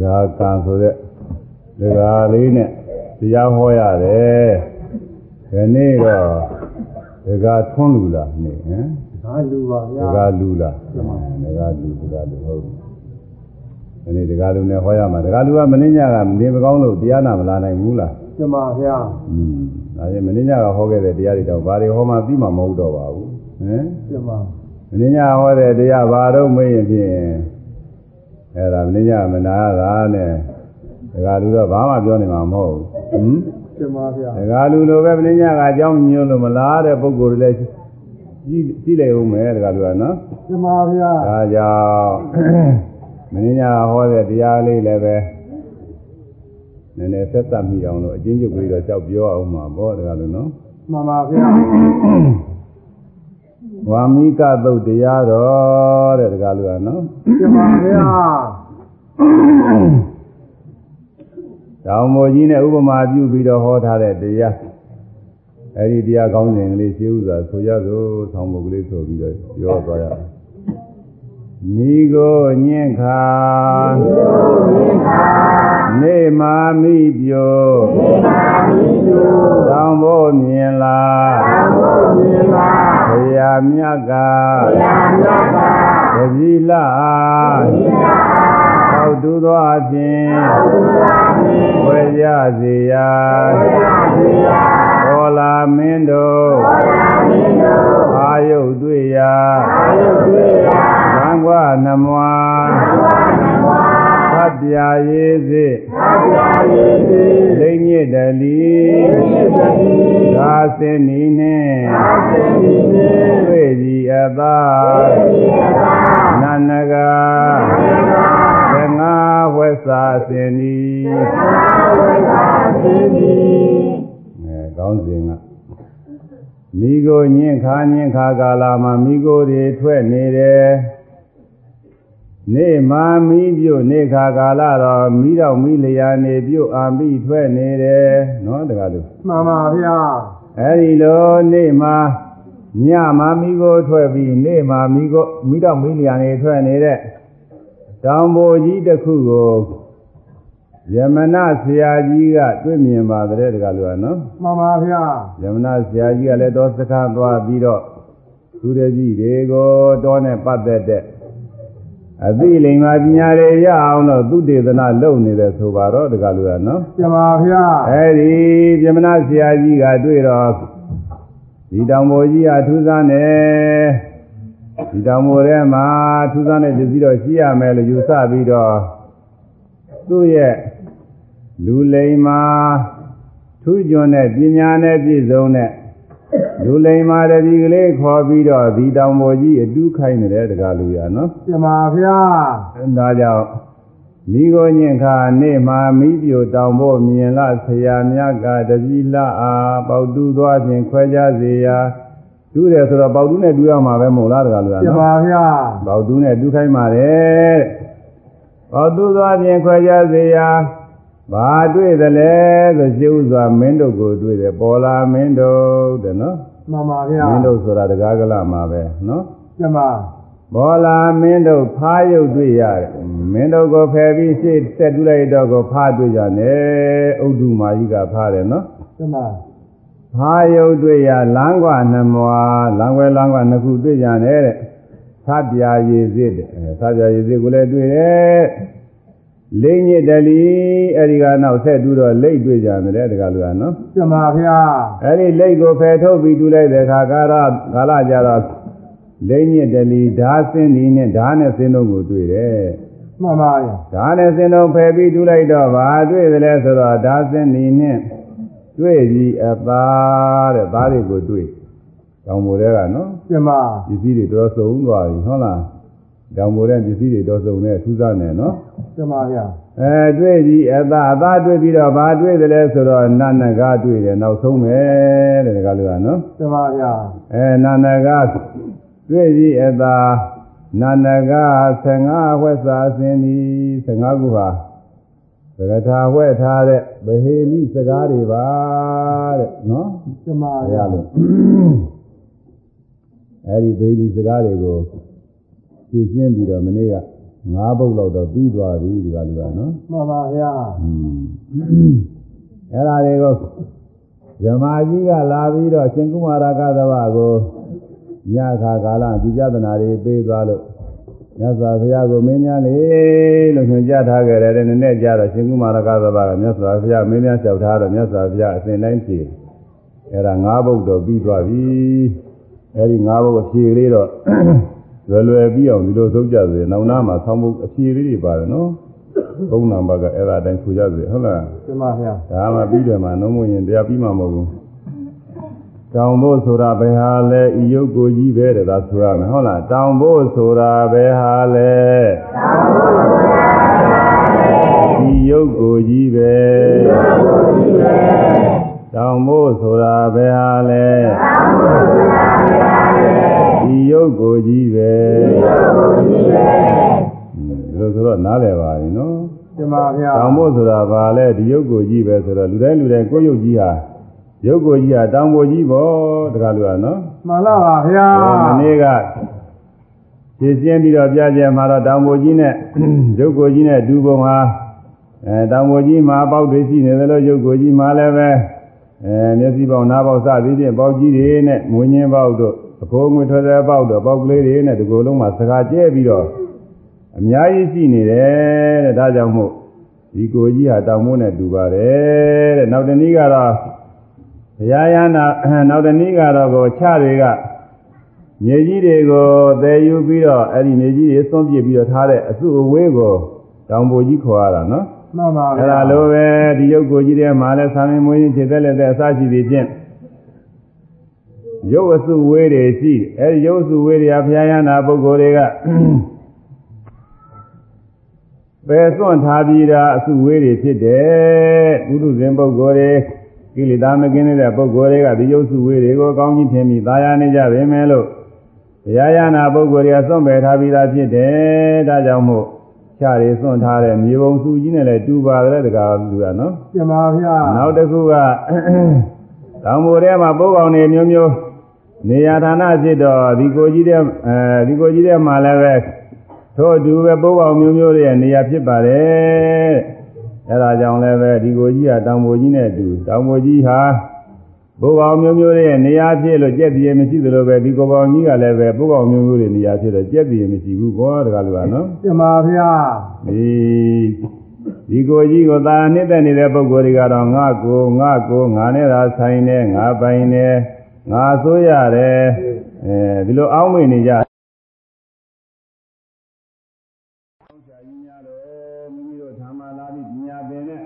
ကာကံဆိုတဲ့ဒကာလေးနဲ့တရားဟောရတယ်ဒီနေ့တော့ဒကာထွန်းလူလားနေဟမ်ဒါလူပါဗျာဒကာလူလားဒကာလူဒကာလူဟုတ်ဒီနေ့ဒကာလူနဲ့ဟောရမှာဒကာလူကမင်းညကနေမကောင်းလို့တရားနာမလာနိုင်ဘူးလားကျမဗျာอืมဒါရင်မင်းညကဟောခဲ့တဲ့တရားတွေတော့ဘာတွေဟောမှသိမှာမဟုတ်တော့ပါဘူးဟမ်ကျမမင်းညဟောတဲ့တရားဘာတော့မေးရင်ဖြင့် အဲ့ဒါမင်းညမနာတာနဲ့ဒကာလူတော့ဘာမှပြောနေမှာမဟုတ်ဘူးဟမ်ကျမဗျာဒကာလူလိုပဲမင်းညကအကြောင်းညွှန်းလို့မလားတဲ့ပုဂ္ဂိုလ်တွေလည်းကြီးကြီးလိုက်ဦးမယ်ဒကာလူကနော်ကျမဗျာဒါကြောင့်မင်းညဟောတဲ့တရားလေးလည်းပဲနည်းနည်းဆက်သတ်မိအောင်လို့အချင်းချုပ်ကလေးတော့ကြောက်ပြောအောင်မှာပေါ့ဒကာလူနော်မှန်ပါဗျာ ဝါမိကသုတ်တရားတော်တဲ့ဒကာလူကနော်ကျမဗျာတောင်မောကြီးနဲ့ဥပမာပြုပြီးတော့ဟောထားတဲ့တရားအဲဒီတရားကောင်းစဉ်ကလေးရှင်းဥစွာဆိုရစို့ဆောင်းမုတ်ကလေးဆိုပြီးတော့ပြောသွားရအောင် မိကိုညင့်ခါနေမာမိပြိုတောင်ဖို့မြင်လားဘုရားမြတ်ကတတိလာဟောတူသောအပြင်ဝေရစေရာ ဘောလာမင်းတို့အာယုတ်တွေ့ရာသံဃာနမွာသတ္တရာရေးစေလိမ့်ညစ်တလီသာစင်နီနှင့်တွေ့ကြည်အသာနန္နကသင်္ဃာဝက်စာစင်နီအဲကောင်း စဉ်ကမိကိုညင့်ခါညင့်ခါကာလမှာမိကိုတွေထွက်နေတယ်နေမာမိပြုတ်နေခါကာလတော့မိတော့မိလျာနေပြုတ်အာမိထွက်နေတယ်နော်တကားလို့မှန်ပါဗျာအဲဒီလိုနေ့မှာညမှာမိကိုထွက်ပြီးနေ့မှာမိကိုမိတော့မိလျာနေထွက်နေတဲ့တောင်ပေါ်ကြီးတစ်ခုကို ယမနာဆရာကြီးကတွေ့မြင်ပါတဲ့တကားလို့ကနော်မှန်ပါဗျာယမနာဆရာကြီးကလည်းတော့စကားသွားပြီးတော့သူရကြီးတွေကိုတောနဲ့ပတ်သက်တဲ့အသိလိမ္မာပညာတွေရအောင်တော့သူတေသနာလုပ်နေတယ်ဆိုပါတော့တကားလို့ကနော်ကျမဗျာအဲဒီပြမနာဆရာကြီးကတွေ့တော့ဒီတောင်ပေါ်ကြီးကထူးဆန်းတယ်ဒီတောင်ပေါ်ထဲမှာထူးဆန်းတဲ့ပစ္စည်းတော့ရှိရမယ်လို့ယူဆပြီးတော့သူ့ရဲ့ လူလိမ္မာထူးကျွန်းတဲ့ပညာနဲ့ပြည့်စုံတဲ့လူလိမ္မာတတိကလေးခေါ်ပြီးတော့ဒီတောင်ပေါ်ကြီးအတူးခိုင်းနေတဲ့တကားလူရနော်ကျမဗျာဒါကြောင့်မိကိုညင်ခါနေ့မှာမိပြိုတောင်ဖို့မြင်လားဆရာမြတ်ကတတိလအားပေါတူသွားခြင်းခွဲကြစေရာတူးတယ်ဆိုတော့ပေါတူနဲ့တူးရမှာပဲမဟုတ်လားတကားလူကကျမနော်ဗျာပေါတူနဲ့တူးခိုင်းပါတယ်တဲ့ပေါတူသွားခြင်းခွဲကြစေရာ ဘာတွေ့သလဲဆိုရှင်းဥစွာမင်းတို့ကိုတွေ့တယ်ပေါ်လာမင်းတို့တဲ့နော်မှန်ပါဗျာမင်းတို့ဆိုတာတကားကလမှာပဲနော်ကျမဘောလာမင်းတို့ဖားရုပ်တွေ့ရတယ်မင်းတို့ကိုဖယ်ပြီးရှေ့တက်တူးလိုက်တော့ကိုဖားတွေ့ကြတယ်ဥဒ္ဓမာကြီးကဖားတယ်နော်ကျမဖားရုပ်တွေ့ရလမ်းကွာနှမွာလမ်းွယ်လမ်းကွာနှစ်ခုတွေ့ကြတယ်တဲ့သပြာရည်စစ်တဲ့အဲသပြာရည်စစ်ကိုလည်းတွေ့တယ် လိမ့်ညစ်တလီအဲဒီကနောက်ဆက်တူးတော့လိမ့်တွေ့ကြတယ်တကလူကနော်ကျမဗျာအဲဒီလိမ့်ကိုဖယ်ထုတ်ပြီးတူးလိုက်တဲ့အခါကာရကာလကြတော့လိမ့်ညစ်တလီဓာစင်းဒီနဲ့ဓာနဲ့စင်းတို့ကိုတွေ့တယ်မှန်ပါဗျာဒါနဲ့စင်တော်ဖယ်ပြီးတူးလိုက်တော့ဘာတွေ့သလဲဆိုတော့ဒါစင်နေနဲ့တွေ့ပြီးအသာတဲ့သားတွေကိုတွေ့တောင်မိုးတွေကနော်ကျမပစ္စည်းတွေတော်စုံသွားပြီဟုတ်လားတောင်မိုးတဲ့ပစ္စည်းတွေတော်စုံနဲ့ထူးဆန်းတယ်နော် ကျမဗျာအဲတွေ့ပြီးအသာအသာတွေ့ပြီးတော့ဘာတွေ့သလဲဆိုတော့နတ်နဂါတွေ့တယ်နောက်ဆုံးပဲတဲ့ဒီကလူကနော်ကျမဗျာအဲနာနဂတွေ့ပြီးအသာနာနဂ15ဝက်စာအစဉ်ဒီ15ခုဟာသကထာဝက်ထားတဲ့ဗဟေလိစကားတွေပါတဲ့နော်ကျမအဲရဗျာလို့အဲဒီဗဟေလိစကားတွေကိုဖြည့်ရှင်းပြီးတော့မနေ့က ငါးပုတ်လောက်တော့ပြီးသွားပြီဒီကလူကနော်မှန်ပါဗျာอืมအဲ့ဒါတွေကိုဇမာကြီးကလာပြီးတော့ရှင်ကုမာရကသဘာကိုညခါကာလဒီကြဒနာတွေပေးသွားလို့မြတ်စွာဘုရားကိုမင်းများလေလို့ညွှန်ကြားထားခဲ့တယ်နည်းနည်းကြားတော့ရှင်ကုမာရကသဘာကမြတ်စွာဘုရားမင်းများလျှောက်ထားတော့မြတ်စွာဘုရားအစဉ်တိုင်းဖြေအဲ့ဒါ၅ဘုတ်တော့ပြီးသွားပြီအဲ့ဒီ၅ဘုတ်အဖြေလေးတော့ လွယ်လွယ်ပြီးအောင်ဒီလိုသုံးကြစေနောက်နားမှာဆောင်းဘုတ်အဖြေလေးတွေပါတယ်နော်သုံးနံပါတ်ကအဲ့ဒါအတိုင်းဆိုကြစေဟုတ်လားမှန်ပါဗျာဒါမှပြီးတယ်မှာနှုံးမရင်တရားပြီးမှာမဟုတ်ဘူးတောင်ဖို့ဆိုတာဘယ်ဟာလဲဤယုတ်ကိုကြီးပဲတဲ့ဒါဆိုရမယ်ဟုတ်လားတောင်ဖို့ဆိုတာဘယ်ဟာလဲဤယုတ်ကိုကြီးပဲတောင်ဖို့ဆိုတာဘယ်ဟာလဲဤယု တ်ကိုကြီးပဲဒီလိုဆိုတော့နားလည်ပါရင်နော်မှန်ပါဗျာတောင်ဖို့ဆိုတာဘာလဲဒီရုပ်ကိုကြီးပဲဆိုတော့လူတိုင်းလူတိုင်းကိုယ်ရုပ်ကြီးဟာရုပ်ကိုကြီးဟာတောင်ဖို့ကြီးပေါ့တခါလူကနော်မှန်လားပါဗျာမနေ့ကရှင်းရှင်းပြီးတော့ပြကြမှာတော့တောင်ဖို့ကြီးနဲ့ရုပ်ကိုကြီးနဲ့ဒူပုံဟာအဲတောင်ဖို့ကြီးမှာပေါက်တွေရှိနေတယ်လို့ရုပ်ကိုကြီးမှာလည်းပဲအဲမျက်စိပေါက်နားပေါက်စသည်ဖြင့်ပေါက်ကြီးတွေနဲ့မွေးငင်းပေါက်တို့ အခိုးငွေထွက်တဲ့ပေါက်တို့ပေါက်ကလေးတွေနဲ့ဒီကိုယ်လုံးမှာစကားကျဲပြီးတော့အများကြီးရှိနေတယ်တဲ့ဒါကြောင့်မို့ဒီကိုကြီးဟာတောင်မိုးနဲ့တူပါတယ်တဲ့နောက်တနည်းကတော့ဘုရားရဟနာနောက်တနည်းကတော့ကိုချတွေကမြေကြီးတွေကိုသယ်ယူပြီးတော့အဲ့ဒီမြေကြီးတွေသွန်းပြစ်ပြီးတော့ထားတဲ့အစုအဝေးကိုတောင်ပိုကြီးခေါ်ရတာနော်မှန်ပါဗျာအဲ့ဒါလိုပဲဒီရုပ်ကိုကြီးတဲ့မှာလဲသာမင်မွေးရင်ခြေသက်လက်သက်အစရှိသည်ဖြင့် ရုပ်အစုဝေးတွေရှိအဲ့ဒီရုပ်အစုဝေးတွေကဘုရားရဟနာပုဂ္ဂိုလ်တွေကပယ်စွန့်ထားပြီးတာအစုဝေးတွေဖြစ်တယ်ပုထုဇဉ်ပုဂ္ဂိုလ်တွေကိလေသာမကင်းတဲ့ပုဂ္ဂိုလ်တွေကဒီရုပ်စုဝေးတွေကိုကောင်းကြီးထင်ပြီးသာယာနေကြပါမယ်လို့ဘုရားရဟနာပုဂ္ဂိုလ်တွေကစွန့်ပယ်ထားပြီးသားဖြစ်တယ်ဒါကြောင့်မို့ခြားတွေစွန့်ထားတဲ့မြေပုံစုကြီးနဲ့လည်းတူပါတယ်တကားလူကနော်မှန်ပါဗျာနောက်တစ်ခုကတောင်ပေါ်ထဲမှာပိုးကောင်တွေမျိုးမျိုး နေရာဌာနဖြစ်တော့ဒီကိုကြီးတဲ့အဲဒီကိုကြီးတဲ့မှာလည်းပဲထို့အတူပဲပိုးကောင်မျိုးမျိုးတွေရဲ့နေရာဖြစ်ပါတယ်အဲဒါကြောင့်လည်းပဲဒီကိုကြီးကတောင်ပေါ်ကြီးနဲ့အတူတောင်ပေါ်ကြီးဟာပိုးကောင်မျိုးမျိုးတွေရဲ့နေရာဖြစ်လို့ကြက်ပြေမရှိသလိုပဲဒီကိုကောင်ကြီးကလည်းပဲပိုးကောင်မျိုးမျိုးတွေနေရာဖြစ်တော့ကြက်ပြေမရှိဘူးဘောတကားလူကနော်မှန်ပါဗျာဒီဒီကိုကြီးကိုသာနှစ်သက်နေတဲ့ပုဂ္ဂိုလ်တွေကတော့ငါကိုငါကိုငါနဲ့သာဆိုင်နေငါပိုင်နေ ငါဆိုးရတယ်အဲဒီလိုအောင်းမိနေကြမိမိတို့ဓမ္မလာပြီးပညာပင်နဲ့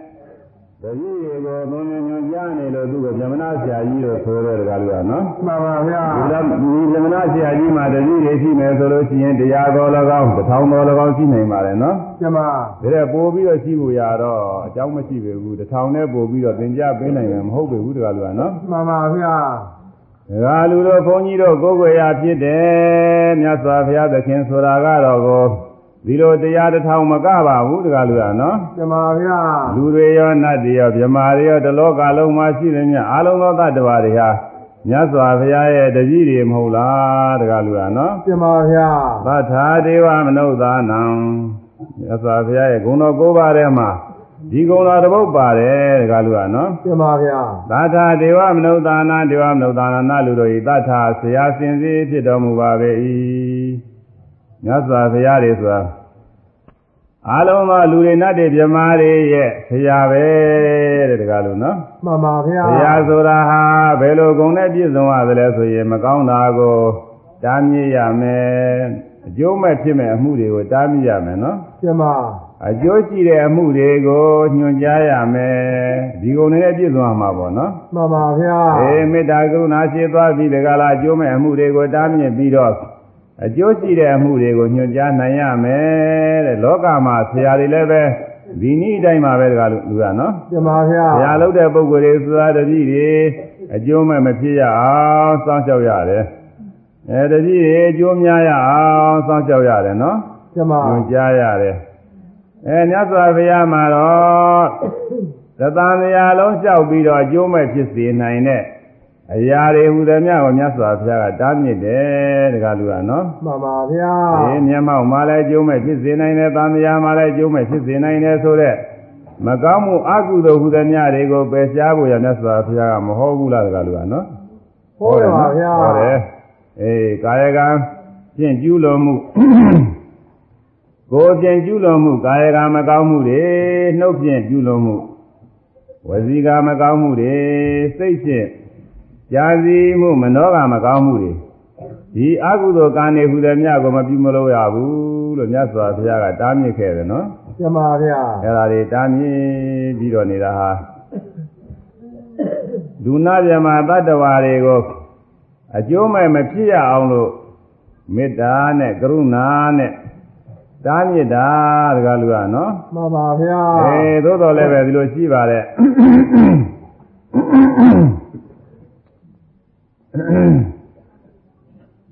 တတိတွေကိုဘုံညွန်ကြားနေလို့သူ့ကိုဗြဟ္မဏဆရာကြီးလို့ဆိုတဲ့တကားလူကနော်မှန်ပါဗျာဒီလိုဒီဗြဟ္မဏဆရာကြီးမှာတတိတွေရှိမယ်ဆိုလို့ရှိရင်တရားတော်၎င်းတစ်ထောင်တော်၎င်းရှိနိုင်ပါတယ်နော်မှန်ပါဒါတဲ့ပို့ပြီးတော့ရှိဖို့ရတော့အကြောင်းမရှိပေဘူးတစ်ထောင်နဲ့ပို့ပြီးတော့သင်ကြားပေးနိုင်မယ်မဟုတ်ပေဘူးတကားလူကနော်မှန်ပါဗျာ ဒကာလူတို့ဘုန်းကြီးတို့ကိုယ်ွယ်ရာဖြစ်တယ်မြတ်စွာဘုရားသခင်ဆိုတာကတော့ကိုဒီလိုတရားတစ်ထောင်မကပါဘူးတကားလူကနော်မှန်ပါဗျာလူတွေရောနတ်တွေရောဗြမာတွေရောတလောကလုံးမှာရှိနေမြအလုံးသောတ attva တွေဟာမြတ်စွာဘုရားရဲ့တပည့်တွေမဟုတ်လားတကားလူကနော်မှန်ပါဗျာသတ္ထာဒေဝမနုဿာနံမြတ်စွာဘုရားရဲ့ဂုဏတော်၉ပါးထဲမှာ ဒီဂုဏတော်တစ်ပုဒ်ပါတယ်တကားလူကနော်မှန်ပါဗျာသတ္ထာဒေဝမနုဿာနာဒေဝမနုဿာနာနလူတို့ဤသတ္ထာဆရာစင်စီဖြစ်တော်မူပါပေ၏မြတ်စွာဘုရားတွေဆိုတာအလုံးသောလူတွေနတ်တွေမြမာတွေရဲ့ဆရာပဲတဲ့တကားလူနော်မှန်ပါဗျာဆရာဆိုတာဟာဘယ်လိုဂုဏ်နဲ့ပြည့်စုံရသလဲဆိုရင်မကောင်းတာကိုတားမြစ်ရမယ်အကျိုးမဲ့ဖြစ်မဲ့အမှုတွေကိုတားမြစ်ရမယ်နော်မှန်ပါ အကျိုးရှိတဲ့အမှုတွေကိုညွှန်ကြားရမယ်ဒီဂုဏ်တွေနဲ့ပြည့်စုံရမှာပေါ့နော်မှန်ပါဗျာအေးမေတ္တာကရုဏာရှိသွားပြီးတကလားအကျိုးမဲ့အမှုတွေကိုတားမြစ်ပြီးတော့အကျိုးရှိတဲ့အမှုတွေကိုညွှန်ကြားနိုင်ရမယ်တဲ့လောကမှာဆရာတွေလည်းပဲဒီနည်းအတိုင်းပါပဲတကလို့လူကနော်မှန်ပါဗျာဆရာလုပ်တဲ့ပုဂ္ဂိုလ်တွေသုသာတတိတွေအကျိုးမဲ့မဖြစ်ရအောင်စောင့်ရှောက်ရတယ်အဲတတိတွေအကျိုးများရအောင်စောင့်ရှောက်ရတယ်နော်မှန်ပါညွှန်ကြားရတယ် အဲမြတ်စွာဘုရားမှာတော့သတ္တန်တရားလုံးလျှောက်ပြီးတော့အကျိုးမဲ့ဖြစ်စေနိုင်တဲ့အရာတွေဟူသည်များကိုမြတ်စွာဘုရားကတားမြစ်တယ်တကားလူကနော်မှန်ပါဗျာအေးမျက်မှောက်မှာလည်းကျိုးမဲ့ဖြစ်စေနိုင်တယ်။သံဃာမှာလည်းကျိုးမဲ့ဖြစ်စေနိုင်တယ်ဆိုတော့မကောင်းမှုအကုသိုလ်ဟူသည်များတွေကိုပယ်ရှားဖို့ရမြတ်စွာဘုရားကမဟောဘူးလားတကားလူကနော်ဟုတ်တယ်ပါဗျာဟောတယ်အေးကာယကံဖြင့်ကျူးလွန်မှု ကိုယ်ဖြင့်ကျူးလွန်မှုကာယကံမကောင်းမှုတွေနှုတ်ဖြင့်ကျူးလွန်မှုဝစီကံမကောင်းမှုတွေစိတ်ဖြင့်ကြာစီမှုမနောကမကောင်းမှုတွေဒီအကုသိုလ်ကံတွေဟူသည်များကိုမပြုမလို့ရဘူးလို့မြတ်စွာဘုရားကတားမြစ်ခဲ့တယ်နော်ကျမဗျာအဲ့ဒါတွေတားမြစ်ပြီးတော့နေတာဟာဒုနာမြမတတ္တဝါတွေကိုအကျိုးမဲ့မဖြစ်ရအောင်လို့မေတ္တာနဲ့ကရုဏာနဲ့ တားမြစ်တာတကားလူကနော်မှန်ပါဗျာအဲသို့တော်လည်းပဲဒီလိုရှိပါတယ်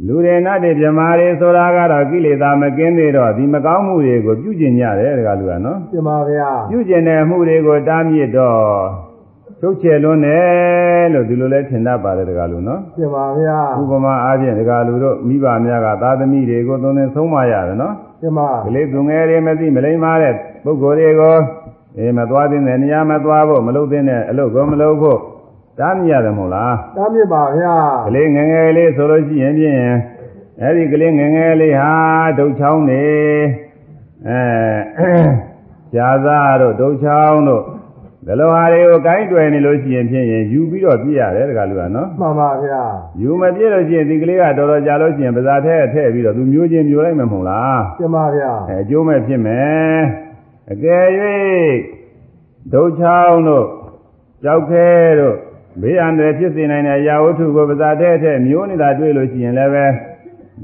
လူတွေနတ်တွေမြမာတွေဆိုတာကတော့ကိလေသာမကင်းသေးတော့ဒီမကောင်းမှုတွေကိုပြုကျင်ကြတယ်တကားလူကနော်ကျမဗျာပြုကျင်တဲ့မှုတွေကိုတားမြစ်တော့ချုပ်ချယ်လွန်းတယ်လို့ဒီလိုလဲထင်တတ်ပါတယ်တကားလူနော်ကျမဗျာဥပမာအားဖြင့်တကားလူတို့မိဘများကသာသမီတွေကိုသုံးသင်ဆုံးမရတယ်နော် ကျမကလေးသူငယ်တွေမသိမလိမ္မာတဲ့ပုဂ္ဂိုလ်တွေကိုအေးမသွားသင့်တဲ့နေရာမသွားဖို့မလုပ်သင့်တဲ့အလုပ်ကိုမလုပ်ဖို့တားမြစ်ရတယ်မဟုတ်လားတားမြစ်ပါဗျာကလေးငယ်ငယ်လေးဆိုလို့ရှိရင်ဖြင့်အဲ့ဒီကလေးငယ်ငယ်လေးဟာဒုတ်ချောင်းနေအဲကြာသားတို့ဒုတ်ချောင်းတို့ ဒီလိုဟာတွေကိုကိုင်းတွယ်နေလို့ရှိရင်ဖြင့်ယူပြီးတော့ပြည့်ရတယ်တကလူကနော်မှန်ပါဗျာယူမပြည့်လို့ရှိရင်ဒီကလေးကတော်တော်ကြာလို့ရှိရင်ပါဇာထဲထည့်ပြီးတော့သူမျိုးချင်းမျိုးလိုက်မှာမဟုတ်လားကျမဗျာအဲအကျိုးမဲ့ဖြစ်မယ်အကယ်၍ဒုတ်ချောင်းတို့ကြောက်ခဲတို့ဘေးအန္တရာယ်ဖြစ်စေနိုင်တဲ့ရာဝတ္ထုကိုပါဇာထဲထည့်မျိုးနေတာတွေ့လို့ရှိရင်လည်းပဲ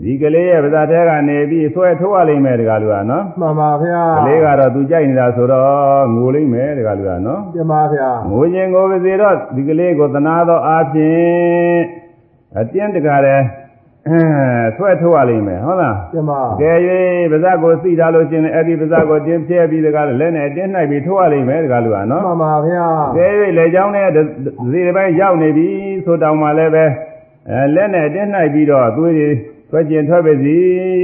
ဒီကလေးရဲ့ပါဇာထဲကနေပြီးဆွဲထိုးရလိမ့်မယ်တကလူကနော်မှန်ပါဗျာကလေးကတော့သူကြိုက်နေတာဆိုတော့ငိုလိမ့်မယ်တကလူကနော်ကျမဗျာငိုခြင်းကိုပါစေတော့ဒီကလေးကိုသနာသောအားဖြင့်အတင်းတကားတယ်အဲဆွဲထိုးရလိမ့်မယ်ဟုတ်လားကျမကဲ၍ပါဇက်ကိုသိထားလို့ရှိရင်အဲ့ဒီပါဇက်ကိုတင်းပြဲပြီးတကားလက်နဲ့တင်းနှိုက်ပြီးထိုးရလိမ့်မယ်တကားလူကနော်မှန်ပါဗျာကဲ၍လက်ချောင်းနဲ့ဒီတစ်ပိုင်းရောက်နေပြီဆိုတောင်မှလည်းပဲအဲလက်နဲ့တင်းနှိုက်ပြီးတော့သွေးတွေ ဆွဲကျင်ထွက်ပါစီ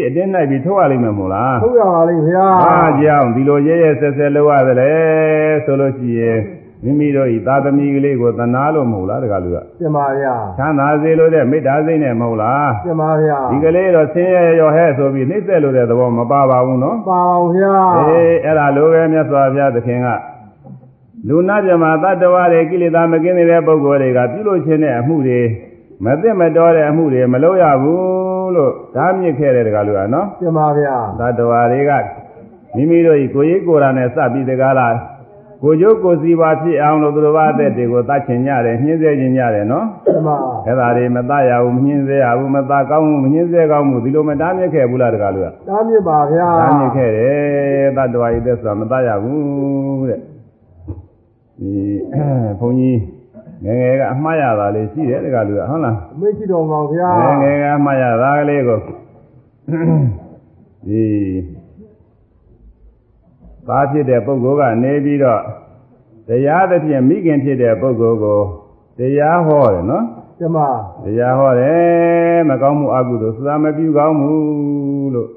အတင်းနှိုက်ပြီးထိုးရလိမ့်မယ်မို့လားထုတ်ရပါလိမ့်ဗျာအားကြောင့်ဒီလိုရဲရဲဆက်ဆက်လုပ်ရတယ်ဆိုလို့ရှိရင်မိမိတို့ဤသာသမီကလေးကိုသနာလို့မဟုတ်လားတကားလူကကျမဗျာချမ်းသာစေလို့တဲ့မေတ္တာစိတ်နဲ့မဟုတ်လားကျမဗျာဒီကလေးတော့ဆင်းရဲရောဟဲ့ဆိုပြီးနှိမ့်ဆက်လို့တဲ့သဘောမပါပါဘူးနော်ပါအောင်ဗျာအေးအဲ့ဒါလိုပဲမြတ်စွာဘုရားသခင်ကလူနာမြမတတ္တဝါတွေကိလေသာမကင်းနေတဲ့ပုဂ္ဂိုလ်တွေကပြုလို့ခြင်းတဲ့အမှုတွေ မသိမတော်တဲ့အမှုတွေမလုပ်ရဘူးလို့ဓာမြစ်ခဲ့တဲ့တကားလူကနော်ကျမဗျာတတ္တဝါတွေကမိမိတို့ဤကိုယ်ရေးကိုယ်ရာနဲ့စပြီးတကားလားကိုကျိုးကိုစီပါဖြစ်အောင်လို့သူတော်ဘာအသက်တွေကိုတတ်ချင်ကြတယ်နှင်းစေခြင်းကြတယ်နော်ကျမအဲ့ဒါတွေမတတ်ရဘူးမနှင်းစေရဘူးမတတ်ကောင်းဘူးမနှင်းစေကောင်းဘူးဒီလိုမတားမြစ်ခဲ့ဘူးလားတကားလူကတားမြစ်ပါဗျာတားမြစ်ခဲ့တယ်တတ္တဝါဤသက်ဆိုတာမတတ်ရဘူးတဲ့ဒီဘုန်းကြီး ငယ်ငယ်ကအမှားရတာလေးရှိတယ်တကားလူကဟုတ်လားအမေရှိတော်မှာဗျာငယ်ငယ်ကအမှားရတာကလေးကိုဒီသားဖြစ်တဲ့ပုဂ္ဂိုလ်ကနေပြီးတော့တရားသဖြင့်မိခင်ဖြစ်တဲ့ပုဂ္ဂိုလ်ကိုတရားဟောတယ်နော်ကျမတရားဟောတယ်မကောင်းမှုအကုသိုလ်သာမပြုကောင်းမှုလို့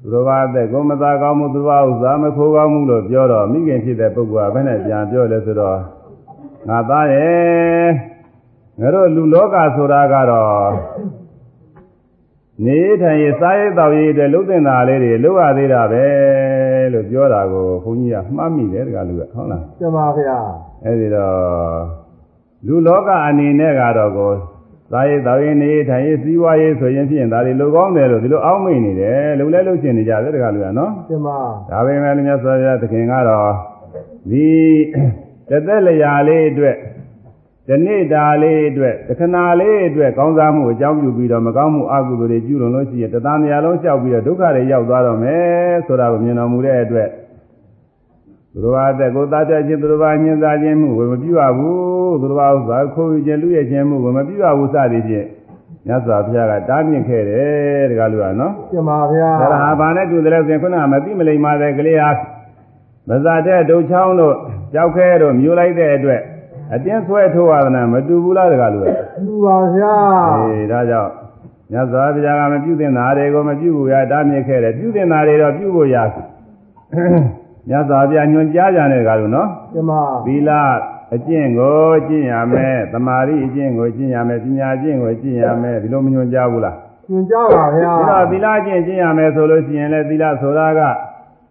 သူတော်ဘာတဲ့ကိုမသာကောင်းမှုသူတော်ဘာဥစ္စာမခိုးကောင်းမှုလို့ပြောတော့မိခင်ဖြစ်တဲ့ပုဂ္ဂိုလ်ကဘယ်နဲ့ပြန်ပြောလဲဆိုတော့ ငါသားရဲ့ငါတို့လူလောကဆိုတာကတော့နေထိုင်ရစားရတောက်ရတဲ့လှုပ်တင်တာလေးတွေလှုပ်ရသေးတာပဲလို့ပြောတာကိုဘုန်းကြီးကမှတ်မိတယ်တကလူကဟုတ်လားကျမဗျာအဲဒီတော့လူလောကအနေနဲ့ကတော့ကိုသာရေးတော်ရင်နေထိုင်ရေးစီးပွားရေးဆိုရင်ဖြင့်ဒါတွေလူကောင်းတယ်လို့ဒီလိုအောက်မိတ်နေတယ်လူလဲလှုပ်ရှင်နေကြတယ်တကလူကနော်ကျမဒါပေမဲ့လည်းမြတ်စွာဘုရားသခင်ကတော့ဒီ တသက်လျာလေးအတွက်ဒီနေ့တာလေးအတွက်တခဏလေးအတွက်ကောင်းစားမှုအကြောင်းပြုပြီးတော့မကောင်းမှုအကုသိုလ်တွေကျူးလွန်လို့ရှိရင်တသားများလုံးလျှောက်ပြီးတော့ဒုက္ခတွေရောက်သွားတော့မယ်ဆိုတာကိုမြင်တော်မူတဲ့အတွက်သူတော်ဘာတဲ့ကိုသားပြခြင်းသူတော်ဘာညှင်းစားခြင်းမှုကိုမပြုရဘူးသူတော်ဘာဥစ္စာခိုးယူခြင်းလူရဲ့ခြင်းမှုကိုမပြုရဘူးစသည်ဖြင့်မြတ်စွာဘုရားကတားမြစ်ခဲ့တယ်တကားလူကနော်ကျမဗျာဒါဟာဘာနဲ့တူတယ်လဲဆိုရင်ခုနကမသိမလိမ္မာတဲ့ကလေးဟာ မဇာတဲ့ဒုတ်ချောင်းတို့ကြောက်ခဲတို့မြူလိုက်တဲ့အတွက်အတင်းဆွဲထိုးရတာမတူဘူးလားတကားလို့လူပါဗျာအေးဒါကြောင့်မြတ်စွာဘုရားကမပြုသင့်တာတွေကိုမပြုဘူးရတားမြစ်ခဲ့တယ်ပြုသင့်တာတွေတော့ပြုဖို့ရမြတ်စွာဘုရားညွှန်ကြားကြတယ်တကားလို့နော်ကျမသီလအကျင့်ကိုကျင့်ရမယ်သမာဓိအကျင့်ကိုကျင့်ရမယ်ပညာအကျင့်ကိုကျင့်ရမယ်ဒီလိုမညွှန်ကြားဘူးလားညွှန်ကြပါဗျာဒါတော့သီလအကျင့်ကျင့်ရမယ်ဆိုလို့ရှိရင်လည်းသီလဆိုတာက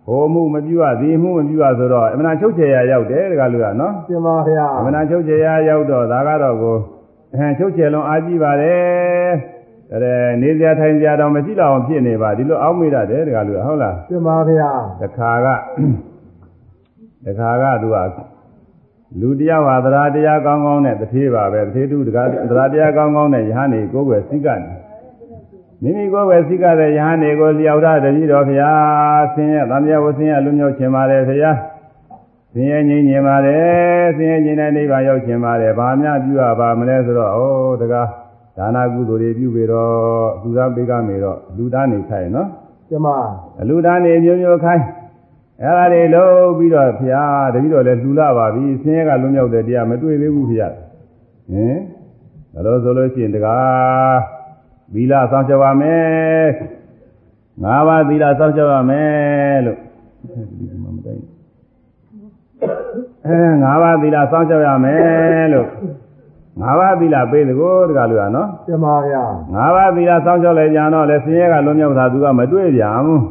ဟိုမှုမပြုရဒီမှုမပြုရဆိုတော့အမှန်ချုပ်ချယ်ရရောက်တယ်တကားလို့ကနော်ကျမဗျာအမှန်ချုပ်ချယ်ရရောက်တော့ဒါကတော့ကိုအဲချုပ်ချယ်လုံးအားကြီးပါတယ်အဲနေစရာထိုင်စရာတော့မရှိတော့အောင်ဖြစ်နေပါဒီလိုအောက်မိရတယ်တကားလို့ဟုတ်လားကျမဗျာတခါကတခါကသူကလူတယောက်ဟာသရာတရားကောင်းကောင်းနဲ့တထေးပါပဲတထေးတူတကားသရာတရားကောင်းကောင်းနဲ့ယဟန်နေကိုယ်ွယ်စိကနေ မိမိကိုယ်ွယ်စိကတဲ့ယဟန်နေကိုလျောက်တာတတိတော်ဖျားဆင်းရဲသံဃာဝဆင်းရဲလူမျိုးချင်းပါတယ်ဖျားဆင်းရဲငြိမ်းချင်ပါတယ်ဆင်းရဲငြိမ်းတဲ့နိဗ္ဗာန်ရောက်ချင်ပါတယ်ဘာများပြုရပါမလဲဆိုတော့ဩတကားဒါနာကုသိုလ်တွေပြုပြီးတော့သူသားပေးကမေတော့လူသားနေခိုင်းနော်ကျမအလူသားနေမျိုးမျိုးခိုင်းအဲ့ဒါတွေလုံးပြီးတော့ဖျားတတိတော့လဲလှူလာပါပြီဆင်းရဲကလွံ့မြောက်တဲ့တရားမတွေ့သေးဘူးဖျားဟင်ဒါလို့ဆိုလို့ရှိရင်တကား သီလစောင့်ကြပါမယ်ငါးပါးသီလစောင့်ကြပါမယ်လို့ဒီမှာမတိုင်းအဲငါးပါးသီလစောင့်ကြရမယ်လို့ငါးပါးသီလပေးသကိုတကားလို့ရနော်ကျမဗျာငါးပါးသီလစောင့်ရှောက်လိုက်ကြတော့လေဆင်းရဲကလွန်မြောက်တာသူကမတွေ့ပြန်ဘူး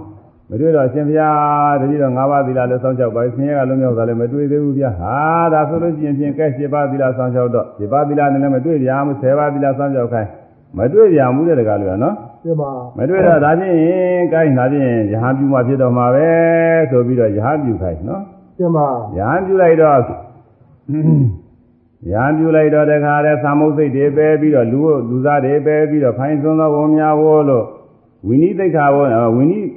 မတွေ့တော့ရှင်ဘုရားတတိတော့ငါးပါးသီလလည်းစောင့်ရှောက်ပါဆင်းရဲကလွန်မြောက်တာလည်းမတွေ့သေးဘူးဗျာဟာဒါဆိုလို့ရှိရင်ဖြင့်ကဲ7ပါးသီလစောင့်ရှောက်တော့7ပါးသီလနဲ့လည်းမတွေ့ပြန်ဘူး10ပါးသီလစောင့်ရှောက်ခိုင်း မတွေ့ပြန်ဘူးတဲ့တကားလို့ရနော်ကျမမတွေ့တော့ဒါဖြင့်ကိုင်းဒါဖြင့်ယဟန်ပြုမှဖြစ်တော့မှာပဲဆိုပြီးတော့ယဟန်ပြုခိုင်းနော်ကျမယဟန်ပြုလိုက်တော့ယဟန်ပြုလိုက်တော့တခါတည်းသာမုတ်စိတ်တွေပဲပြီးတော့လူလူသားတွေပဲပြီးတော့ဖိုင်းသွန်းသောဝန်များဝိုးလို့ဝိနည်းသိက္ခာဝဝိနည်း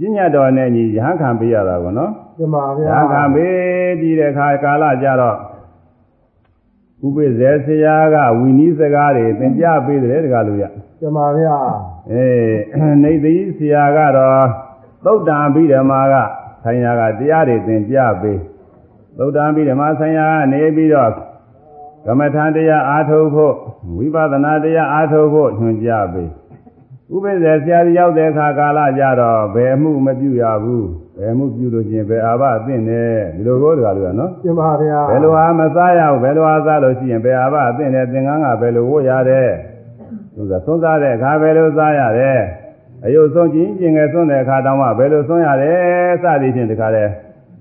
ပညာတော်နဲ့ညီယဟန်ခံပေးရတာကောနော်ကျမယဗျာဟန်ခံပေးပြီးတဲ့အခါကာလကြတော့ ဥပိ္ပဇေဆရာကဝိနည်းစကားတွေသင်ကြားပေးတယ်တကားလို့ရကျမဗျာအေးနေသိဆရာကတော့သုတ်တံဘိဓမ္မာကဆိုင်ရာကတရားတွေသင်ကြားပေးသုတ်တံဘိဓမ္မာဆိုင်ရာကနေပြီးတော့ကမ္မထာတရားအားထုတ်ဖို့ဝိပဿနာတရားအားထုတ်ဖို့ညွှန်ကြားပေးဥပ္ပဇ္ဇဆရာကြီးရောက်တဲ့အခါကာလကြတော့ဘယ်မှုမပြုရဘူး ဘယ်မှုပြုလို့ချင်းဘယ်အာဘအသင့်နဲ့ဒီလိုကိုတကားလို့ရနော်ကျမဗျာဘယ်လိုဟာမစားရဘူးဘယ်လိုဟာစားလို့ရှိရင်ဘယ်အာဘအသင့်နဲ့သင်္ကန်းကဘယ်လိုဝတ်ရတယ်သူကသုံးစားတဲ့အခါဘယ်လိုစားရတယ်အယုတ်ဆုံးချင်းကျင်ငယ်ဆုံးတဲ့အခါတောင်မှဘယ်လိုဆုံးရတယ်စသည်ဖြင့်တခါလဲ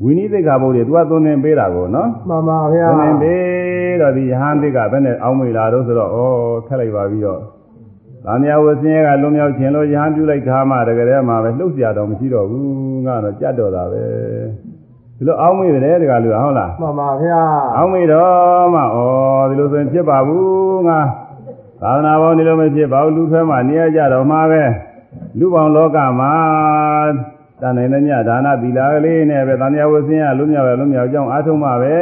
ဝိနည်းသိက္ခာပုဒ်တွေသူကသုံးသင်ပေးတာကိုနော်မှန်ပါဗျာသုံးသင်ပေးတော့ဒီယဟန်သိက္ခာဘယ်နဲ့အောင်းမေလာတော့ဆိုတော့ဩခက်လိုက်ပါပြီးတော့။ သာမယဝဆင်းရဲကလွန်မြောက်ခြင်းလို့ယဟန်ပြုလိုက်တာမှတကယ်တည်းမှာပဲလှုပ်ရှားတော့မရှိတော့ဘူးငါတော့ကြက်တော့တာပဲ။ဒီလိုအောင်းမေတယ်တကယ်လို့ဟုတ်လားမှန်ပါဗျာအောင်းမေတော့မှဩဒီလိုဆိုရင်ဖြစ်ပါဘူးငါသာသနာပေါင်းဒီလိုမဖြစ်ပါဘူးလူထွဲမှနေရကြတော့မှာပဲလူပေါင်းလောကမှာတန်နိုင်တဲ့မြဒါနသီလကလေးနဲ့ပဲသံဃာဝဆင်းရလွတ်မြောက်ရလွတ်မြောက်ကြောင်းအားထုတ်မှာပဲ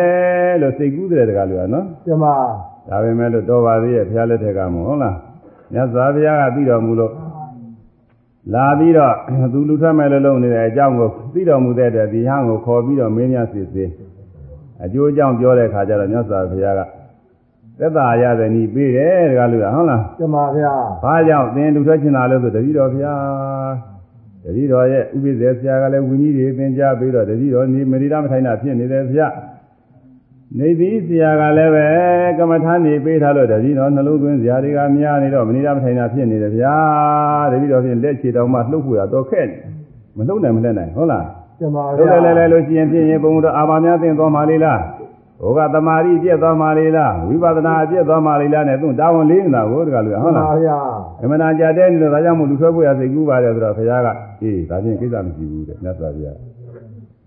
လို့စိတ်ကူးတယ်တကားလို့နော်ကျမဒါပဲမဲ့လို့တော်ပါသေးရဲ့ဘုရားလက်ထက်ကမဟုတ်လား မြတ်စွာဘုရားကပြီးတော်မူလို့လာပြီးတော့သူလူထွက်မဲ့လို့လုံနေတဲ့အကြောင်းကိုပြီးတော်မူတဲ့အတွက်ဒီဟန်ကိုခေါ်ပြီးတော့မင်းများစစ်စစ်အကျိုးအကြောင်းပြောတဲ့အခါကျတော့မြတ်စွာဘုရားကသက်သာရတဲ့ဤပေးတယ်တကားလို့ဟုတ်လားကျမဗျာဘာကြောင့်သင်လူထွက်ချင်တာလဲဆိုတတိတော်ဘုရားတတိတော်ရဲ့ဥပိ္ပဇေဆရာကလည်းဝိနည်းတွေသင်ကြားပြီးတော့တတိတော်နေမရိဒမထိုင်တာဖြစ်နေတယ်ဘုရား နေသည်ဆရာကလည်းပဲကမ္မထာနေပေးထားလို့တတိတော်နှလုံးသွင်းဆရာတွေကများနေတော့မရိဒမထိုင်တာဖြစ်နေတယ်ဗျာတတိတော်ဖြင့်လက်ချေတောင်မှလှုပ်ဖို့ရတော့ခက်နေမလှုပ်နိုင်မလှက်နိုင်ဟုတ်လားကျမလှုပ်ဗျာလဲလဲလဲလို့ရှိရင်ဖြစ်ရင်ဘုံတော်အာဘာများသိသွားမှလေလားဟိုကတမာရီပြည့်သွားမှလေလားဝိပဿနာပြည့်သွားမှလေလားနဲ့သူတာဝန်လေးနေတာကိုတကယ်လို့ဟုတ်လားဗျာအမှန်တရားကြတဲ့နေလို့ဒါကြောင့်မို့လူထွက်ဖို့ရစိတ်ကူးပါတယ်ဆိုတော့ဘုရားကအေးဒါချင်းကိစ္စမရှိဘူးတဲ့မြတ်စွာဘုရား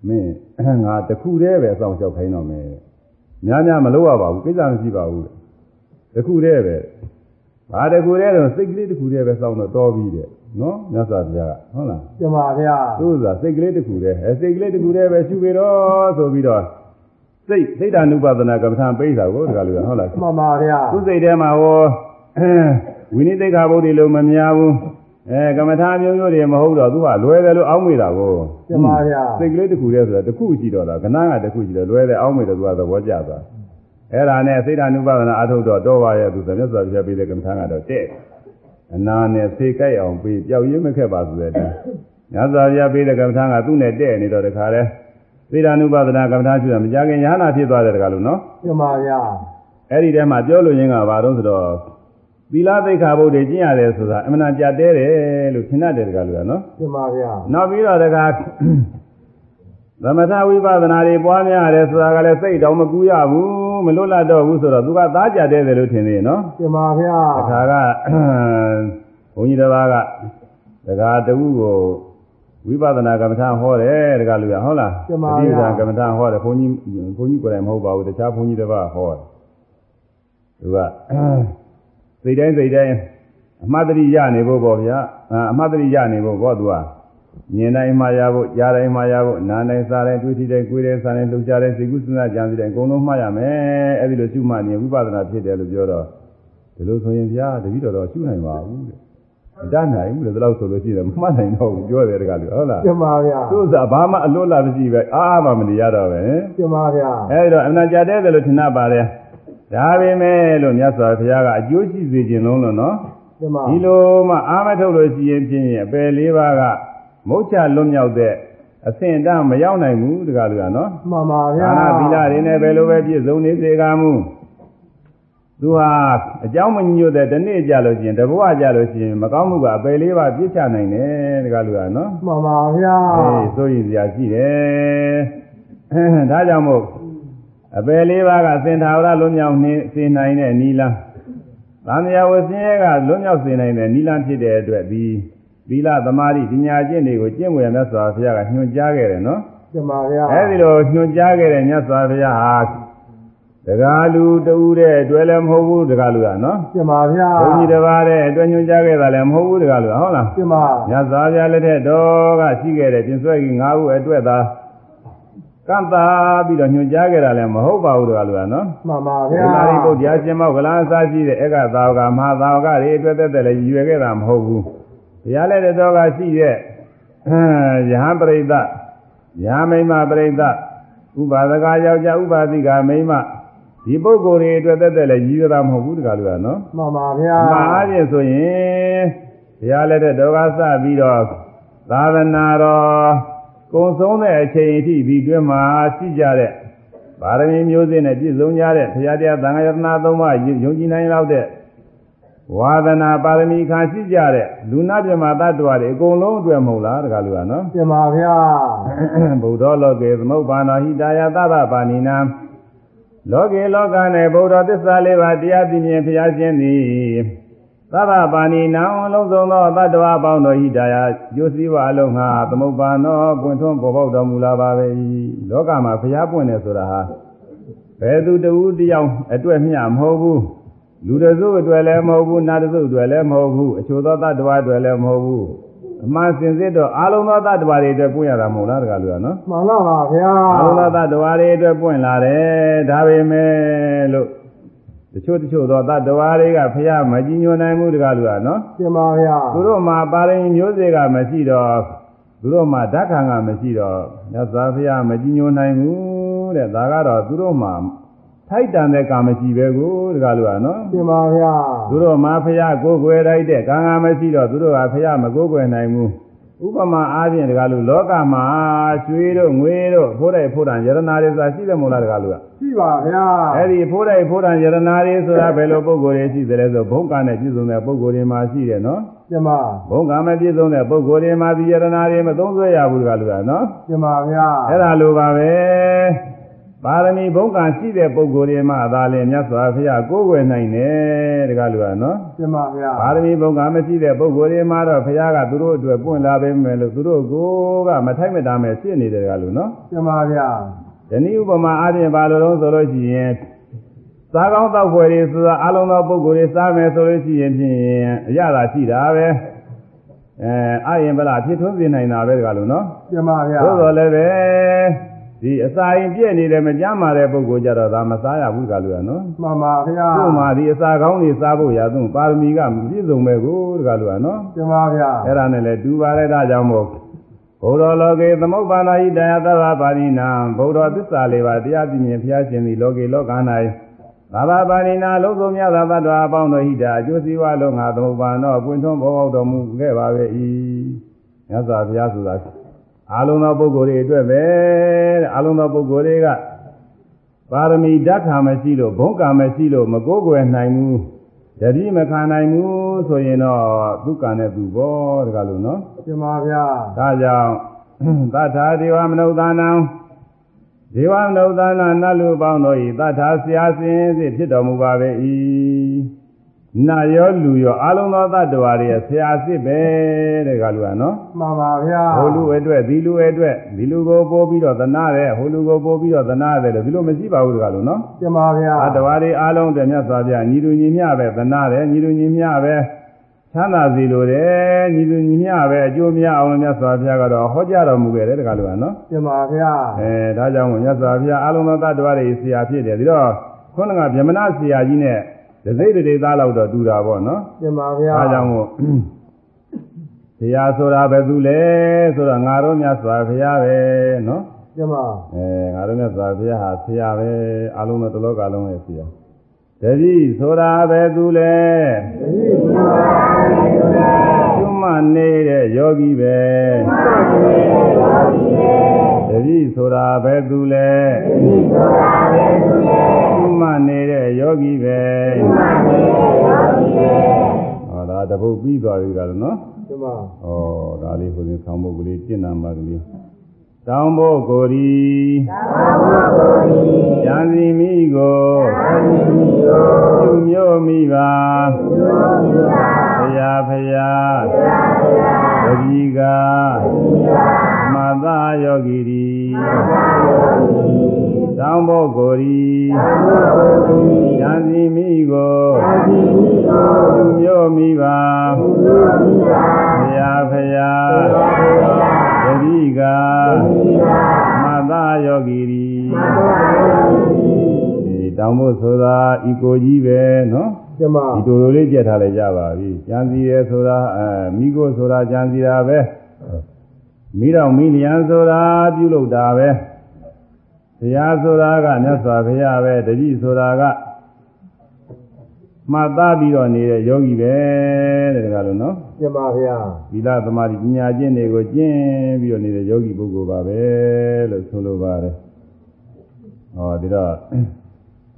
မင်းငါတခုတည်းပဲအဆောင်လျှောက်ခိုင်းတော့မယ် များများမလုပ်ရပါဘူးကိစ္စမရှိပါဘူးတဲ့တခုတည်းပဲဘာတခုတည်းတော့စိတ်ကလေးတခုတည်းပဲစောင့်တော့တော်ပြီတဲ့နော်မြတ်စွာဘုရားကဟုတ်လားကျမဗျာသူ့ဆိုတာစိတ်ကလေးတခုတည်းအဲစိတ်ကလေးတခုတည်းပဲရှုပြီတော့ဆိုပြီးတော့စိတ်စိတ်ဓာနုပဒနာကမ္မထာပိဋကကိုတကယ်လို့ဟုတ်လားမှန်ပါဗျာသူစိတ်ထဲမှာဟောဝိနိသိက္ခာပုဒ်တွေလို့မများဘူး အဲကမ္မထာမျိုးမျိုးတွေမဟုတ်တော့သူကလွယ်တယ်လို့အောင်းမိတာကိုကျမဗျာစိတ်ကလေးတစ်ခုတည်းဆိုတာတစ်ခုရှိတော့တာကဏ္ဍကတစ်ခုရှိတယ်လွယ်တယ်အောင်းမိတယ်သူကသဘောကျသွားအဲ့ဒါနဲ့စိတ်ဓာနုပါဒနာအထုတ်တော့တော့ပါရဲ့သူသမစ္ဆာပြပေးတဲ့ကမ္မထာကတော့တဲ့အနာနဲ့ဖေကြိုက်အောင်ပြီးပျောက်ရင်းမခက်ပါဆိုတဲ့တည်းညဇာပြပေးတဲ့ကမ္မထာကသူ့နဲ့တဲ့နေတော့တခါလဲစိတ်ဓာနုပါဒနာကမ္မထာရှိတာမကြခင်ညာနာဖြစ်သွားတဲ့တခါလို့နော်ပြမဗျာအဲ့ဒီထဲမှာပြောလို့ရင်းကဘာလို့ဆိုတော့ သီလသိက္ခာဘုဒ္ဓကျင့်ရတယ်ဆိုတာအမှန်တန်ကြတဲတယ်လို့ထင်တတ်တယ်တခါလို့နော်ပြမဗျာနောက်ပြီးတော့တခါသမထဝိပဿနာတွေပွားများရတယ်ဆိုတာကလည်းစိတ်တော်မကူရဘူးမလွတ်လပ်တော့ဘူးဆိုတော့သူကသားကြတဲ့တယ်လို့ထင်သေးနော်ပြမဗျာတခါကဘုန်းကြီးတစ်ပါးကတခါတူကိုဝိပဿနာကမ္မထာဟောတယ်တခါလူရဟုတ်လားပဋိပဒါကမ္မထာဟောတယ်ဘုန်းကြီးဘုန်းကြီးကိုယ်တိုင်မဟုတ်ပါဘူးတခြားဘုန်းကြီးတစ်ပါးဟောတယ်သူက စိတ်တိုင်းစိတ်တိုင်းအမှတ်တရရနေဖို့ပေါ့ဗျာအမှတ်တရရနေဖို့ပေါ့သူကမြင်တိုင်းမှားရဖို့ကြားတိုင်းမှားရဖို့နားတိုင်းစားတိုင်းတွေ့ထိတိုင်းကိုယ်တိုင်းစားတိုင်းလှုပ်ရှားတိုင်းစိတ်ကူးစဉ်းစားကြံစီတိုင်းအကုန်လုံးမှားရမယ်အဲ့ဒီလိုရှုမှတ်နေဝိပဿနာဖြစ်တယ်လို့ပြောတော့ဒီလိုဆိုရင်ဗျာတပည့်တော်တော့ရှုနိုင်ပါဘူးတဲ့မတတ်နိုင်ဘူးလေဒီလောက်ဆိုလို့ရှိရင်မမှတ်နိုင်တော့ဘူးပြောတယ်တကယ်လို့ဟုတ်လားပြမဗျာသူ့စားဘာမှအလွတ်လာမရှိပဲအားမှမနေရတော့ပဲပြမဗျာအဲဒီတော့အနာကြတဲ့တယ်လို့ထင်တတ်ပါတယ် ဒါပေမဲ့လို့မြတ်စွာဘုရားကအကျိုးရှိစေခြင်းလုံးလို့နော်ပြမဒီလိုမှအာမထုတ်လို့ရှိရင်ဖြင့်အပယ်လေးပါးကမုတ်ချလွတ်မြောက်တဲ့အဆင့်အတန်းမရောက်နိုင်ဘူးတကယ်လို့ရနော်မှန်ပါဗျာဒါနာသီလတွေနဲ့ဘယ်လိုပဲပြည့်စုံနေစေကမူသူဟာအကြောင်းမညွတ်တဲ့ဒီနေ့ကြလို့ရှိရင်တဘဝကြလို့ရှိရင်မကောင်းမှုကအပယ်လေးပါးပြစ်ချနိုင်တယ်တကယ်လို့ရနော်မှန်ပါဗျာအေးစိုးရင်စရာရှိတယ်ဒါကြောင့်မို့ အပယ်လေးပါးကစင်ထာဝရလွတ်မြောက်နေစေနိုင်တဲ့နီလန်းသံဃာဝဆင်းရဲကလွတ်မြောက်စေနိုင်တဲ့နီလန်းဖြစ်တဲ့အတွက်ဒီသီလသမာဓိပညာကျင့်တွေကိုကျင့်ဝယ်မြတ်စွာဘုရားကညွှန်ကြားခဲ့တယ်နော်ပြမဗျာအဲဒီလိုညွှန်ကြားခဲ့တဲ့မြတ်စွာဘုရားဟာတကားလူတူတဲ့အတွက်လည်းမဟုတ်ဘူးတကားလူကနော်ပြမဗျာဘုန်းကြီးတစ်ပါးတဲ့အတွက်ညွှန်ကြားခဲ့တာလည်းမဟုတ်ဘူးတကားလူကဟုတ်လားပြမမြတ်စွာဘုရားလက်ထက်တော်ကရှိခဲ့တဲ့ပြင်ဆွဲကြီး၅ခုအတွက်သာ ကန့်တာပြီးတော့ညွှန်ကြားခဲ့တာလည်းမဟုတ်ပါဘူးတကားလူကနော်မှန်ပါဘုဗျာရားရိပုတ္တရာရှင်မောကလန်အစားရှိတဲ့ဧကသာဝကမဟာသာဝကတွေအတွက်သက်သက်လည်းရွယ်ခဲ့တာမဟုတ်ဘူးဘုရားလက်ထက်တော်ကရှိတဲ့ယဟန်ပရိသတ်ယဟမိမပရိသတ်ဥပါဒကယောက်ျားဥပါတိကမိန်းမဒီပုဂ္ဂိုလ်တွေအတွက်သက်သက်လည်းရည်ရတာမဟုတ်ဘူးတကားလူကနော်မှန်ပါဗျာအမှားအားဖြင့်ဆိုရင်ဘုရားလက်ထက်တော်ကစပြီးတော့သာသနာတော် ကုံဆုံးတဲ့အချိန်အထိဒီတွင်မှာရှိကြတဲ့ဗာရမီမျိုးစေ့နဲ့ပြည့်စုံကြတဲ့ဘုရားတရားသံဃာယတနာသုံးပါးယုံကြည်နိုင်လောက်တဲ့ဝါဒနာပါရမီခံရှိကြတဲ့လူနာပြမတ္တဝါတွေအကုန်လုံးအတွက်မဟုတ်လားတကားလူကနော်ပြမဗျာဗုဒ္ဓလောကေသမုပ္ပါဏဟိတာယသဗ္ဗပါဏိနာလောကေလောက၌ဗုဒ္ဓသစ္စာလေးပါးတရားသိမြင်ဖျားခြင်းသည် သဗ္ဗပါဏိနာအလုံးစုံသောတတ္တဝါပေါင်းတို့ဟိတာယကျိုးစည်းဝါအလုံးငါသမုပ္ပါနောပွင့်ထွန်းပေါ်ပေါက်တော်မူလာပါပဲ၏လောကမှာဖျားပွင့်တယ်ဆိုတာဟာဘယ်သူတဦးတယောက်အတွက်မျှမဟုတ်ဘူးလူတစုအတွက်လည်းမဟုတ်ဘူးနတ်တစုအတွက်လည်းမဟုတ်ဘူးအချို့သောတတ္တဝါအတွက်လည်းမဟုတ်ဘူးအမှန်စင်စစ်တော့အလုံးသောတတ္တဝါတွေအတွက်ပွင့်ရတာမဟုတ်လားတကားလူကနော်မှန်လားပါဗျာအလုံးသောတ attva တွေအတွက်ပွင့်လာတယ်ဒါပေမဲ့လို့ တချို့တချို့သောတ attva တွေကဖះမကြည်ညိုနိုင်ဘူးတကားလူကနော်ပြမဗျာသူတို့မှာပါရင်မျိုးစေ့ကမရှိတော့သူတို့မှာဓာတ်ခံကမရှိတော့မြတ်စွာဘုရားမကြည်ညိုနိုင်ဘူးတဲ့ဒါကတော့သူတို့မှာထိုက်တန်တဲ့ကာမရှိပဲကိုတကားလူကနော်ပြမဗျာသူတို့မှာဖះကိုယ်ွယ်တိုက်တဲ့ကံကမရှိတော့သူတို့ကဖះမကိုယ်ွယ်နိုင်ဘူး ဥပမာအားဖြင့်တကားလူလောကမှာရွှေတို့ငွေတို့ဖိုးတိုက်ဖိုးတန်ယရနာတွေဆိုတာရှိတယ်မို့လားတကားလူကရှိပါဗျာအဲ့ဒီဖိုးတိုက်ဖိုးတန်ယရနာတွေဆိုတာဘယ်လိုပုံကိုယ်တွေရှိသလဲဆိုဘုံကနဲ့ပြည့်စုံတဲ့ပုံကိုယ်တွေမှာရှိတယ်နော်ပြမဘုံကမပြည့်စုံတဲ့ပုံကိုယ်တွေမှာဒီယရနာတွေမသုံးဆွဲရဘူးတကားလူကနော်ပြမဗျာအဲ့ဒါလိုပါပဲ ပါရမီဘုံကရှိတဲ့ပုံကိုယ်တွေမှာသာလေမြတ်စွာဘုရားကိုယ်ွယ်နိုင်တယ်တကားလူကနော်ပြမဗျာပါရမီဘုံကမရှိတဲ့ပုဂ္ဂိုလ်တွေမှာတော့ဘုရားကသူတို့အတွက်ပွင့်လာပေးမယ်လို့သူတို့ကိုကမထိုက်မတာမဲ့ဖြစ်နေတယ်ကလို့နော်ပြမဗျာဒီနည်းဥပမာအားဖြင့်ဘာလို့လဲဆိုလို့ရှိရင်စားကောင်းတောက်ဖွယ်တွေဆိုတာအလုံးသောပုဂ္ဂိုလ်တွေစားမယ်ဆိုလို့ရှိရင်ဖြင့်အရသာရှိတာပဲအဲအာရင်ဗလာဖြစ်ထွန်းစေနိုင်တာပဲကလို့နော်ပြမဗျာသို့တော်လည်းပဲ ဒီအစာရင်ပြည့်နေတယ်မကြမ်းမာတဲ့ပုဂ္ဂိုလ်ကြတော့ဒါမစားရဘူးကလို့ရနော်မှန်ပါဗျာသူ့မှာဒီအစာကောင်းတွေစားဖို့ရသူပါရမီကမပြည့်စုံပဲကိုတကလို့ရနော်ပြမဗျာအဲ့ဒါနဲ့လည်းတူပါလေဒါကြောင့်မို့ဘုရောလောကေသမုပ္ပါဏာဟိတယသဗ္ဗပါဏိနာဘုရောသစ္စာလေးပါးတရားပြည့်မြင်ဖျားရှင်သည်လောကေလောက၌သာသာပါဏိနာလုံးစုံမြတ်သောတ္တဝါအပေါင်းတို့ဟိတာအကျိုးစီးပွားလုံးငါသမုပ္ပါနောပွင့်ထွန်းဘောပေါက်တော်မူခဲ့ပါပဲ၏မြတ်စွာဘုရားဆိုတာ အာလုံးသောပုဂ္ဂိုလ်တွေအတွက်ပဲတဲ့အလုံးသောပုဂ္ဂိုလ်တွေကပါရမီဓာတ်ခါမရှိလို့ဘုံကံမရှိလို့မကိုးကွယ်နိုင်ဘူးတတိမခံနိုင်ဘူးဆိုရင်တော့သူကံနဲ့သူဘောတကားလို့နော်ရှင်ပါဗျာဒါကြောင့်သတ္ထာဒေဝမနုဿာနံဒေဝမနုဿာနနတ်လူပေါင်းတို့ဤသတ္ထာဆရာစင်စစ်ဖြစ်တော်မူပါပဲ၏ နတ်ရောလူရောအလုံးသောတ attva တွေရဲ့ဆရာစစ်ပဲတဲ့ကလူကနော်မှန်ပါဗျာဟိုလူအတွက်ဒီလူအတွက်ဒီလူကိုပို့ပြီးတော့သနာတယ်ဟိုလူကိုပို့ပြီးတော့သနာတယ်လို့ဒီလိုမရှိပါဘူးတကလို့နော်ရှင်ပါဗျာအတ္တဝါတွေအလုံးတည်းမြတ်စွာဘုရားညီလူညီမျှပဲသနာတယ်ညီလူညီမျှပဲချမ်းသာစီလိုတယ်ညီလူညီမျှပဲအကျိုးများအောင်လို့မြတ်စွာဘုရားကတော့ဟောကြားတော်မူခဲ့တယ်တကလို့ကနော်ရှင်ပါဗျာအဲဒါကြောင့်မို့မြတ်စွာဘုရားအလုံးသောတ attva တွေဆရာဖြစ်တယ်ဒီတော့ခုနကဗြဟ္မဏဆရာကြီးနဲ့ ဒသိဒိသားလောက်တော့တူတာပေါ့နော်ရှင်ပါဗျာဒါကြောင့်မို့ဆရာဆိုတာဘယ်သူလဲဆိုတော့ငါတို့မြတ်စွာဘုရားပဲနော်ရှင်ပါအဲငါတို့မြတ်စွာဘုရားဟာဆရာပဲအလုံးစုံတစ်လောကလုံးရဲ့ဆရာတတိဆိုတာပဲသူလဲတတိဘုရားရှင်ပါကျွမ်းမနေတဲ့ယောဂီပဲ တတိဆိုတာပဲသူလဲကျွမ်းမနေတဲ့ယောဂီပဲဟောဒါတပုတ်ပြီးသွားပြီကလည်းနော်ရှင်ပါဩဒါလေးဟိုစဉ်ဆောင်းဖို့ကလေးပြင်နာမှာကလေးတောင်းဖို့ကိုရီဉာဏ်စီမိကိုကျုံမျိုးမိပါဘုရားဖရာတတိကမသာယောဂီရီ တောင်းဖို့ကိုရီဉာဏ်စီမိကိုကျုံမျိုးမိပါဘုရားဖရာတတိကမသာယောဂီရီဒီတောင်းဖို့ဆိုတာဤကိုကြီးပဲနော်ရှင်ပါဒီတိုလိုလေးကြက်ထားလိုက်ကြပါပြီ။ကြံစီရဲဆိုတာအဲမိကိုဆိုတာကြံစီတာပဲ။ မိတော်မိလျံဆိုတာပြုလုပ်တာပဲ။တရားဆိုတာကမြတ်စွာဘုရားပဲ။တတိဆိုတာကမှတ်သားပြီးတော့နေတဲ့ယောဂီပဲတဲ့ဒါကလို့နော်ရှင်ပါဗျာ။သီလသမာဓိပညာကျင့်တွေကိုကျင့်ပြီးတော့နေတဲ့ယောဂီပုဂ္ဂိုလ်ပါပဲလို့ဆိုလိုပါတယ်။ဟောဒီတော့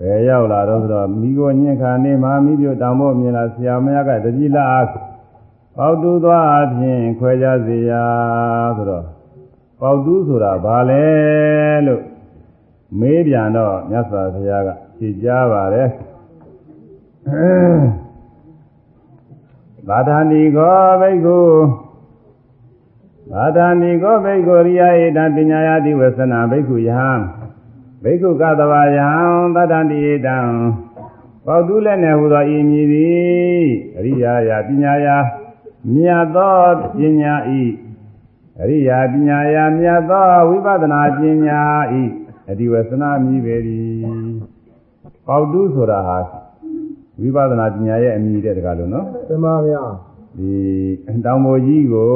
ဘယ်ရောက်လာတော့ဆိုတော့မိကိုညင်ခါနေမှာမိပြတောင်ဖို့မြင်လာဆရာမရကတတိလအား ပေါတူသွားအပြင်ခွဲကြစေရာဆိုတော့ပေါတူဆိုတာဘာလဲလို့မေးပြန်တော့မြတ်စွာဘုရားကဖြေကြားပါတယ်ဘာသာနိကောဘိက္ခုဘာသာနိကောဘိက္ခုရိယဧတံပညာယတိဝေသနာဘိက္ခုယဟံဘိက္ခုကတဝါယံသတ္တန္တိဧတံပေါတုလည်းနဲ့ဟူသောဤမည်သည်အရိယာယပညာယ မြတ်သောပညာဤအရိယာပညာယမြတ်သောဝိပဿနာပညာဤအဒီဝေသနာမည်ပေသည်ပေါတုဆိုတာဟာဝိပဿနာပညာရဲ့အမည်တဲ့တကားလို့နော်ရှင်ပါဗျာဒီတောင်ပေါ်ကြီးကို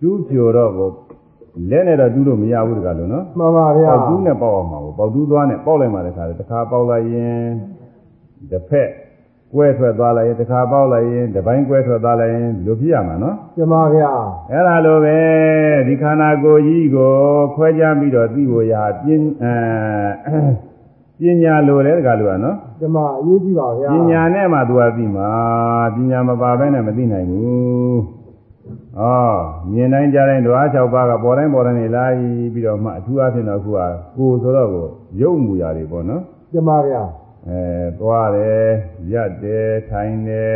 တူးပြိုတော့ကိုလက်နဲ့တော့တူးလို့မရဘူးတကားလို့နော်မှန်ပါဗျာပေါက်တူးနဲ့ပေါက်အောင်မှာကိုပေါက်တူးသွားနဲ့ပေါက်လိုက်မှတခါတခါပေါက်လိုက်ရင်တစ်ဖက် ကွဲထွက်သွားလိုက်ရင်တခါပေါက်လိုက်ရင်တစ်ပိုင်းကွဲထွက်သွားလိုက်ရင်လိုဖြစ်ရမှာနော်ရှင်ပါဗျာအဲ့ဒါလိုပဲဒီခန္ဓာကိုယ်ကြီးကိုခွဲခြားပြီးတော့သိဖို့ရာပြင်းအဲပညာလိုတယ်တကားလို့ကနော်ရှင်ပါအရေးကြီးပါဗျာပညာနဲ့မှသူကသိမှာပညာမပါဘဲနဲ့မသိနိုင်ဘူး။ဩမြင်တိုင်းကြားတိုင်းဓဝါ၆ပါးကပေါ်တိုင်းပေါ်တိုင်းနေလာပြီးတော့မှအထူးအဖြစ်တော့အခုကကိုယ်ဆိုတော့ကိုရုပ်မူရာတွေပေါ့နော်ရှင်ပါဗျာ။ အဲသွားတယ်ရက်တယ်ထိုင်တယ်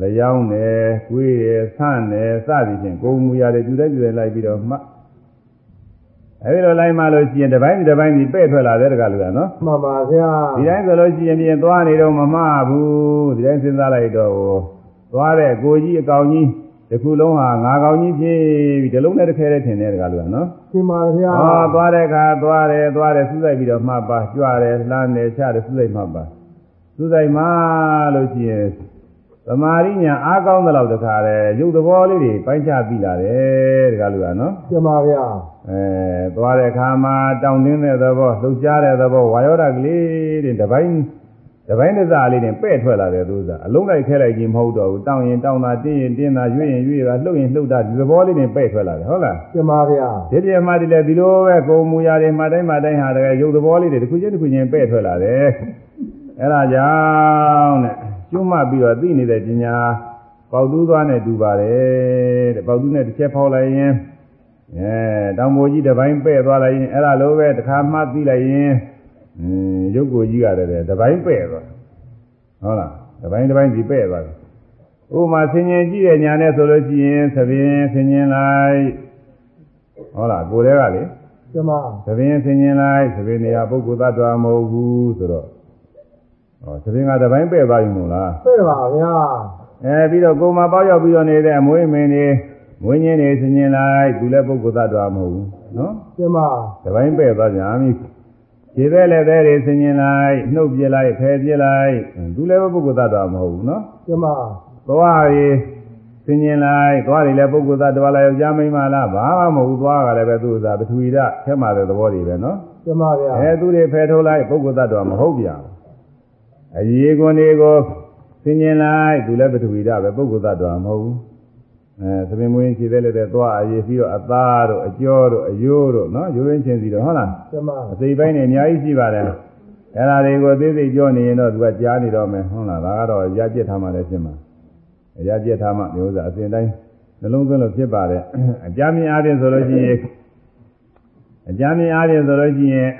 လျောင်းတယ်ကိုယ်တယ်ဆန့်တယ်စသည်ဖြင့်ကိုယ်မူရာတွေတူတိုင်းတူတိုင်းလိုက်ပြီးတော့မှအဲဒီလိုလိုက်မှလို့ရှိရင်တစ်ပိုင်းတစ်ပိုင်းဒီပဲ့ထွက်လာတဲ့တကလူကနော်မှန်ပါဗျာဒီတိုင်းဆိုလို့ရှိရင်ပြင်သွားနေတော့မမှားဘူးဒီတိုင်းစဉ်းစားလိုက်တော့သွားတဲ့ကိုကြီးအကောင်ကြီး တစ်ခုလုံးဟာငါကောင်ကြီးဖြစ်ပြီးဒီလုံးနဲ့တစ်ခဲနဲ့ထင်တယ်တကားလို့နော်ရှင်ပါဗျာဟောသွားတဲ့အခါသွားတယ်သွားတယ်စူးစိုက်ပြီးတော့မှတ်ပါကြွတယ်လှမ်းတယ်ချတယ်စူးစိုက်မှတ်ပါစူးစိုက်မှလို့ရှိရင်သသမာရိညာအားကောင်းတဲ့လောက်တခါလေရုပ်သဘောလေးတွေပိုင်းခြားပြီးလာတယ်တခါလူကနော်ကျင်ပါဗျာအဲသွားတဲ့အခါမှာတောင်းတင်းတဲ့သဘောလှုပ်ရှားတဲ့သဘောဝါယောဓာတ်ကလေးတွေတစ်ပိုင်း တစ်ပိုင်းတစ်စားလေးတွေပဲ့ထွက်လာတယ်သူစားအလုံးလိုက်ခဲလိုက်ခြင်းမဟုတ်တော့ဘူးတောင်းရင်တောင်းတာတင်းရင်တင်းတာရွေ့ရင်ရွေ့တာလှုပ်ရင်လှုပ်တာဒီသဘောလေးတွေပဲ့ထွက်လာတယ်ဟုတ်လားကျင်ပါဗျာဒီပြမှာဒီလေဒီလိုပဲကိုယ်မူရာတွေမှတိုင်းမှတိုင်းဟာတကယ်ရုပ်သဘောလေးတွေတစ်ခုချင်းတစ်ခုချင်းပဲ့ထွက်လာတယ်အဲ့ဒါကြောင့်တဲ့ကျွတ်မှတ်ပြီးတော့သိနေတဲ့ပညာပေါက်တူးသွားနဲ့တူပါတယ်တဲ့ပေါက်တူးနဲ့တစ်ချက်ဖောက်လိုက်ရင်အဲတောင်မိုးကြီးတစ်ပိုင်းပဲ့သွားလိုက်ရင်အဲ့ဒါလိုပဲတစ်ခါမှသိလိုက်ရင် အင်းရုပ်ကိုကြီးရတယ်တဲ့တစ်ပိုင်းပဲ့သွားဟုတ်လားတစ်ပိုင်းတစ်ပိုင်းစီပဲ့သွားတယ်ဥပမာဆင်ញင်ကြည့်တဲ့ညာနဲ့ဆိုလို့ရှိရင်သဘင်ဆင်ញင်လိုက်ဟုတ်လားကိုယ်တည်းကလေ ကျင်ပါ သဘင်ဆင်ញင်လိုက်သဘင်နေရာပုဂ္ဂိုလ်သတ္တဝါမဟုတ်ဘူးဆိုတော့ဟောသဘင်ကတစ်ပိုင်းပဲ့သွားပြီမို့လား ပဲ့ပါဗျာ အဲပြီးတော့ကိုယ်မှာပေါက်ရောက်ပြီးတော့နေတဲ့အမွေးမင်းနေမွေးညင်းနေဆင်ញင်လိုက်သူလည်းပုဂ္ဂိုလ်သတ္တဝါမဟုတ်ဘူးနော် ကျင်ပါ တစ်ပိုင်းပဲ့သွားကြပြီ ခြေပဲလည်းပဲတွေဆင်ញင်လိုက်နှုတ်ပြလိုက်ဖယ်ပြလိုက်သူလည်းပုဂ္ဂိုလ်သတ္တဝါမဟုတ်ဘူးနော် ကျင်ပါ သွားရီဆင်ញင်လိုက်သွားရီလည်းပုဂ္ဂိုလ်သတ္တဝါလည်းယောက်ျားမိန်းမလားဘာမှမဟုတ်ဘူးသွားကလည်းပဲသူ့သာပထဝီဓာတ်ထဲမှာတဲ့သဘောတွေပဲနော် ကျင်ပါဗျာ အဲသူတွေဖယ်ထုတ်လိုက်ပုဂ္ဂိုလ်သတ္တဝါမဟုတ်ပြန်ဘူးအရေးကွန်တွေကိုဆင်ញင်လိုက်သူလည်းပထဝီဓာတ်ပဲပုဂ္ဂိုလ်သတ္တဝါမဟုတ်ဘူး အဲသမင်မွေးခြေသေးလည်းတဲ့သွားအရေးပြီးတော့အသားတို့အကျော်တို့အယိုးတို့နော်ရိုးရင်းချင်းစီတို့ဟုတ်လားကျင်ပါအစိပ်ပိုင်းတွေအများကြီးရှိပါတယ်အဲ့ဒါတွေကိုသေးသေးပြောနေရင်တော့သူကကြားနေတော့မယ်ဟုတ်လားဒါကတော့ရပြစ်ထားမှလည်းဖြစ်မှာရပြစ်ထားမှမျိုးစားအစဉ်တိုင်းနှလုံးသွင်းလို့ဖြစ်ပါတယ်အကြမ်းမြင်အားဖြင့်ဆိုလို့ရှိရင်အကြမ်းမြင်အားဖြင့်ဆိုလို့ရှိရင်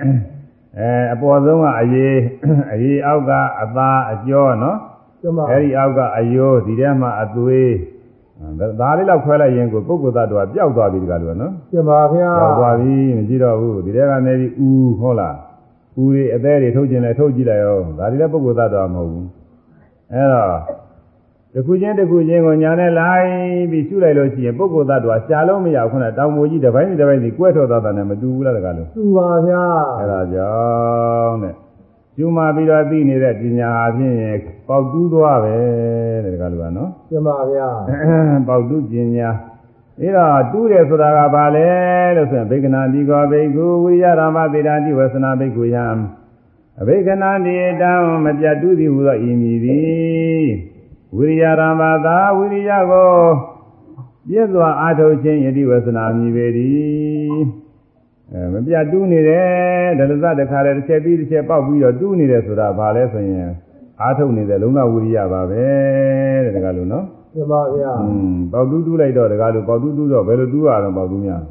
အဲအပေါ်ဆုံးကအရေးအရေးအောက်ကအသားအကျော်နော်ကျင်ပါအဲ့ဒီအောက်ကအယိုးဒီထဲမှာအသွေး ဒါလေးတော့ခွဲလိုက်ရင်ကိုပုဂ္ဂိုလ်သတ္တဝါပျောက်သွားပြီဒီကလို့နော်ကျင်ပါဗျာကြောက်သွားပြီမကြည့်တော့ဘူးဒီထဲကနေပြီးဥဟုတ်လားဥတွေအသေးတွေထုတ်ခြင်းလဲထုတ်ကြည့်လိုက်ရောဒါတွေလည်းပုဂ္ဂိုလ်သတ္တဝါမဟုတ်ဘူးအဲတော့တစ်ခုချင်းတစ်ခုချင်းကိုညာနဲ့လိုက်ပြီးရှုလိုက်လို့ရှိရင်ပုဂ္ဂိုလ်သတ္တဝါရှားလို့မရဘူးခုနတောင်မိုးကြီးတစ်ပိုင်းတစ်ပိုင်းစီကွဲထွက်သွားတာနဲ့မတူဘူးလားတကားလို့သူပါဗျာအဲဒါကြောင့်တဲ့ ကျူမာပြီးတော့သိနေတဲ့ပညာအဖြစ်ရင်ပေါက်တူးသွားပဲတဲ့တကားလို့ကနော်ကျင်ပါဗျာပေါက်တုပညာအဲတော့တူးတယ်ဆိုတာကဘာလဲလို့ဆိုရင်ဗေကနာတိကောဘိက္ခုဝိရရမသေတာတိဝေသနာဘိက္ခုယံအဘိကနာတိတံမပြတ်တူးသည်ဟူသောဤမည်သည်ဝိရိယရမသာဝိရိယကိုပြည့်စွာအားထုတ်ခြင်းယတိဝေသနာမည်ပေသည် အဲမပြတ်တူးနေတယ်ဒလသတခါလေတစ်ချက်ပြီးတစ်ချက်ပေါက်ပြီးတော့တူးနေတယ်ဆိုတာဘာလဲဆိုရင်အားထုတ်နေတဲ့လုံလဝိရိယပါပဲတဲ့တကယ်လို့နော်ကျင်ပါဗျာอืมပေါက်တူးတူးလိုက်တော့တကားလို့ပေါက်တူးတူးတော့ဘယ်လိုတူးရအောင်ပေါက်တူးများ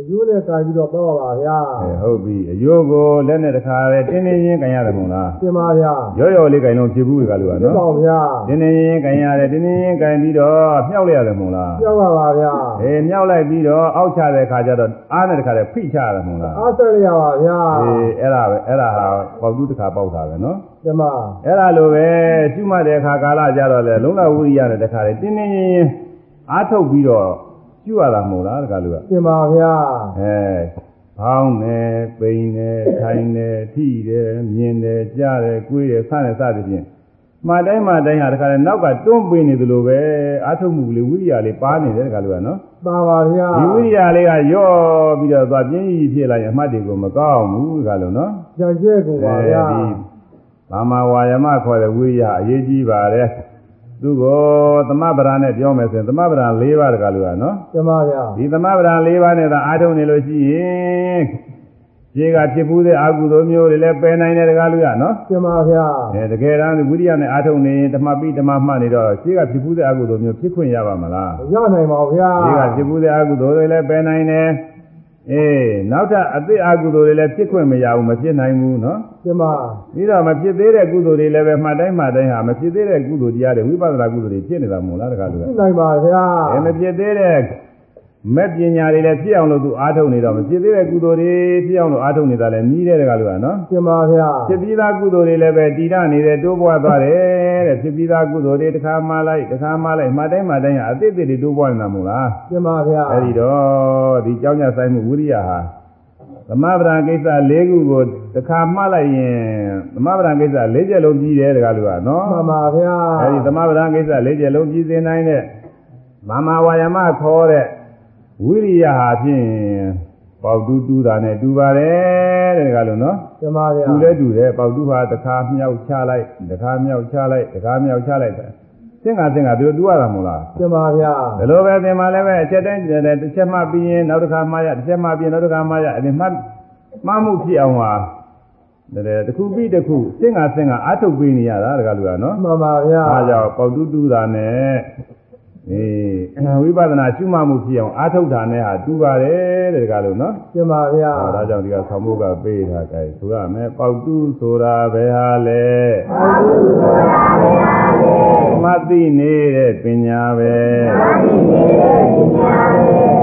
အယူနဲ့ကာပြီးတော့ပေါ့ပါဗျာအဲဟုတ်ပြီအယိုးကိုလက်နဲ့တခါပဲတင်းတင်းချင်းကန်ရတယ်မဟုတ်လားကျင်ပါဗျာရော့ရော့လေးကန်လို့ဖြစ်ဘူးကလို့ကကျင်ပါနော်ဗျာတင်းတင်းချင်းကန်ရတယ်တင်းတင်းချင်းကန်ပြီးတော့မြှောက်လိုက်ရတယ်မဟုတ်လားပြောပါပါဗျာအေးမြှောက်လိုက်ပြီးတော့အောက်ချတဲ့ခါကျတော့အားနဲ့တခါလဲဖိချရတယ်မဟုတ်လားအားဆက်ရပါဗျာအေးအဲ့ဒါပဲအဲ့ဒါဟာပေါက်တူးတစ်ခါပေါက်တာပဲနော်ကျင်ပါအဲ့ဒါလိုပဲကျွမှတ်တဲ့အခါကာလကြတော့လေလုံလဝိရိယနဲ့တခါလေတင်းတင်းချင်းအားထုတ်ပြီးတော့ ကျွရတာမဟုတ်လားတခါလို့ကကျင်ပါဗျာအဲဖောင်းတယ်ပိန်တယ်ထိုင်တယ်ထိတယ်မြင်တယ်ကြားတယ်ကိုယ်တယ်ဆန်းတယ်စသဖြင့်မှတိုင်းမှတိုင်းဟာတခါလေနောက်ကတွန်းပေးနေသလိုပဲအာထုတ်မှုလေးဝိရိယလေးပါနေတယ်တခါလို့ကနော်ပါပါဗျာဒီဝိရိယလေးကရော့ပြီးတော့သွားပြင်းကြီးဖြစ်လာရင်အမှတ်တွေကိုမကောင်းဘူးတခါလို့နော်ကြံကျဲကုန်ပါဗျာဒီဘာမဝါယမခေါ်တဲ့ဝိရိယအရေးကြီးပါတယ် သူကိုသမဗရာနဲ့ပြောမယ်ဆိုရင်သမဗရာ၄ပါးတခါလို့ကနော်ကျင်ပါဗျာဒီသမဗရာ၄ပါးနဲ့သာအားထုတ်နေလို့ရှိရင်ခြေကဖြစ်ဘူးတဲ့အကုသိုလ်မျိုးတွေလည်းပယ်နိုင်တယ်တကားလို့ရနော်ကျင်ပါဗျာအဲတကယ်တမ်းဝိရိယနဲ့အားထုတ်နေရင်ဓမ္မပိဓမ္မမှတ်နေတော့ခြေကဖြစ်ဘူးတဲ့အကုသိုလ်မျိုးဖြစ်ခွင့်ရပါမလားရနိုင်ပါဗျာခြေကဖြစ်ဘူးတဲ့အကုသိုလ်တွေလည်းပယ်နိုင်တယ် အေးနောက်ထပ်အသစ်အကုသိုလ်တွေလည်းဖြစ်ခွင့်မရဘူးမဖြစ်နိုင်ဘူးနော်ကျင်ပါပြီးတော့မဖြစ်သေးတဲ့ကုသိုလ်တွေလည်းပဲမှတ်တိုင်းမှတ်တိုင်းဟာမဖြစ်သေးတဲ့ကုသိုလ်တရားတွေဝိပဿနာကုသိုလ်တွေဖြစ်နေတာမို့လားတကားလို့သိနိုင်ပါဗျာအဲမဖြစ်သေးတဲ့ မဲ့ပညာတွေလည်းဖြစ်အောင်လို့သူအားထုတ်နေတော့မဖြစ်သေးတဲ့ကုသိုလ်တွေဖြစ်အောင်လို့အားထုတ်နေတာလည်းနီးတဲ့တကားလို့ကနော်ကျင်ပါဗျာဖြစ်ပြီးသားကုသိုလ်တွေလည်းပဲတည်ရနေတဲ့တိုးပွားသွားတယ်တဲ့ဖြစ်ပြီးသားကုသိုလ်တွေတစ်ခါမှလိုက်တစ်ခါမှလိုက်မှတ်တိုင်းမှတိုင်းဟာအသစ်အသစ်တွေတိုးပွားနေတာမို့လားကျင်ပါဗျာအဲဒီတော့ဒီကြောင်းကြဆိုင်မှုဝိရိယဟာသမဗရာကိစ္စ၄ခုကိုတစ်ခါမှတ်လိုက်ရင်သမဗရာကိစ္စ၄ချက်လုံးပြီးတယ်တကားလူကနော်မှန်ပါဗျာအဲဒီသမဗရာကိစ္စ၄ချက်လုံးပြီးစေနိုင်တဲ့မာမဝါယမခေါ်တဲ့ ဝိရိယဟာဖြင့်ပေါတူးတူးတာနဲ့တူပါတယ်တဲ့တကားလူနော်ကျမဗျာတူလဲတူတယ်ပေါတူးဟာတစ်ခါမြောက်ချလိုက်တစ်ခါမြောက်ချလိုက်တစ်ခါမြောက်ချလိုက်တယ်စင်္ကစင်္ကသူတို့တူရတာမဟုတ်လားကျမဗျာဒီလိုပဲသင်မှလည်းပဲအချက်တိုင်းတစ်ချက်မှပြီးရင်နောက်တစ်ခါမှရတစ်ချက်မှပြီးရင်နောက်တစ်ခါမှရအဲဒီမှမှမှုဖြစ်အောင်ဟာတဲ့တစ်ခုပြီးတစ်ခုစင်္ကစင်္ကအာထုတ်ပေးနေရတာတကလူကနော်မှန်ပါဗျာအားကြောင့်ပေါတူးတူးတာနဲ့ အေးဝိပဿနာရှုမှတ်မှုဖြစ်အောင်အာထုတ်တာနဲ့ဟာတူပါတယ်တဲ့တကလူနော်ကျမဗျာဟောဒါကြောင့်ဒီကဆောင်းဖို့ကပေးထားကြတယ်ဆိုရမယ်ပေါတူးဆိုတာဘယ်ဟာလဲမသိနေတဲ့ပညာပဲ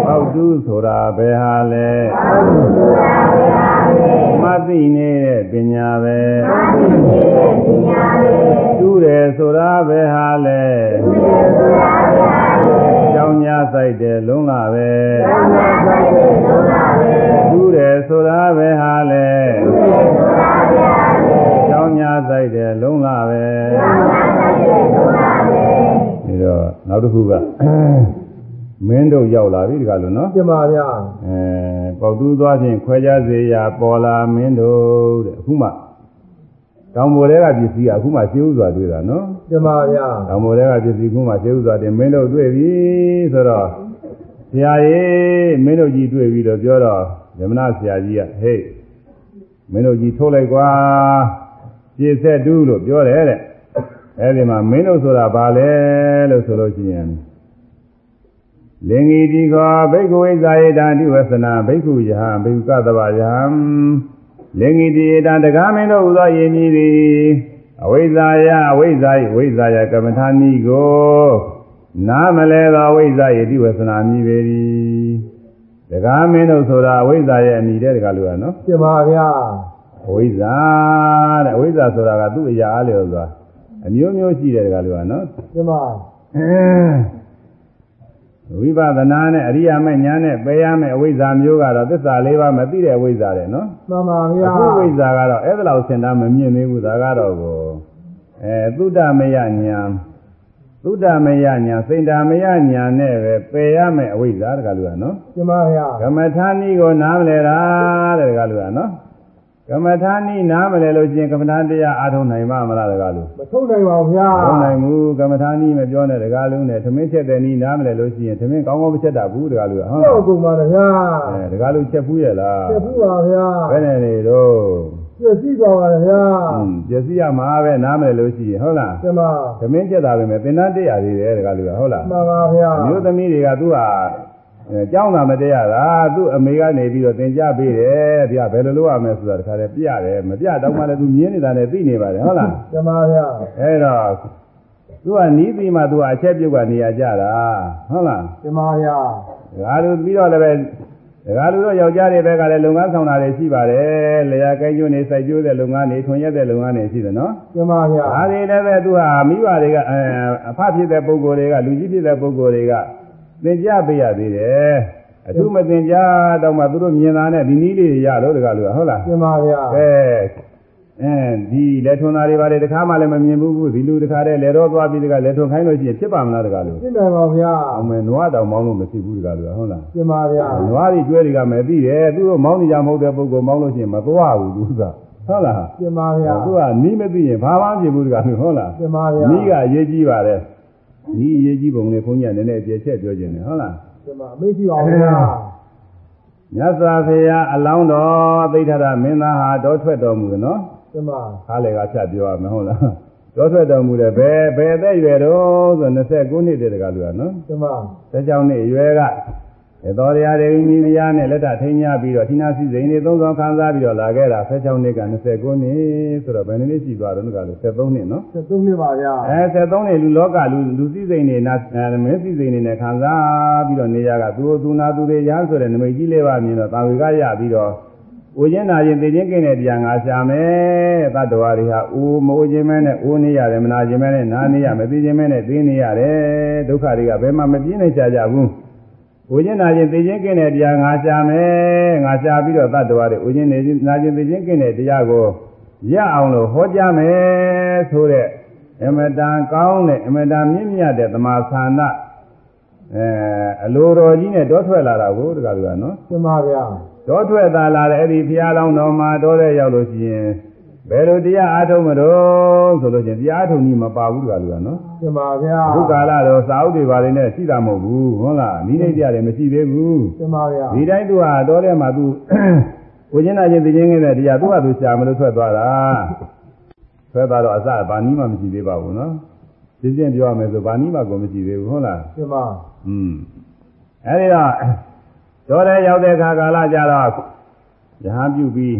ပေါတူးဆိုတာဘယ်ဟာလဲမသိနေတဲ့ပညာပဲတူးတယ်ဆိုတာဘယ်ဟာလဲ ကြောင်းညာဆိုင်တယ်လုံးလာပဲတူးတယ်ဆိုတာဘယ်ဟာလဲကြောင်းညာဆိုင်တယ်လုံးလာပဲဒီတော့နောက်တစ်ခုကမင်းတို့ရောက်လာပြီဒီကလို့နော်ကျမဗျာအဲပေါတူးသွားခြင်းခွဲခြားစေရာပေါ်လာမင်းတို့တဲ့အခုမှတောင်ပေါ်တွေကပစ္စည်းကအခုမှရှင်းဥစွာတွေ့တာနော် ကျမဗျာတောင်ပေါ်တွေကပစ္စည်းအခုမှရှင်းဥစွာတင်မင်းတို့တွေ့ပြီဆိုတော့ဆရာကြီးမင်းတို့ကြီးတွေ့ပြီတော့ပြောတော့ယမနာဆရာကြီးကဟေးမင်းတို့ကြီးထုတ်လိုက်ကွာပြည့်ဆက်တူးလို့ပြောတယ်တဲ့အဲဒီမှာမင်းတို့ဆိုတာဘာလဲလို့ဆိုလို့ရှိရင်လင်္ဂီတိခောဘိက္ခဝိဇာယေတံတိဝဆနာဘိက္ခုယဟံဘိက္ခုကတဗယဟံလင်္ဂီတိယေတံတကားမင်းတို့ဟူသောယင်ကြီးသည် အဝိဇ္ဇာယအဝိဇ္ဇာယဝိဇ္ဇာယကမ္မထာနိကိုနားမလဲသောအဝိဇ္ဇာယေတိဝဆနာမြည်ပေ၏တကားမင်းတို့ဆိုတာအဝိဇ္ဇာရဲ့အမိတဲ့တကားလို့ရနော်ကျမဗျာအဝိဇ္ဇာတဲ့အဝိဇ္ဇာဆိုတာကသူ့အရာအားလျော်စွာအမျိုးမျိုးရှိတဲ့တကားလို့ရနော်ကျမဝိပဿနာနဲ့အရိယာမဲ့ညာနဲ့ပယ်ရမယ့်အဝိဇ္ဇာမျိုးကတော့သစ္စာလေးပါးမသိတဲ့အဝိဇ္ဇာတဲ့နော်မှန်ပါဗျာအခုဝိဇ္ဇာကတော့အဲ့ဒါလောက်စင်တာမမြင်သေးဘူးဒါကတော့ကို အဲသုဒ္ဓမယညာသုဒ္ဓမယညာစိန္ဒမယညာနဲ့ပဲပယ်ရမယ့်အဝိဇ္ဇာတကားလို့ရနော်ကျမဗျာကမ္မထာနိကိုနားမလဲတာတဲ့တကားလို့ရနော်ကမ္မထာနိနားမလဲလို့ချင်းကမ္မထာတရားအားထုတ်နိုင်မှာမလားတကားလို့မထုတ်နိုင်ပါဘူးဗျာဘုံနိုင်ဘူးကမ္မထာနည်းမပြောနဲ့တကားလုံးနဲ့သမင်းချက်တဲ့နည်းနားမလဲလို့ရှိရင်သမင်းကောင်းကောင်းမချက်တတ်ဘူးတကားလို့ဟုတ်ဟုတ်ကုန်ပါဗျာအဲတကားလို့ချက်ဘူးရဲ့လားပြဘူးပါဗျာဘယ်နဲ့နေတော့ ပြည့်စည်သွားပါလေဗျာပြည့်စည်ရမှာပဲနားမယ်လို့ရှိရင်ဟုတ်လားတမသမင်းကျက်တာပဲမယ်သင်္ဍတရားတွေတယ်တကလူကဟုတ်လားမှန်ပါဗျာမျိုးသမီးတွေကသူ့ဟာကြောင်းတာမတရားတာသူ့အမေကနေပြီးတော့သင်ကြားပေးတယ်ဗျာဘယ်လိုလုပ်ရမလဲဆိုတာတခါတည်းပြတယ်မပြတော့မှလည်းသူမြင်နေတာနဲ့သိနေပါတယ်ဟုတ်လားတမဗျာအဲ့တော့သူကနီးပြီးမှသူကအချက်ပြုတ်ကနေရာကြတာဟုတ်လားတမဗျာဒါလိုပြီးတော့လည်း ဒကာလူတို့ယောက်ျားတွေဘက်ကလည်းလုပ်ငန်းဆောင်တာတွေရှိပါတယ်လျာကိုင်းကျွန်းနေစိုက်ကျိုးတဲ့လုပ်ငန်းတွေထွန်ရက်တဲ့လုပ်ငန်းတွေရှိတယ်နော်ကျမဗျာဒါတွေလည်းပဲသူဟာမိဘတွေကအအဖဖြစ်တဲ့ပုဂ္ဂိုလ်တွေကလူကြီးဖြစ်တဲ့ပုဂ္ဂိုလ်တွေကသင်ကြားပေးရသေးတယ်အထူးမသင်ကြားတော့မှသူတို့မြင်တာနဲ့ဒီနည်းလေးတွေရလို့ဒကာလူကဟုတ်လားကျမဗျာကဲ အဲဒီလက်ထွန်သားတွေပါလေတခါမှလည်းမမြင်ဘူးဘူးဒီလူတခါတည်းလက်တော့သွားပြီးတခါလက်ထွန်ခိုင်းလို့ရှိရင်ဖြစ်ပါမလားတခါလို့သိနိုင်ပါဗျာအောင်မယ်နွားတောင်မောင်းလို့မရှိဘူးတခါလို့ဟုတ်လားကျမဗျာနွားတွေကျွဲတွေကမသိတယ်သူတို့မောင်းနေကြမဟုတ်တဲ့ပုဂ္ဂိုလ်မောင်းလို့ရှိရင်မသွားဘူးသူကဟုတ်လားကျမဗျာသူကနီးမသိရင်ဘာမှမဖြစ်ဘူးတခါလို့ဟုတ်လားကျမဗျာနီးကအရေးကြီးပါတယ်နီးအရေးကြီးပုံလေးခွန်ကြီးကနည်းနည်းအပြည့်ချက်ပြောခြင်းတယ်ဟုတ်လားကျမမေ့ကြည့်ပါဦးဗျာမြတ်စွာဘုရားအလောင်းတော်သိဋ္ဌရမင်းသားဟာတော်ထွက်တော်မူတယ်နော် ကျမခါလေကဖြတ်ပြောရမယ်ဟုတ်လားတော်ထွက်တော်မူတယ်ဘယ်ဘယ်အသက်အရွယ်တော့ဆို29နှစ်တည်းတကလူကနော်ကျမ16နှစ်အရွယ်ကသောတရားတွေမိဖုရားနဲ့လက်ထထိန်းညာပြီးတော့ဌိနာစီစိန်တွေသုံးဆောင်ခံစားပြီးတော့လာခဲ့တာ16နှစ်က29နှစ်ဆိုတော့ဘယ်နှစ်နှစ်ရှိသွားတော့ကလူ73နှစ်နော်73နှစ်ပါဗျာအဲ73နှစ်လူလောကလူလူစည်းစိန်တွေနာမင်းစည်းစိန်တွေနဲ့ခံစားပြီးတော့နေရကသူသူနာသူတွေရမ်းဆိုတဲ့နမိတ်ကြီးလေးပါမြင်တော့တာဝေကရပြီးတော့ ဦးချင်းနာချင်းသိချင်းကိတဲ့တရားငါရှာမယ်တတ္တဝါတွေဟာဦးမဦးချင်းမဲနဲ့ဦးနေရတယ်မနာချင်းမဲနဲ့နာနေရမသိချင်းမဲနဲ့သိနေရတယ်ဒုက္ခတွေကဘယ်မှမပြင်းနိုင်ကြကြဘူးဥကျင်နာခြင်းသိခြင်းကင်းတဲ့တရားငါရှာမယ်ငါရှာပြီးတော့တတ္တဝါတွေဥကျင်နေနာခြင်းသိခြင်းကင်းတဲ့တရားကိုရအောင်လို့ဟောကြားမယ်ဆိုတဲ့အမတန်ကောင်းတဲ့အမတန်မြင့်မြတ်တဲ့သမာသနာအဲအလိုတော်ကြီးနဲ့တောထွက်လာတာကိုတကယ်လို့ကနော်ရှင်းပါဗျာ တောထွက်သာလာတဲ့အဲ့ဒီဘုရားလောင်းတော်မှာတောတဲ့ရောက်လို့ရှိရင်ဘယ်လိုတရားအားထုတ်မလို့ဆိုလို့ချင်းတရားအားထုတ်နည်းမပါဘူးတကယ်လို့ကနော်ရှင်းပါဗျာအခုကာလတော့စာအုပ်တွေပါနေနဲ့ရှိတာမဟုတ်ဘူးဟုတ်လားနိမိတ်တရားတွေမရှိသေးဘူးရှင်းပါဗျာဒီတိုင်းသူဟာတောထဲမှာသူကိုကျင်းနာချင်းသိချင်းကင်းတဲ့တရားသူ့ဟာသူရှာမလို့ထွက်သွားတာထွက်သွားတော့အစဘာနည်းမှမရှိသေးပါဘူးနော်ရှင်းရှင်းပြောရမယ်ဆိုဘာနည်းမှကိုမရှိသေးဘူးဟုတ်လားရှင်းပါอืมအဲဒီတော့ တော်တဲ့ရောက်တဲ့ခါကာလကြတော့ရဟန်းပြုပြီး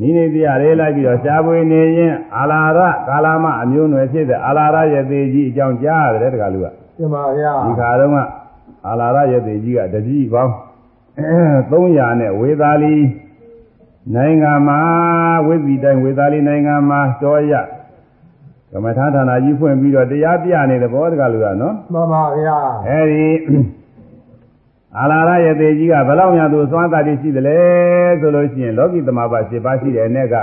နိနေတရားလေးလိုက်ပြီးတော့ရှားပွေနေရင်အာလာရကာလမအမျိုးနွယ်ဖြစ်တဲ့အာလာရရဲ့သေးကြီးအကြောင်းကြားရတယ်တကလူကရှင်းပါဗျာဒီခါတုန်းကအာလာရရဲ့သေးကြီးကတကြီးပေါင်း300နဲ့ဝေသာလီနိုင်ငံမှာဝိဇီတိုင်းဝေသာလီနိုင်ငံမှာတော်ရကမ္မထာဌာနကြီးဖွင့်ပြီးတော့တရားပြနေတဲ့ဘောတကလူကနော်မှန်ပါဗျာအဲဒီ အာလာရရဲ့သေးကြီးကဘယ်လောက်များသူသွမ်းတတ်ရှိသလဲဆိုလို့ရှိရင်လောကီသမဘာ7ပါးရှိတဲ့အ ਨੇ က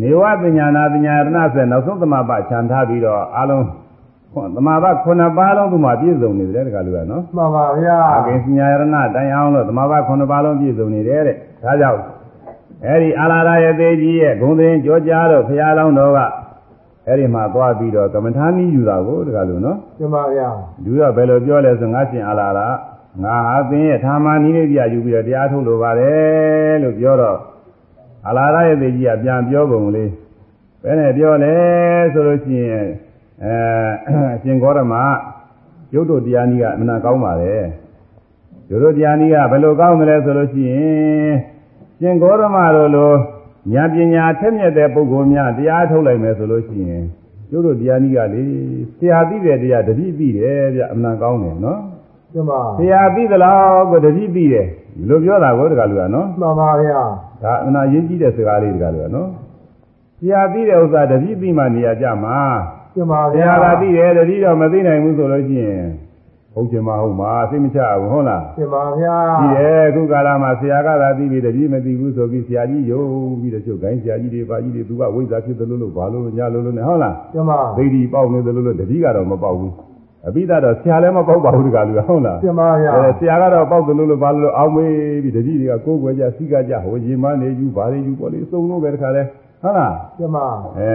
နေဝပညာနာပညာရဏဆိုနောက်ဆုံးသမဘာခြံထားပြီးတော့အလုံးသမဘာ9ပါးလုံးသူမှပြည့်စုံနေတယ်တကလူကနော်မှန်ပါဗျာအကိစ္စညာရဏတိုင်အောင်လို့သမဘာ9ပါးလုံးပြည့်စုံနေတယ်တဲ့ဒါကြောင့်အဲဒီအာလာရရဲ့သေးကြီးရဲ့ဂုံသင်ကြောကြားတော့ဘုရားလောင်းတော်ကအဲဒီမှာသွားပြီးတော့ကမ္မထာနည်းယူတာကိုတကလူနော်ရှင်းပါဗျာလူကဘယ်လိုပြောလဲဆိုငါရှင်အလာလာ ငါဟာသင်ရဲ့ထာမနီးလေးပြယူပြီးတော့တရားထုတ်လိုပါတယ်လို့ပြောတော့အလာရရဲ့သေကြီးကပြန်ပြောပုံလေးဘယ်နဲ့ပြောလဲဆိုလို့ရှိရင်အဲအရှင်ဂေါရမရုပ်တို့တရားနည်းကအမှန်ကောင်းပါတယ်ရုပ်တို့တရားနည်းကဘယ်လိုကောင်းတယ်လဲဆိုလို့ရှိရင်ရှင်ဂေါရမတို့လိုဉာဏ်ပညာထက်မြက်တဲ့ပုဂ္ဂိုလ်များတရားထုတ်လိုက်မယ်ဆိုလို့ရှိရင်ရုပ်တို့တရားနည်းကလေဆရာသိတဲ့တရားတတိသိတယ်ဗျအမှန်ကောင်းတယ်နော် ရှင်းပါဆရာသိသလားကိုတတိသိတယ်ဒီလိုပြောတာကိုတကလူကနော်မှန်ပါဗျာဒါအနာရေးကြည့်တဲ့စကားလေးတကလူကနော်ဆရာသိတဲ့ဥစ္စာတတိသိမှနေရာကြမှာရှင်းပါဆဗျာရာကသိတယ်တတိတော့မသိနိုင်ဘူးဆိုလို့ရှိရင်ဟုတ်ချင်မဟုတ်မှာသိမချဘူးဟုတ်လားရှင်းပါဗျာကြည့်တယ်အခုကာလမှာဆရာကသာသိပြီတတိမသိဘူးဆိုပြီးဆရာကြီးယုံပြီးတော့ချုပ်ခိုင်းဆရာကြီးတွေပါကြီးတွေသူကဝိဇ္ဇာဖြစ်တယ်လို့လို့ဘာလို့ညလို့လို့နဲ့ဟုတ်လားရှင်းပါဒိဋ္ဌိပေါက်နေတယ်လို့လို့တတိကတော့မပေါက်ဘူး အပိဓာတော့ဆရာလည်းမပေါက်ပါဘူးတကလူကဟုတ်လားရှင်းပါဗျာအဲဆရာကတော့ပေါက်တယ်လို့လို့ဘာလို့လို့အောင်းမေးပြီးတတိတွေကကိုယ်ွယ်ကြစိကကြဟိုရင်မနေယူဘာတွေယူပေါ့လေစုံလို့ပဲတခါလဲဟုတ်လားရှင်းပါအဲ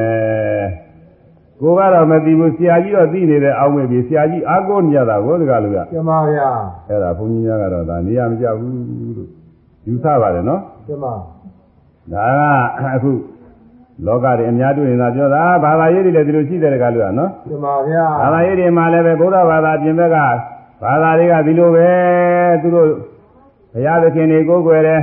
ကိုကတော့မသိဘူးဆရာကြီးတော့သိနေတယ်အောင်းမေးပြီးဆရာကြီးအားကိုးနေကြတာကိုတကလူကရှင်းပါဗျာအဲ့ဒါဘုန်းကြီးများကတော့ဒါနေရာမကြဘူးလို့ယူဆပါတယ်နော်ရှင်းပါဒါကအခု လောကတွေအများတွေ့နေတာပြောတာဘာသာရေးတွေလည်းဒီလိုရှိတယ်တကလူကနော်ရှင်းပါဗျာဘာသာရေးတွေမှာလည်းပဲဗုဒ္ဓဘာသာပြင်ဘက်ကဘာသာတွေကဒီလိုပဲသူတို့ဘုရားသခင်တွေကိုးကွယ်တယ်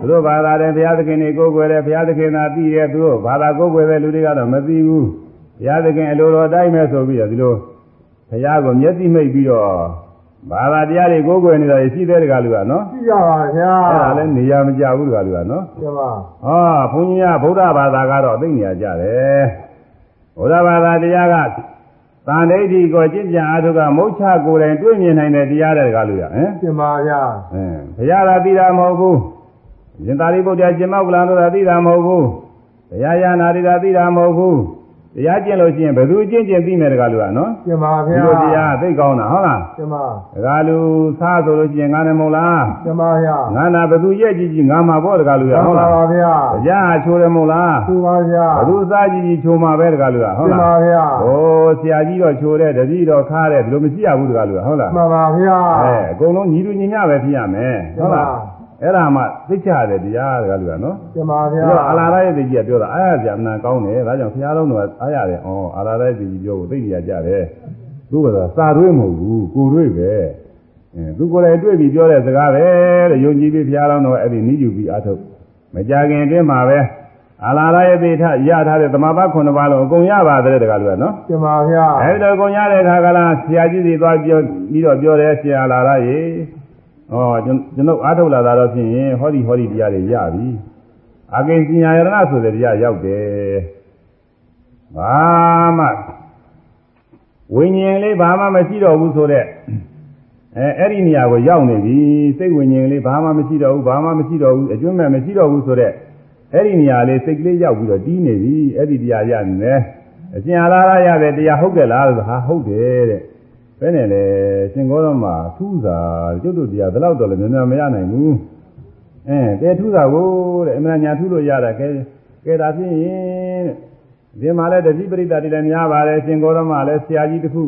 သူတို့ဘာသာတယ်ဘုရားသခင်တွေကိုးကွယ်တယ်ဘုရားသခင်သာသိတယ်သူတို့ဘာသာကိုးကွယ်တဲ့လူတွေကတော့မသိဘူးဘုရားသခင်အလိုတော်တိုင်းပဲဆိုပြီးတော့ဒီလိုဘုရားကိုမျက်စိမိတ်ပြီးတော့ ဘာသာတရားတွေကိုးကွယ်နေတာရှိတဲ့တကလူကနော်ရှိကြပါဗျာအဲ့ဒါလည်းနေရာမကြဘူးတကလူကနော်ရှင်းပါဟောဘုန်းကြီးကဗုဒ္ဓဘာသာကတော့သိနေရကြတယ်ဗုဒ္ဓဘာသာတရားကသံဒိဋ္ဌိကိုကျင့်ကြံအားထုတ်ကမုတ်ချကိုယ်တိုင်တွေ့မြင်နိုင်တဲ့တရားတဲ့ကလူရဟင်ရှင်းပါဗျာအင်းဘုရားသာသိတာမဟုတ်ဘူးရှင်သာရိပုတ္တရာရှင်မောက္ကလန်တို့သာသိတာမဟုတ်ဘူးဘုရားယာနာတွေသာသိတာမဟုတ်ဘူး တရားကျင့်လို့ရှိရင်ဘယ်သူကျင့်ကျင့်သိမယ်တကလူကနော်ရှင်းပါဒီဗျာလိုတရားသိကောင်းတာဟုတ်လားရှင်းပါတကလူစားဆိုလို့ရှိရင်ငါနဲ့မဟုတ်လားရှင်းပါဗျာငါနာဘယ်သူရဲ့ကြည့်ကြည့်ငါမှာပေါ့တကလူရရှဟုင်းတ်ပါလားဗျာတရားချိုးတယ်မဟုတ်လားရှင်းပါဗျာဘသူစားကြည့်ကြည့်ချိုမှာပဲတကားလူကဟုတ်ရှင်းလားပါဗျာဟိုဆရာကြီးတော့ချိုတဲ့တတိတော့ခါတဲ့ဒီလိုမရှိရဘူးတကားလူကဟုတ်လားမှန်ပါဗျာအဲအကုန်လုံးညီလူညီမျှပဲဖြစ်ရမယ်ဟုတ်လား အဲ့ဒါမှသိချရတယ်တရားတကားလူကနော်ရှင်းပါပြီးဗျာတော့အာလာရရဲ့တကြီးကပြောတာအားရကြအမှန်ကောင်းတယ်ဒါကြောင့်ဘုရားလုံးတော်အားရတယ်ဩအာလာရရဲ့တကြီးပြောဖို့သိနေရကြတယ်သူကစာတွေးမဟုတ်ဘူးကိုတွေးပဲအဲသူကိုယ်တိုင်တွေ့ပြီးပြောတဲ့စကားပဲတဲ့ယုံကြည်ပြီးဘုရားလုံးတော်အဲ့ဒီနိယူပြီးအထုတ်မကြခင်အတွင်းမှာပဲအာလာရရဲ့သေထရထားတဲ့သမဘာ9ပါးလုံးအကုန်ရပါတယ်တကားလူကနော်ရှင်းပါဗျာအဲဒီတော့ကုန်ရတဲ့အခါကလားဆရာကြီးတွေသွားပြောပြီးတော့ပြောတယ်ဆရာလာရရေ ဩကျွန်ကျွန်တော်အားထုတ်လာတာတော့ဖြင့်ဟောဒီဟောဒီတရားတွေရပြီအကိဉ္စညာယရဏဆိုတဲ့တရားရောက်တယ်ဘာမှဝိညာဉ်လေးဘာမှမရှိတော့ဘူးဆိုတော့အဲအဲ့ဒီနေရာကိုရောက်နေပြီစိတ်ဝိညာဉ်လေးဘာမှမရှိတော့ဘူးဘာမှမရှိတော့ဘူးအကျွမ်းမဲ့မရှိတော့ဘူးဆိုတော့အဲ့ဒီနေရာလေးစိတ်ကလေးရောက်ပြီးတော့တီးနေပြီအဲ့ဒီတရားရနေတယ်အရှင်အလားလားရတဲ့တရားဟုတ်တယ်လားလို့ဟာဟုတ်တယ်တဲ့ ဘယ်နဲ့လဲရှင်ကောတော်မှာထူးတာကျွတ်တို့တရားဘယ်တော့တော့လည်းများများမရနိုင်ဘူးအဲတဲထူးတာကိုတဲ့အမှန်ညာထူးလို့ရတာကဲကဲဒါဖြစ်ရင်တဲ့ဒီမှာလည်းတတိပရိသတ်တွေလည်းများပါတယ်ရှင်ကောတော်မှာလည်းဆရာကြီးတစ်ခု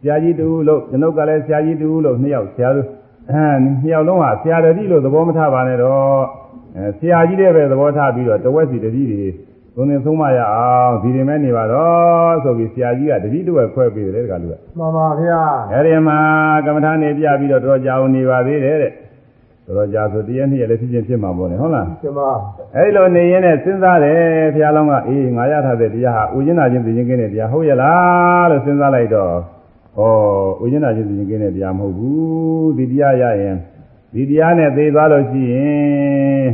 ဆရာကြီးတူလို့ကျွန်ုပ်ကလည်းဆရာကြီးတူလို့နှစ်ယောက်ဆရာတို့အဲနှစ်ယောက်လုံးဟာဆရာတတိလို့သဘောမထားပါနဲ့တော့အဲဆရာကြီးတဲ့ပဲသဘောထားပြီးတော့တဝက်စီတတိတွေ သုံးသင်ဆုံးမရအောင်ဒီရင်မဲ့နေပါတော့ဆိုပြီးဆရာကြီးကတတိတဝက်ခွဲပေးတယ်တကလူကမှန်ပါဗျာအဲဒီမှာကမ္မထာနေပြပြီးတော့တော်ကြာအောင်နေပါသေးတယ်တဲ့တော်ကြာဆိုတရက်နှစ်ရက်လည်းဖြစ်ချင်းဖြစ်မှာပေါ့လေဟုတ်လားကျမအဲဒီလိုနေရင်လည်းစဉ်းစားတယ်ဘုရားလောင်းကအေးငါရထားတဲ့တရားဟာဥကျင်နာချင်းသိချင်းကင်းတဲ့တရားဟုတ်ရဲ့လားလို့စဉ်းစားလိုက်တော့ဩဥကျင်နာချင်းသိချင်းကင်းတဲ့တရားမဟုတ်ဘူးဒီတရားရရင်ဒီတရားနဲ့သိသွားလို့ရှိရင်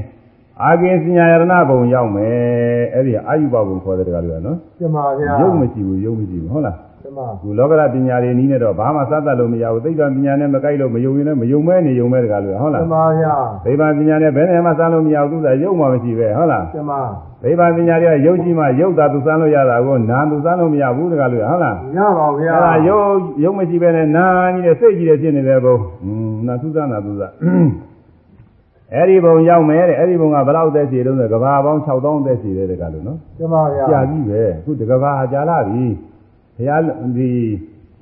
အာကိစညာယရဏဘုံရောက်မယ်အဲ့ဒီအာယုဘဘုံခေါ်တဲ့တရားလို့နော်ကျမဗျာရုပ်မရှိဘူးရုပ်မရှိဘူးဟုတ်လားကျမခုလောကရပညာတွေနီးနေတော့ဘာမှစသတ်လို့မရဘူးသိက္ခာပညာနဲ့မကိုက်လို့မယုံရင်လည်းမယုံမဲနေယုံမဲတကားလို့ဟုတ်ကျလားမဗျာသိဗ္ဗာပညာနဲ့ဘယ်နဲ့မှစမ်းလို့မရဘူးသူကယုံမှမရှိပဲဟုတ်လားကျမသိဗ္ဗာပညာတွေကယုတ်ကြည့်မှယုတ်တာသူစမ်းလို့ရတာကိုနာသူစမ်းလို့မရဘူးတကားလို့ဟုတ်လားရပါဗျာအဲ့ဒါယုတ်ယုတ်မရှိပဲနဲ့နာကြီးတဲ့စိတ်ကြီးတဲ့ဖြစ်နေတဲ့ဘုံอืมနာသူစမ်းတာသူစမ်း အဲ့ဒီဘုံရောက်မယ်တဲ့အဲ့ဒီဘုံကဘယ်လောက်သက်ရှိတုံးဆိုကဘာပေါင်း6000သက်ရှိတယ်တကားလို့နော်ကျမဗျာကြာကြီးပဲအခုတကဘာကြာလာပြီဘုရားဒီ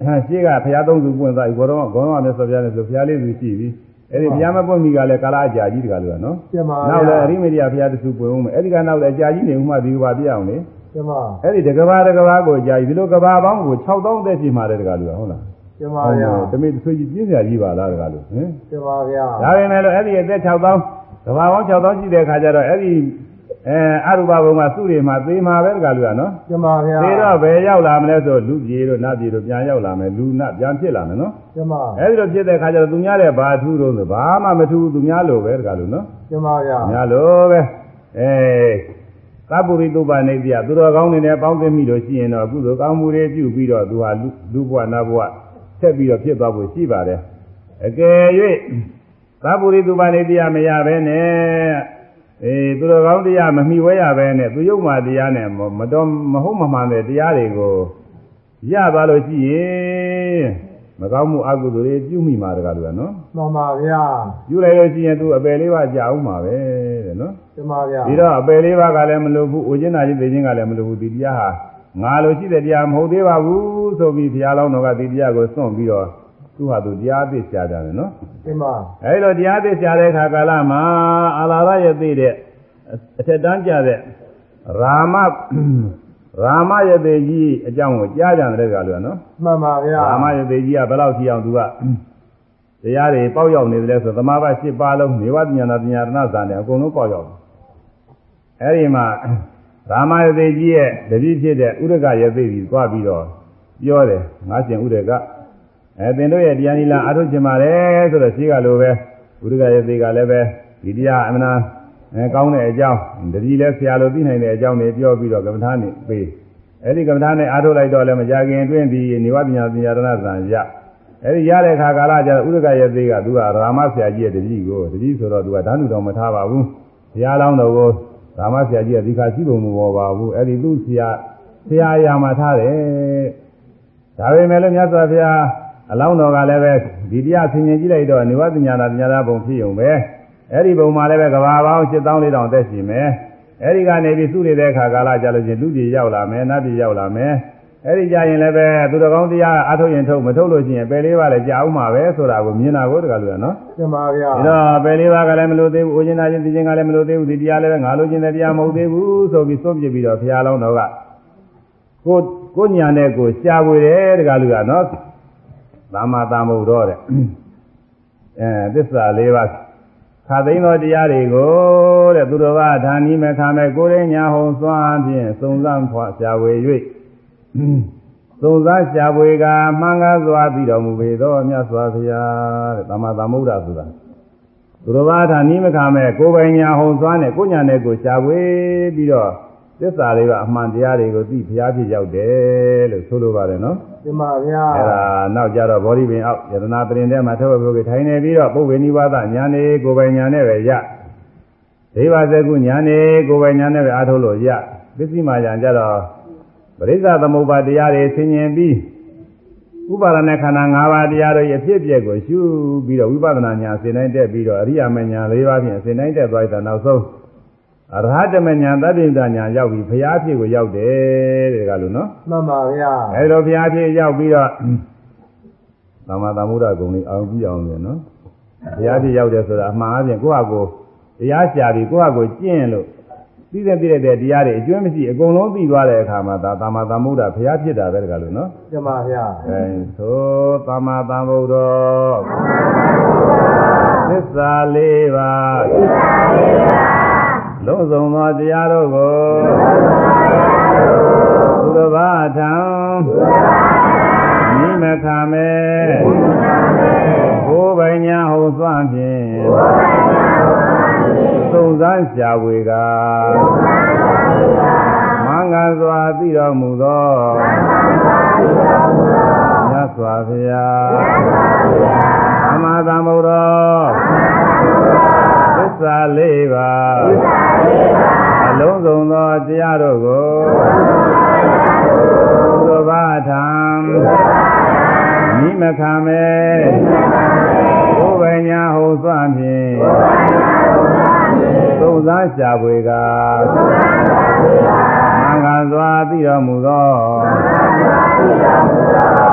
အဲရှေ့ကဘုရားသုံးစုပွင့်သွားပြီဘောတော်ကဘောတော်ကမြတ်စွာဘုရားနဲ့ဆိုဘုရားလေးစုရှိပြီအဲ့ဒီဘုရားမပွင့်မီကလည်းကာလအကြာကြီးတကလို့ကနော်ကျမနောက်လည်းအရိမရိယဘုရားတစုပွင့်ဦးမယ်အဲ့ဒီကနောက်လည်းအကြာကြီးနေဦးမှဒီကဘာပြအောင်လေကျမအဲ့ဒီတကဘာတကဘာကိုကြာကြီးဒီလိုကဘာပေါင်းကို6000သက်ရှိမှတယ်တကလို့ဟုတ်လား ကျမဗျာတမိတ်ဆွေးကြီးပြင်းစရာကြီးပါလားတကလို့ဟင်ကျမဗျာဒါပေမဲ့လို့အဲ့ဒီအသက်6000ကဘာပေါင်း6000ရှိတဲ့ခါကျတော့အဲ့ဒီအဲအရူပဘုံကစုတွေမှာသေမှာပဲတကလို့ကနော်ကျမဗျာသေတော့ဘယ်ရောက်လာမလဲဆိုလူပြေတို့နတ်ပြေတို့ပြန်ရောက်လာမယ်လူနတ်ပြန်ဖြစ်လာမယ်နော်ကျမအဲဒီလိုဖြစ်တဲ့ခါကျတော့သူများတဲ့ဘာထူးတော့ဆိုဘာမှမထူးဘူးသူများလိုပဲတကလို့နော်ကျမဗျာများလိုပဲအဲသဗ္ဗုရိတုပ္ပနေတိယသူတော်ကောင်းတွေနဲ့ပေါင်းသိမိလို့ရှိရင်တော့ကုသိုလ်ကောင်းမှုတွေပြုပြီးတော့သူဟာလူလူဘဝနတ်ဘဝ ဆက်ပြီးတော့ဖြစ်သွားဖို့ရှိပါတယ်အကယ်၍သဗ္ဗုရိတုပ္ပနေတိယမရဘဲနဲ့အေးသူတော်ကောင်းတရားမမိဝဲရဘဲနဲ့သူယုံမှတရားနဲ့မတော်မဟုတ်မမှန်တဲ့တရားတွေကိုရသွားလို့ရှိရင်မကောင်းမှုအကုသိုလ်တွေပြုမိမှာတကားလို့ကနော်မှန်ပါဗျာပြုလိုက်လို့ရှိရင်သူအပယ်လေးပါးကြာအောင်မှာပဲတဲ့နော်ကျမဗျာဒီတော့အပယ်လေးပါးကလည်းမလိုဘူးအိုကျင်းနာချင်းသိချင်းကလည်းမလိုဘူးဒီတရားဟာ ငါလိုရှိတဲ့တရားမဟုတ်သေးပါဘူးဆိုပြီးဘုရားလောင်းတော်ကဒီတရားကိုစွန့်ပြီးတော့သူဟာသူတရားအသစ်ရှားကြတယ်နော်ကျမအဲဒီလိုတရားအသစ်ရှားတဲ့အခါကာလမှာအာလာရရဲ့သိတဲ့အထက်တန်းကြတဲ့ရာမရာမရဲ့သိကြီးအကြောင်းကိုကြားကြတယ်ကလို့နော်မှန်ပါဗျာအာမယသေကြီးကဘယ်လောက်ရှိအောင်သူကတရားတွေပေါက်ရောက်နေတယ်လဲဆိုသမာဘ၈ပါးလုံးနေဝတ္တဉာဏပညာရဏဇာနဲ့အကုန်လုံးပေါက်ရောက်တယ်။အဲဒီမှာ ရာမယသေကြီးရဲ့တတိဖြစ်တဲ့ဥရကယသေကြီးသွားပြီးတော့ပြောတယ်ငါရှင်ဥရကအဲသင်တို့ရဲ့တရားနိလအထုချင်ပါတယ်ဆိုတော့ရှိကလိုပဲဥရကယသေကလည်းပဲဒီတရားအမနာအဲကောင်းတဲ့အကြောင်းတတိလည်းဆရာလိုသိနိုင်တဲ့အကြောင်းတွေပြောပြီးတော့ကမ္မထာနေပေးအဲ့ဒီကမ္မထာနဲ့အားထုတ်လိုက်တော့လည်းမကြခင်အတွင်းဒီနေဝပညာပညာရဏဇံရအဲ့ဒီရတဲ့အခါကာလကျတော့ဥဒကရဲ့သေးကသူကရာမဆရာကြီးရဲ့တတိကိုတတိဆိုတော့သူကဓာတ်နုတော်မထားပါဘူးဘုရားလောင်းတော်ကို ရာမဆရာကြီးကဒီခါရှိပုံမပေါ်ပါဘူးအဲ့ဒီသူ့ဆရာဆရာရာမှာထားတယ်ဒါပေမဲ့လည်းမြတ်စွာဘုရားအလောင်းတော်ကလည်းပဲဒီတရားဆင်ញင်ကြည့်လိုက်တော့နေဝပညာပညာရဘုံဖြစ်ုံပဲအဲ့ဒီဘုံမှာလည်းပဲကဘာပေါင်း7400သက်ရှိမယ်အဲဒီကနေပြီးသူ့နေတဲ့အခါကာလကြလို့ချင်းလူပြည်ရောက်လာမယ်နတ်ပြည်ရောက်လာမယ် အဲဒီကြရင်လည်းပဲသူတော်ကောင်းတရားအထုတ်ရင်ထုတ်မထုတ်လို့ရှိရင်ပယ်လေးပါးလည်းကြာအောင်မှာပဲဆိုတာကိုမြင်တာကိုတကယ်လို့နော်ကျမဗျာဒါတော့ပယ်လေးပါးကလည်းမလို့သေးဘူးအိုကျင်နာချင်းသိချင်းကလည်းမလို့သေးဘူးဒီတရားလည်းပဲငါလို့ချင်းတဲ့တရားမဟုတ်သေးဘူးဆိုပြီးသုံးပြပြီးတော့ဘုရားလောင်းတော်ကကိုကိုညာနဲ့ကိုရှားပွေတယ်တကယ်လို့ကနော်သာမသာမဟုတ်တော့တဲ့အဲသစ္စာလေးပါးခါသိမ်းသောတရားတွေကိုတဲ့သူတော်ကဌာနီမခါမဲ့ကိုရင်းညာဟုံစွမ်းဖြင့်စုံစမ်းဖွာရှားဝေ၍ စုံစမ်းရှားဝေကမှန်ကားစွာပြီးတော်မူပေသောမြတ်စွာဘုရားတဲ့သမ္မာသမ္ဗုဒ္ဓဆိုတာသူတော်ကဌာနီမခါမဲ့ကိုယ်ပိုင်ညာဟုံစွမ်းနဲ့ကိုညာနဲ့ကိုရှားဝေပြီးတော့သစ္စာလေးပါအမှန်တရားတွေကိုသိဘုရားဖြစ်ရောက်တယ်လို့ဆိုလိုပါတယ်နော်ကျမဗျာအဲ့ဒါနောက်ကြတော့ဘောဓိပင်အောက်ယတနာပရင်ထဲမှာထဝဘုရားထိုင်နေပြီးတော့ပုဗ္ဗေနိဝါဒညာနေကိုယ်ပိုင်ညာနဲ့ပဲရဒိဗ္ဗစကုညာနေကိုယ်ပိုင်ညာနဲ့ပဲအားထုတ်လို့ရပစ္စည်းမာညာကြတော့ ပရိစ္ဆသမုပ္ပါတရားတွေဆင်ញင်ပြီးဥပါဒณะခန္ဓာ၅ပါးတရားတို့ရဲ့အဖြစ်အပျက်ကိုရှုပြီးတော့ဝိပဿနာညာဆင်တိုင်းတက်ပြီးတော့အရိယာမညာ၄ပါးဖြင့်ဆင်တိုင်းတက်သွားတဲ့နောက်ဆုံးအရဟတမညာသတ္တိတညာရောက်ပြီးဘုရားဖြစ်ကိုရောက်တယ်တဲ့ကလို့နော် မှန်ပါဗျာ အဲဒီလိုဘုရားဖြစ်ရောက်ပြီးတော့သမ္မာသမ္ဗုဒ္ဓဂုံလေးအောင်ပြီးအောင်လေနော်ဘုရားဖြစ်ရောက်တယ်ဆိုတာအမှားအပြင်ကိုယ့်ဟာကိုယ်တရားရှာပြီးကိုယ့်ဟာကိုယ်ကျင့်လို့ သိတဲ့သိတဲ့တရားတွေအကျွမ်းမရှိအကုန်လုံးသိသွားတဲ့အခါမှာဒါသမ္မာသမ္ဗုဒ္ဓဘုရားဖြစ်တာပဲတကလို့နော်ကျမဗျာအဲသို့သမ္မာသမ္ဗုဒ္ဓသစ္စာလေးပါလုံးစုံသောတရားတို့ကိုသုတဘာထံနိမခမေဘိုးပိုင်ညာဟုသွမ်းဖြင့် သုံးစမ်းရှာဝေကမင်္ဂစွာသိတော်မူသောမြတ်စွာဘုရားအမသာမုဒ္ဓသစ္စာလေးပါအလုံးစုံသောတရားတို့ကိုသုဘထံနိမခမေဘုဗ္ဗညာဟုသွမ်းဖြင့် သုံးစားရှာဖွေကမင်္ဂစွာသိတော်မူသော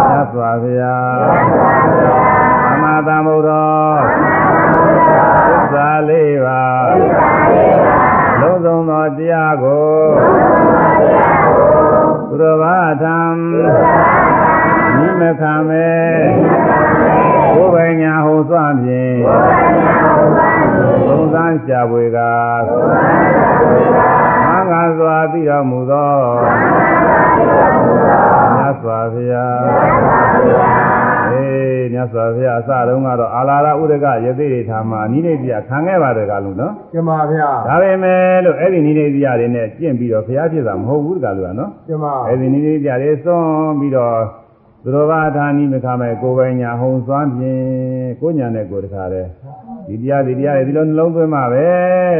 သတ်စွာဘုရားအမသာမုဒ္ဓသစ္စာလေးပါလုံးစုံသောတရားကိုသုရဘာထံနိမခမေ ဘုဗ္ဗညာဟုသွမ်းဖြင့်သုံးစားရှာဖွေကမင်္ဂစွာသိတော်မူသောမြတ်စွာဘုရားအေးမြတ်စွာဘုရားအစတုန်းကတော့အာလာရဥဒကယသိတွေထားမှာနိဒိတိယခံခဲ့ပါတယ်ကလို့နော်ကျမဗျာဒါပေမဲ့လို့အဲ့ဒီနိဒိတိယတွေနဲ့ကျင့်ပြီးတော့ဘုရားဖြစ်တာမဟုတ်ဘူးတကလို့ကနော်ကျမအဲ့ဒီနိဒိတိယတွေစွန့်ပြီးတော့ သူတော်ဘာဌာနိမခမဲ့ကိုယ်ပိုင်ညာဟုံစွမ်းဖြင့်ကိုညာနဲ့ကိုယ်တခါလဲဒီတရားဒီတရားတွေဒီလိုနှလုံးသွင်းမှာပဲ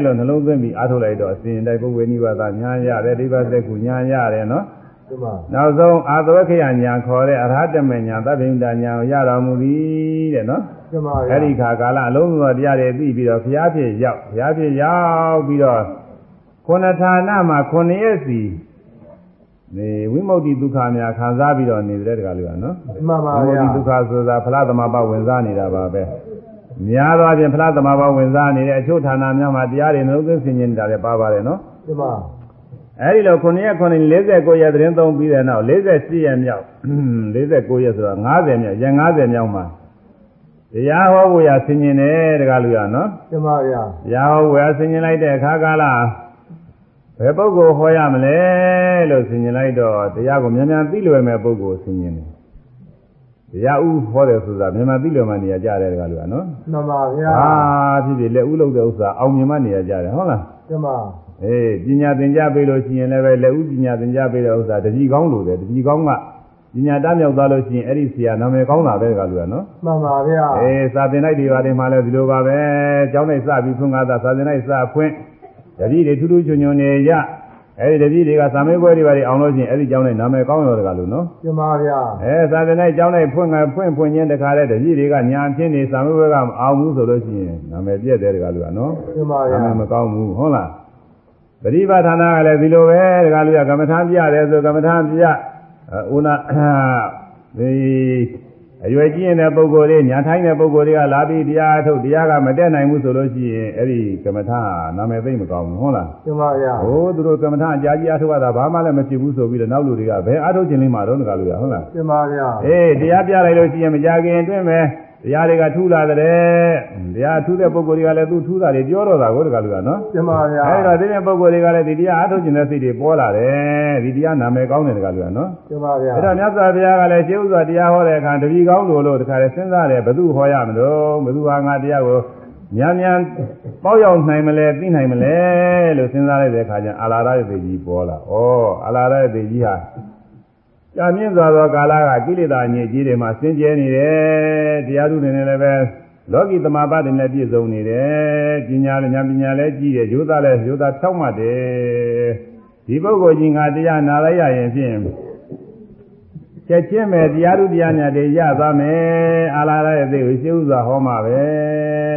လို့နှလုံးသွင်းပြီးအားထုတ်လိုက်တော့အစဉ်တိုင်းပုဂ္ဂိုလ်နိဗ္ဗာန်ညာရတယ်ဒိဗ္ဗစက္ခုညာရတယ်နော်ကျမနောက်ဆုံးအာသဝခေယညာခေါ်တဲ့အရဟတမေညာသဗ္ဗိန္ဒညာကိုရတော်မူသည်တဲ့နော်ကျမဗျာအဲ့ဒီခါကာလအလုံးစုံသောတရားတွေပြီးပြီးတော့ဘုရားဖြစ်ရောက်ဘုရားဖြစ်ရောက်ပြီးတော့ခုနဌာနမှာခုနှစ်ရက်စီ ဒီဝိမု ക്തി ဒုက္ခများခံစားပြီးတော့နေတဲ့တကလူကနော် မှန်ပါ ဝိမု ဗျာ ക്തി ဒုက္ခဆိုတာဖလားသမဘဝင်စားနေတာပါပဲများသောအားဖြင့်ဖလားသမဘဝင်စားနေတဲ့အချို့ဌာနများမှာတရားတွေနှုတ်သွင်းဆင်ခြင်နေတာလည်းပါပါတယ်နော် ကျမ အဲဒီလို9ရက်9 49ရက်သတင်းသုံးပြီးတဲ့နောက်48ရက်မြောက်49ရက်ဆိုတော့90မြောက်ရက်90မြောက်မှာတရားဟောဖို့ရဆင်ញင်တယ်တကားလူရနော် ကျမဗျာ တရားဟောဖို့ရဆင်ញင်လိုက်တဲ့အခါကာလ ဘယ်ပုဂ္ဂိုလ်ဟောရမလဲလို့ဆင်ញင်လိုက်တော့တရားကိုမြန်မြန်သိလွယ်မဲ့ပုဂ္ဂိုလ်ဆင်ញင်တယ်တရားဥဟောတယ်ဆိုတာမြန်မြန်သိလွယ်မှနေရာကြတယ်တကားလူရနော်မှန်ပါဗျာအာဖြစ်ဖြစ်လက်ဥလုပ်တဲ့ဥစ္စာအောင်မြင်မှနေရာကြတယ်ဟုတ်လားကျမအေးပညာသင်ကြားပေးလို့ရှိရင်လည်းပဲလက်ဥပညာသင်ကြားပေးတဲ့ဥစ္စာတတိကောင်းလို့တယ်တတိကောင်းကပညာတတ်မြောက်သွားလို့ရှိရင်အဲ့ဒီဆရာနာမည်ကောင်းတာပဲကလူကနော်မှန်ပါဗျာအေးစာသင်လိုက်တွေပါတယ်မှာလည်းဒီလိုပါပဲကျောင်း၌စပြီးဖွင့်ကားတာစာသင်လိုက်စဖွင့် တတိတွေထူးထူးချွန်ချွန်နေရအဲ့ဒီတတိတွေကစာမေးပွဲတွေပါတယ်အောင်လို့ရှိရင်အဲ့ဒီကျောင်း၌နာမည်ကောင်းရောတကလူနော်ကျမဗျာအဲစာသင်လိုက်ကျောင်း၌ဖွင့်ကဖွင့်ဖွင့်ချင်းတခါလဲတတိတွေကညာချင်းနေစာမေးပွဲကမအောင်ဘူးဆိုလို့ရှိရင်နာမည်ပြည့်တယ်တကလူကနော်ကျမနာဗျာမည်မကောင်းဘူးဟုတ်လားပရိပါဌာနာကလည်းဒီလိုပဲတခါလူကကမ္မထာပြတယ်ဆိုကမ္မထာပြဥနာဒီ အရွယ်ကြီးရင်တဲ့ပုဂ္ဂိုလ်တွေညာထိုင်းတဲ့ပုဂ္ဂိုလ်တွေကလာပြီးတရားအထုတ်တရားကမတက်နိုင်ဘူးဆိုလို့ရှိရင်အဲ့ဒီကမ္မထာနာမည်သိမ့်မကောင်းဘူးဟုတ်လားကျမဗျာဟိုးသူတို့ကမ္မထာအကြာကြီးအထုတ်ရတာဘာမှလည်းမဖြစ်ဘူးဆိုပြီးတော့နောက်လူတွေကဘယ်အထုတ်ခြင်းလေးမှတော့တခါလူကဟုတ်လားကျမဗျာအေးတရားပြလိုက်လို့ရှိရင်မကြခင်အတွင်းပဲ တရားတွေကထူလာတဲ့တရားထူတဲ့ပုဂ္ဂိုလ်တွေကလည်းသူထူတာတွေပြောတော့တာကိုတကလူကနော်ကျမဗျာအဲဒီတော့ဒီတဲ့ပုဂ္ဂိုလ်တွေကလည်းဒီတရားအထုတ်ခြင်းတဲ့စိတ်တွေပေါ်လာတယ်ဒီတရားနာမည်ကောင်းတယ်တကလူကနော်ကျမဗျာအဲတော့မြတ်စွာဘုရားကလည်းရှင်းဥစွာတရားဟောတဲ့အခါတပည့်ကောင်းလို့လို့တခါလဲစဉ်းစားတယ်ဘယ်သူဟောရမလို့ဘယ်သူဟာငါတရားကိုများများပေါက်ရောက်နိုင်မလဲသိနိုင်မလဲလို့စဉ်းစားလိုက်တဲ့အခါကျအာလာရရဲ့သိကြီးပေါ်လာဩအာလာရရဲ့သိကြီးဟာ ကြာမြင့်စွာသောကာလကကိလေသာညစ်ကြီးတွေမှာဆင်းကျဲနေတယ်တရားသူတွေနဲ့လည်းပဲလောကီသမာပတ်တွေနဲ့ပြည့်စုံနေတယ်ပညာလည်းဉာဏ်ပညာလည်းကြီးတယ်ယောသားလည်းယောသားဖြောက်မှတ်တယ်ဒီပုဂ္ဂိုလ်ကြီးငါတရားနာလိုက်ရရင်ဖြင့်ချက်ချင်းပဲတရားသူတရားညာတွေရသွားမယ်အာလာရရဲ့သိကိုရှင်းဥစွာဟောမှာပဲ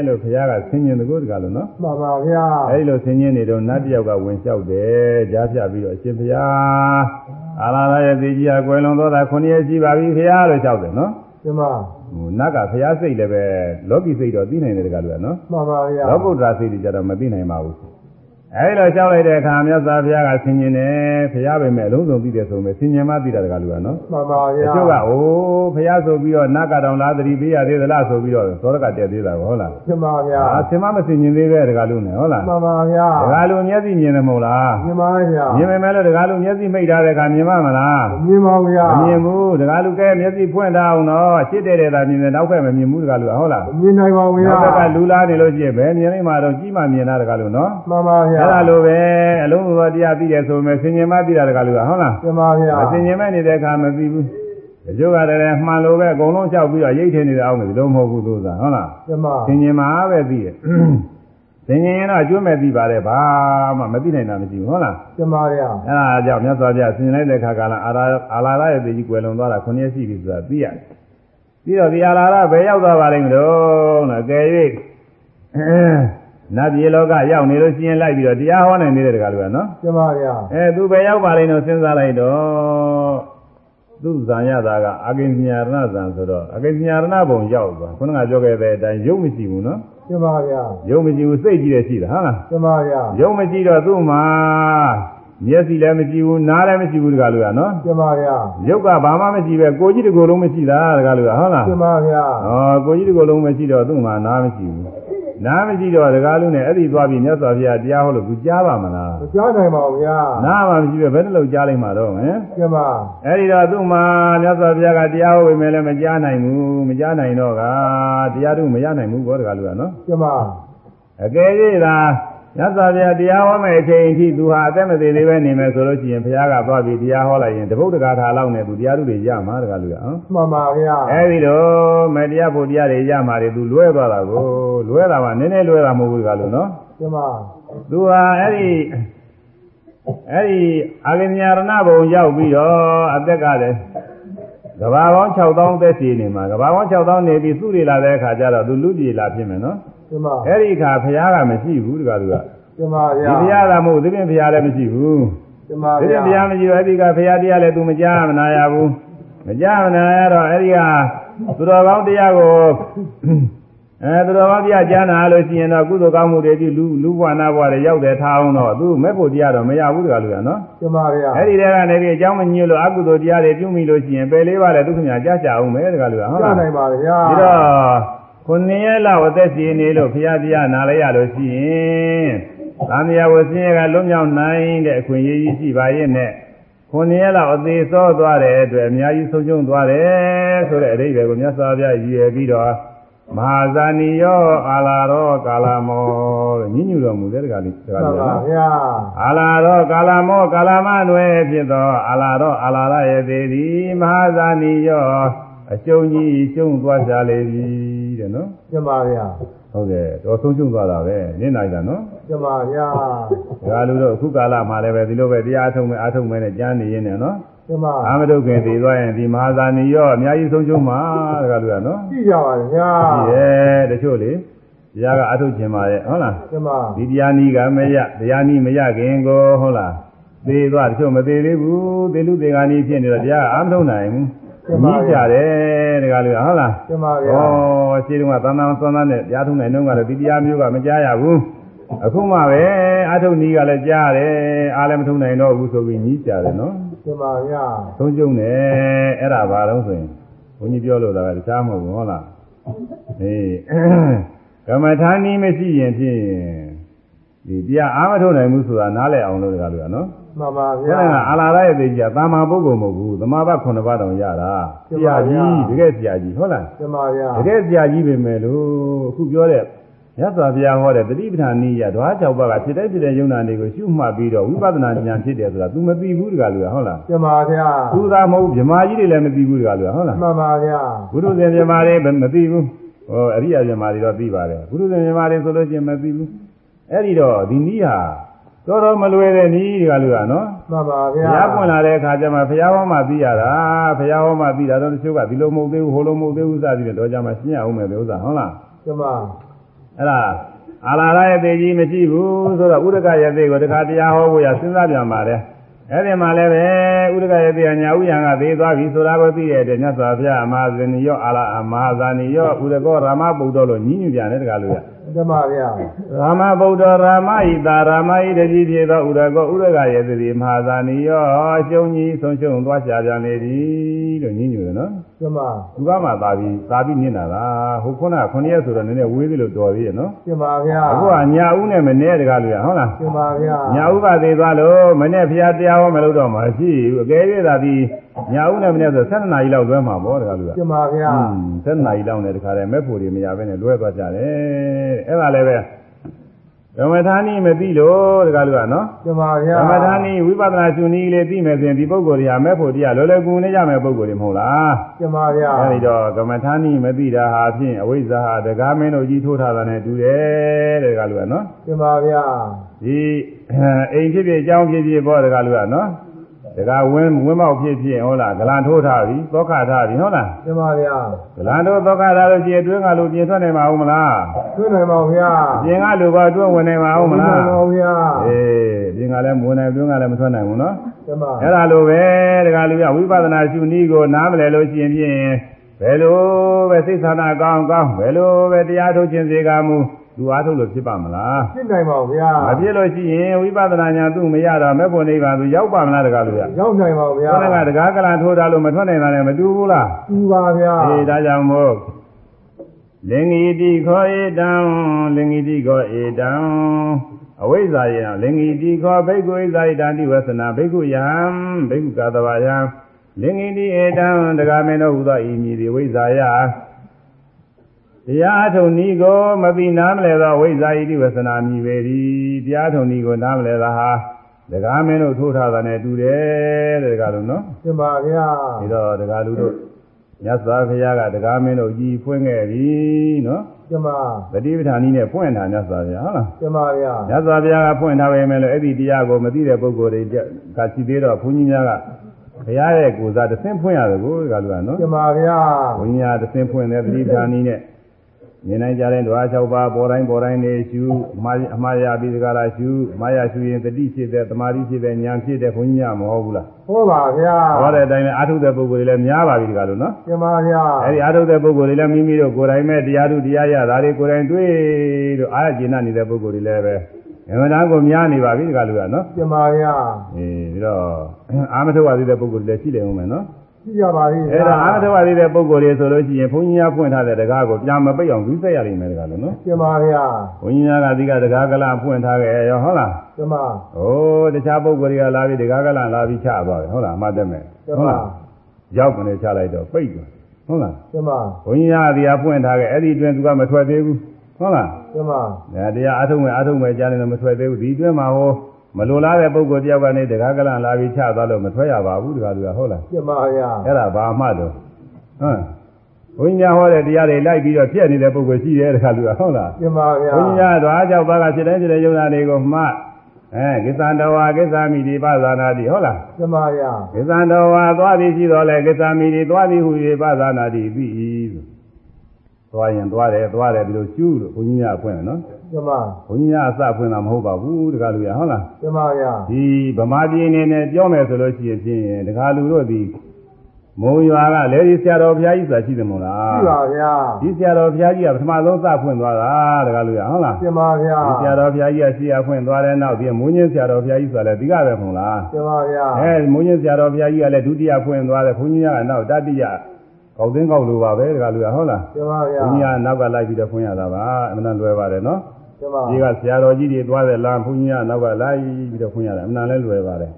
လို့ဘုရားကဆင်းញင်တကူတကလို့နော်မှန်ပါဗျာအဲဒီလိုဆင်းញင်နေတော့နတ်တယောက်ကဝင်လျှောက်တယ်ကြားဖြတ်ပြီးတော့အရှင်ဘုရား အာလာရရဲ့သိကြီးကကွယ်လွန်သောတာ9ရက်ရှိပါပြီဘုရားလို့လျှောက်တယ်နော်ကျမဟိုနတ်ကဘုရားစိတ်လည်းပဲလောကီစိတ်တော့သိနိုင်တယ်တကလို့နော်မှန်ပါဗျာလောကုတ္တရာစိတ်တွေကြတော့မသိနိုင်ပါဘူး အဲဒီလိုလျှောက်လိုက်တဲ့အခါမြတ်စွာဘုရားကဆင်ញင်တယ်ဘုရားပဲမဲ့အလုံးစုံသိတယ်ဆိုမယ်ဆင်ញင်မှသိတာတကလူကနော် မှန်ပါ တ ဗျာ ချို့ကအိုးဘုရားဆိုပြီးတော့နတ်ကတောင်လာသတိပေးရသေးသလားဆိုပြီးတော့သောရကတက်သေးတာကိုဟုတ်လား ကျမဗျာ အာဆင်မမဆင်ញင်သေးပဲတကလူနဲ့ဟုတ်လား မှန်ပါဗျာ တကလူမျက်စိမြင်တယ်မဟုတ်လား မြင်ပါဗျာ မြင်ပေမဲ့လို့တကလူမျက်စိမိတ်ထားတဲ့အခါမြင်မမလား မြင်ပါဗျာ မမြင်ဘူးတကလူကဲမျက်စိဖွင့်ထားအောင်တော့ရှစ်တဲ့တဲ့သာမြင်တယ်နောက်ဖက်မမြင်ဘူးတကလူကဟုတ်လား မြင်နိုင်ပါဗျာ နောက်ဘက်ကလူလားနေလို့ရှိရင်ဘယ်မြင်နေမှာတော့ကြီးမှမြင်တာတကလူနော် မှန်ပါဗျာ အဲ့ဒါလိုပဲအလုံးစုံသောတရားသိတယ်ဆိုပေမဲ့ဆင်ញင်မှသိတာတကလူကဟုတ်လား ကျမဗျာ အဆင်ញင်မဲ့နေတဲ့အခါမသိဘူးတချို့ကလည်းမှန်လို့ပဲအကုန်လုံးလျှောက်ပြီးတော့ရိတ်ထင်းနေတယ်အောင်မယ်ဒီလိုမဟုတ်ဘူးသူကဟုတ်လား ကျမ ဆင်ញင်မှာပဲသိတယ်ဆင်ញင်ရင်တော့အကျွတ်မဲ့သိပါတယ်ဘာမှမသိနိုင်တာမရှိဘူးဟုတ်လား ကျမဗျာ အဲ့ဒါကြောင့်မြတ်စွာဘုရားဆင်ញင်လိုက်တဲ့အခါကလည်းအာရာအာလာရရဲ့သိကြီးကွယ်လွန်သွားတာ9ရက်ရှိပြီဆိုတာသိရတယ်ပြီးတော့ဒီအာလာရဘယ်ရောက်သွားပါလိမ့်မလို့နော်ကဲ၍ နတ်ပြည်လောကရောက်နေလို့ရှိရင်လိုက်ပြီးတော့တရားဟောနိုင်နေတဲ့တကားလူကနော်ကျမဗျာအဲသူပဲရောက်ပါလိမ့်တော့စဉ်းစားလိုက်တော့သူဇံရတာကအကိဉ္ညာရဏဇံဆိုတော့အကိဉ္ညာရဏဘုံရောက်သွားခုနကပြောခဲ့တဲ့အတိုင်းရုပ်မရှိဘူးနော်ကျမဗျာရုပ်မရှိဘူးစိတ်ကြီးတယ်ရှိတာဟုတ်လားကျမဗျာရုပ်မရှိတော့သူ့မှာမျက်စိလည်းမရှိဘူးနားလည်းမရှိဘူးတကားလူကနော်ကျမဗျာရုပ်ကဘာမှမရှိပဲကိုကြီးတစ်ကိုယ်လုံးမရှိတာတကားလူကဟုတ်လားကျမဗျာဩကိုကြီးတစ်ကိုယ်လုံးမရှိတော့သူ့မှာနားမရှိဘူး နားမရှိတော့တကားလူနဲ့အဲ့ဒီသွားပြီးမြတ်စွာဘုရားတရားဟောလို့သူကြားပါမလားမကြားနိုင်ပါဘူးဗျာနားမှမရှိပဲဘယ်နှလုံးကြားလိုက်မှာတော့ဟင်ကျမအဲ့ဒီတော့သူ့မှာမြတ်စွာဘုရားကတရားဟောပေမဲ့လည်းမကြားနိုင်ဘူးမကြားနိုင်တော့ကတရားတို့မရနိုင်ဘူးဘောတကားလူကနော်ကျမအကယ်၍သာ မြတ်စွာဘုရားတရားဟောမဲ့အချိန်အထိသူဟာအသက်မသေးသေးပဲနေမယ်ဆိုလို့ရှိရင်ဘုရားကသွားပြီးတရားဟောလိုက်ရင်တပုတ်တကားထာလောက်နဲ့သူတရားတို့တွေရမှာတကားလူကဟမ်မှန်ပါဗျာအဲ့ဒီတော့မတရားဖို့တရားတွေရမှာတွေသူလွဲသွားတာကိုလွဲတာမှနည်းနည်းလွဲတာမဟုတ်ဘူးတကားလူနော်ကျမသူဟာအဲ့ဒီအဲ့ဒီအာဂညရဏဘုံရောက်ပြီးတော့အသက်ကလည်းကဘာပေါင်း6000သက်စီနေမှာကဘာပေါင်း6000နေပြီးသူ့တွေလာတဲ့အခါကျတော့သူလူကြီးလာဖြစ်မယ်နော်ကျမအဲ့ဒီအခါဘုရားကမရှိဘူးတကားလူကကျမဗျာဒီဘုရားကမဟုတ်သဖြင့်ဘုရားလည်းမရှိဘူးကျမသဖြဗျာင့်ဘုရားမရှိတော့အဲ့ဒီကဘုရားတရားလည်းသူမကြားမနာရဘူးမကြားမနာရတော့အဲ့ဒီကသူတော်ကောင်းတရားကိုအဲသူတော်ကောင်းတရားကြားနာလို့ရှိရင်တော့ကုသိုလ်ကောင်းမှုတွေဒီလူလူဘဝနာဘဝတွေရောက်တယ်ထားအောင်တော့သူမဲ့ဖို့တရားတော့မရဘူးတကလူကနော်ကျမဗျာအဲ့ဒီတဲကနေပြီးအကြောင်းမညွှလို့အကုသိုလ်တရားတွေပြုမိလို့ရှိရင်ပယ်လေးပါလေဒုက္ခညာကြားကြအောင်မယ်တကလူကဟုတ်ကြားလားနိုင်ပါဗျာဒီတော့ ခုနှစ်ရက်လောက်အသက်ရှင်နေလို့ဘုရားတရားနာလိုက်ရလို့ရှိရင်သံဃာဝဆင်းရဲကလွတ်မြောက်နိုင်တဲ့အခွင့်အရေးကြီးရှိပါရဲ့နဲ့ခုနှစ်ရက်လောက်အသေးစောသွားတဲ့အတွက်အများကြီးဆုံးရှုံးသွားတယ်ဆိုတဲ့အဓိပ္ပာယ်ကိုမြတ်စွာဘုရားရည်ရွယ်ပြီးတော့မဟာဇာနီယောအာလာရောကာလမောလို့ညညူတော်မူတဲ့တကားလေးတကားမှန်လေးပါနော်ဗျာအာလာရောကာလမောကာလမနွယ်ဖြစ်သောအာလာရောအာလာရရဲ့သေးသည်မဟာဇာနီယောအကျုံးကြီးကျုံးသွားကြလေပြီ တဲ့နော်ကျမဗျာဟုတ်ကဲ့တော့ဆုံးရှုံးသွားတာပဲနင့်နိုင်တာနော်ကျမဗျာဒါလူတို့အခုကာလမှာလည်းပဲဒီလိုပဲတရားထုံးမယ်အထုံးမယ်နဲ့ကြားနေရင်းနဲ့နော်ကျမအာမတုခင်သိသွားရင်ဒီမဟာဇာနီရောအများကြီးဆုံးရှုံးမှာတကားလူကနော်ကြည့်ကြပါဗျာရှိတယ်တချို့လေတရားကအထုခြင်းပါရဲ့ဟုတ်လားကျမဒီတရားနီးကမရတရားနီးမရခင်ကိုဟုတ်လားသေးသွားတချို့မသေးသေးဘူးသေလူသေဂာနီးဖြစ်နေတော့တရားအာမထုံနိုင်ဘူး ကြီးကြတယ်တကားလူကဟုတ်လားကျမဩဗျာရှင်းတုန်းကသံသံသွန်းသန်းနဲ့တရားထုံးနိုင်တော့ကလည်းဒီတရားမျိုးကမကြားရဘူးအခုမှပဲအာထုံနီးကလည်းကြားတယ်အားလည်းမထုံနိုင်တော့ဘူးဆိုပြီးကြီးကြတယ်နော်ကျမဗျာသုံးကျုံတယ်အဲ့ဒါဘာလို့ဆိုရင်ဘုန်းကြီးပြောလို့တာကတခြားမဟုတ်ဘူးဟုတ်လားအေးကမ္မထာနီးမရှိရင်ဖြင့်ဒီတရားအာမထုံနိုင်ဘူးဆိုတာနားလည်အောင်လုပ်ကြလို့ရနော် မှန်ပါဘုဗျာရားကအာလာရရဲ့သိကြီးကတာမာပုဂ္ဂိုလ်မဟုတ်ဘူးသမာဘ9ပါးတောင်ရတာဆရာကြီးတကယ်ဆရာကြီးဟုတ်လားကျမဗျာတကယ်ဆရာကြီးပဲမယ်လို့အခုပြောတဲ့ရသော်ဘုရားဟောတဲ့တတိပဌာနီးရဓဝါ၆ပါးကဖြစ်တဲ့ဖြစ်တဲ့ယုံနာတွေကိုရှုမှတ်ပြီးတော့ဝိပဿနာဉာဏ်ဖြစ်တယ်ဆိုတာ तू မသိဘူးတကလူကဟုတ်လားကျမဗျာသူသာမဟုတ်ဗြဟ္မာကြီးတွေလည်းမသိဘူးတကလူကဟုတ်လားမှန်ပါဗျာဘုရုဇင်ဗြဟ္မာတွေမသိဘူးဟောအရိယဗြဟ္မာတွေတော့သိပါတယ်ဘုရုဇင်ဗြဟ္မာတွေဆိုလို့ရှိရင်မသိဘူးအဲ့ဒီတော့ဒီနည်းဟာ တော်တော်မလွယ်တဲ့နည်းတကလူကနော်မှန်ပါဘုဗျာရားပွင့်လာတဲ့အခါကျမှဘုရားဟောမှသိရတာဘုရားဟောမှသိတာတော့တချို့ကဒီလိုမဟုတ်သေးဘူးဟိုလိုမဟုတ်သေးဘူးစသည်ဖြင့်တော့ကြမှာရှင်းရအောင်မယ်ဒီဥစ္စာဟုတ်လားကျမအဲ့ဒါအာလာရရဲ့သေးကြီးမရှိဘူးဆိုတော့ဥဒကရဲ့သေးကိုတခါတရားဟောဖို့ရစဉ်းစားပြန်ပါတယ်အဲ့ဒီမှာလည်းပဲဥဒကရဲ့သေးကညာဥယံကသေးသွားပြီဆိုတာကိုသိရတဲ့မြတ်စွာဘုရားအမဟာဇနီရောအာလာအမဟာဇာနီရောဥဒကောရာမပုဒ္ဒောလို့ညီးညူပြန်တယ်တခါလို့ရ ကျမဗျာရာမဗုဒ္ဓရာမဣတာရာမဣတတိဖြစ်သောဥရကောဥရကယေတိမဟာဇာနိယောရှုံကြီးဆုံးရှုံသွားရှာပြန်လေသည်လို့ညင်းညူတယ်နော်ကျမသူကမှသာပြီးသာပြီးညင်တာလားဟိုခုနက9ရက်ဆိုတော့နည်းနည်းဝေးသေးလို့တော်သေးရဲ့နော်ကျမဗျာအခုကညာဦးနဲ့မနေ့တကားလို့ရဟုတ်လားကျမဗျာညာဦးကသေးသွားလို့မနေ့ဖျားတရားဟောမလို့တော့မှရှိဘူးအကယ်၍သာပြီး ညာဦးနဲ့မနေ့ဆို7နာရီလောက်လွဲမှာပေါ့တကားလို့ရကျမဗျာอืม7နာရီလောက်နဲ့တခါတည်းမဲ့ဖို့တွေမရဘဲနဲ့လွဲသွားကြတယ်အဲ့ဒါလည်းပဲဓမ္မထာနီမသိလို့တကားလို့ကနော်ကျမဗျာဓမ္မထာနီဝိပဿနာရှင်နည်းလေးသိမယ်ဆိုရင်ဒီပုဂ္ဂိုလ်တွေကမဲ့ဖို့တရားလောလောကူနေကြမယ်ပုဂ္ဂိုလ်တွေမဟုတ်လားကျမဗျာအဲဒီတော့ကမ္မထာနီမသိတာဟာဖြင့်အဝိဇ္ဇာဟာဒကာမင်းတို့ကြီးထိုးထားတာနဲ့တူတယ်တဲ့တကားလို့ကနော်ကျမဗျာဒီအိမ်ဖြစ်ဖြစ်အကြောင်းဖြစ်ဖြစ်ပေါ့တကားလို့ကနော် တကားဝင်းဝင်းမောက်ဖြစ်ဖြစ်ဟုတ်လားဂလန်ထိုးထားပြီသောခထားပြီဟုတ်လားကျမဗျာဗလန်တို့သောကသာလို့ကြည်အတွင်းကလူပြင်ထွက်နိုင်မှာဟုတ်မလားသွင်းနိုင်ပါဗျာပြင်ကလူကအတွင်းဝင်နိုင်မှာဟုတ်မလားသွင်းနိုင်ပါဗျာအေးပြင်ကလည်းမဝင်နိုင်အတွင်းကလည်းမထွက်နိုင်ဘူးနော်ကျမအဲ့ဒါလိုပဲတခါလူကဝိပဿနာရှုနည်းကိုနားမလည်လို့ရှိရင်ဖြင့်ဘယ်လိုပဲစိတ်ဆန္ဒကောင်းကောင်းဘယ်လိုပဲတရားထုတ်ခြင်းစေကမူ လူအားထုတ်လို့ဖြစ်ပါမလားဖြစ်နိုင်ပါဗျာမဖြစ်လို့ရှိရင်ဝိပဿနာညာသူ့မရတော့မဲ့ဖို့နိဗ္ဗာန်သူရောက်ပါမလားတခါလူကရောက်နိုင်ပါဗျာခေါင်းကတကားကလန်ထိုးတာလို့မထွက်နိုင်တာလည်းမတူဘူးလားသူပါဗျာအေးဒါကြောင့်မို့လင်္ဂီတိခောဧတံလင်္ဂီတိခောဧတံအဝိဇ္ဇာယံလင်္ဂီတိခောဘိက္ခုဣဇာဣတံတိဝသနာဘိက္ခုယံဘိက္ခုကတဝယံလင်္ဂီတိဧတံတက္ကမင်းတို့ဟူသောဤမည်ဒီဝိဇ္ဇာယ တရားအထုံဤကိုမသိနားမလဲသောဝိဇ္ဇာဣတိဝသနာမြည်ပေသည်တရားထုံဤကိုနားမလဲသာဟာတက္ကမင်းတို့ထိုးထားတာနဲ့တူတယ်တဲ့တက္ကလုံးနော်ကျမဗျာဒီတော့တရားလူတို့မြတ်စွာဘုရားကတရားမင်းတို့ကြီးဖွင့်ခဲ့ပြီနော်ကျမဗတိပဋ္ဌာနီးနဲ့ဖွင့်တာမြတ်စွာဘုရားဟုတ်လားကျမဗျာမြတ်စွာဘုရားကဖွင့်ထားပေမဲ့လို့အဲ့ဒီတရားကိုမသိတဲ့ပုဂ္ဂိုလ်တွေကရှိသေးတော့ဘုန်းကြီးများကဘုရားရဲ့ကိုယ်စားတစ်ဆင့်ဖွင့်ရတယ်ကိုဒီကလူကနော်ကျမဗျာဘုန်းကြီးကတစ်ဆင့်ဖွင့်တယ်ဗတိပဋ္ဌာနီးနဲ့ မြင်နိုင်ကြတဲ့ဓဝါ၆ပါးပေါ်တိုင်းပေါ်တိုင်းနေရှုအမှားအမှားရပြီးဒီကလာရှုအမှားရရှုရင်တတိဖြစ်တဲ့တမာတိဖြစ်တဲ့ဉာဏ်ဖြစ်တဲ့ဘုန်းကြီးကမဟုတ်ဘူးလားဟောပါဗျာဟောတဲ့အတိုင်းလည်းအာထုတဲ့ပုဂ္ဂိုလ်တွေလည်းများပါပြီဒီကလူနော်ကျမဗျာအဲဒီအာထုတဲ့ပုဂ္ဂိုလ်တွေလည်းမိမိတို့ကိုယ်တိုင်မဲ့တရားထုတရားရတာတွေကိုယ်တိုင်တွေ့လို့အားရကျဉ်းနေတဲ့ပုဂ္ဂိုလ်တွေလည်းပဲအမှန်တန်ကိုများနေပါပြီဒီကလူကနော်ကျမဗျာအေးပြီးတော့အာမထဝသေးတဲ့ပုဂ္ဂိုလ်တွေလည်းရှိတယ်ဦးမယ်နော် ကြည့်ကြပါလိမ့်အဲဒါအာမထဝသေးတဲ့ပုဂ္ဂိုလ်တွေဆိုလို့ရှိရင်ဘုန်းကြီးများဖွင့်ထားတဲ့တရားကိုပြန်မပိတ်အောင်ယူဆက်ရနိုင်မယ်ဒီကလူနော်ကျမဗျာဘုန်းကြီးများကဒီကတရားကလဖွင့်ထားခဲ့ရောဟုတ်လားကျမဟိုတခြားပုဂ္ဂိုလ်တွေကလာပြီးတရားကလလာပြီးချသွားတယ်ဟုတ်လားအမှတ်တမဲ့ကျမဟုတ်လားရောက်ကနေချလိုက်တော့ပိတ်သွားဟုတ်လားကျမဘုန်းကြီးကဒီဟာဖွင့်ထားခဲ့အဲ့ဒီအတွင်းသူကမထွက်သေးဘူးဟုတ်လားကျမဒါတရားအထုံးမဲ့အထုံးမဲ့ကြားနေတော့မထွက်သေးဘူးဒီအတွင်းမှာဟို မလိုလားတဲ့ပုဂ္ဂိုလ်တယောက်ကနေတကားကလန်လာပြီးချသွားလို့မထွက်ရပါဘူးတကားသူကဟုတ်လားကျမဗျာအဲ့ဒါဘာမှတော့ဟမ်ဘုန်းကြီးကဟောတဲ့တရားတွေလိုက်ပြီးတော့ပြည့်နေတဲ့ပုဂ္ဂိုလ်ရှိတယ်တကားသူကဟုတ်လားကျမဗျာဘုန်းကြီးကတော့အားကြောင့်ဘာကဖြစ်တဲ့ဖြစ်တဲ့ယုံနာတွေကိုမှအဲကိစ္စံတော်ဝါကိစ္စမိတိပဇာနာတိဟုတ်လားကျမဗျာကိစ္စံတော်ဝါသွားသည်ရှိတော်လဲကိစ္စမိတိသွားသည်ဟူ၍ပဇာနာတိပြီးဆိုသွားရင်သွားတယ်သွားတယ်ဒီလိုကျူးလို့ဘုန်းကြီးကအဖွင့်တယ်နော် ကျမဘုန်းကြီးကအစဖွင့်တာမဟုတ်ပါဘူးတကားလူရဟုတ်လားကျမဗျာဒီဗမာပြည်အနေနဲ့ပြောမယ်ဆိုလို့ရှိရင်ဖြင့်တကားလူတို့ဒီမုံရွာကလေဒီဆရာတော်ဘုရားကြီးဆိုတာရှိတယ်မို့လားကြည့်ပါဗျာဒီဆရာတော်ဘုရားကြီးကပထမဆုံးစဖွင့်သွားတာတကားလူရဟုတ်လားကျမဗျာဒီဆရာတော်ဘုရားကြီးကရှိရဖွင့်သွားတဲ့နောက်ဒီမုန်းချင်းဆရာတော်ဘုရားကြီးဆိုတာလည်းဒီကပဲမဟုတ်လားကျမဗျာအဲမုန်းချင်းဆရာတော်ဘုရားကြီးကလည်းဒုတိယဖွင့်သွားတယ်ဘုန်းကြီးကနောက်တတိယကောက်သိန်းကောက်လိုပါပဲတကားလူရဟုတ်လားကျမဗျာဘုန်းကြီးကနောက်ကလိုက်ပြီးတော့ဖွင့်ရတာပါအမှန်တန်လွယ်ပါတယ်နော်ကျမ ဒီကဆရာတော်ကြီးတွေသွားတဲ့လမ်းဘုန်းကြီးကနောက်ကလိုက်ပြီးတော့ဖွင့်ရတယ်အမှန်တန်လည်းလွယ်ပါတယ်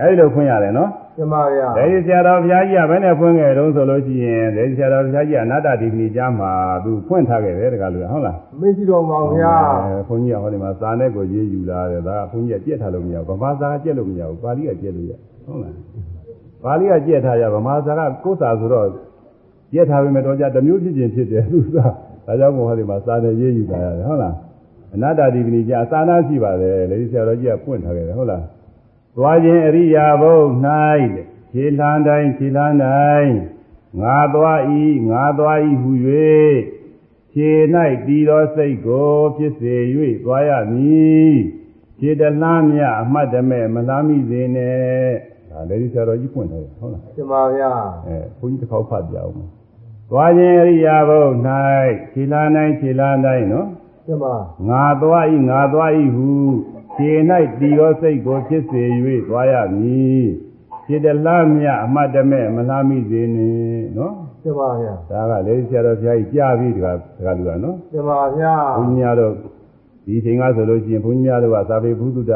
အဲဒီလိုဖွင့်ရတယ်နော်ကျမဗျာဒေဒီဆရာတော်ဘုရားကြီးကဘယ်နဲ့ဖွင့်ခဲ့တုံးဆိုလို့ရှိရင်ဒေဒီဆရာတော်ဘုရားကြီးကအနာတ္တဒီပဏိကြားမှာသူဖွင့်ထားခဲ့တယ်တကလူဟုတ်လားမရှိတော်ပါဗျာအဲဘုန်းကြီးကဟောဒီမှာစာနဲ့ကိုရေးယူလာတယ်ဒါကဘုန်းကြီးကကြက်ထားလို့မရဘူးဗမာစာကကြက်လို့မရဘူးပါဠိကကြက်လို့ရဟုတ်လားပါဠိကကြက်ထားရဗမာစာကကိုယ်စာဆိုတော့ကြက်ထားပေမဲ့တော့ကြတစ်မျိုးဖြစ်ချင်းဖြစ်တယ်သူကဒါကြောင့်မို့ဟောဒီမှာစာနဲ့ရေးယူလာရတယ်ဟုတ်လား အနာတ္တဒီပဏိကြားအစာနာရှိပါတယ်လေဒီဆရာတော်ကြီးကဖွင့်ထားခဲ့တယ်ဟုတ်လားသွားခြင်းအရိယာဘုံ၌တဲ့ခြေလန်းတိုင်းခြေလန်းတိုင်းငါသွားဤငါသွားဤဟူ၍ခြေ၌တည်သောစိတ်ကိုဖြစ်စေ၍သွားရမည်ခြေတလှမ်းမြအမှတ်တမဲ့မလားမိစေနဲ့ဒါလေဒီဆရာတော်ကြီးဖွင့်ထားတယ်ဟုတ်လားကျမဗျာအဲဘုန်းကြီးတစ်ခေါက်ဖတ်ပြအောင်သွားခြင်းအရိယာဘုံ၌ခြေလန်းတိုင်းခြေလန်းတိုင်းနော် ကျမငါသွားဤငါသွားဤဟုခြေ၌တည်သောစိတ်ကိုဖြစ်စေ၍သွားရမည်ခြေတလားမြအမှတ်တမဲ့မလားမိစေနဲ့နော်ကျမဗျာဒါကလေဆရာတော်ဘုရားကြီးကြားပြီးတကတကလူကနော်ကျမဗျာဘုန်းကြီးများတို့ဒီချိန်ကဆိုလို့ရှိရင်ဘုန်းကြီးများတို့ကသာပေဘုဒ္ဓ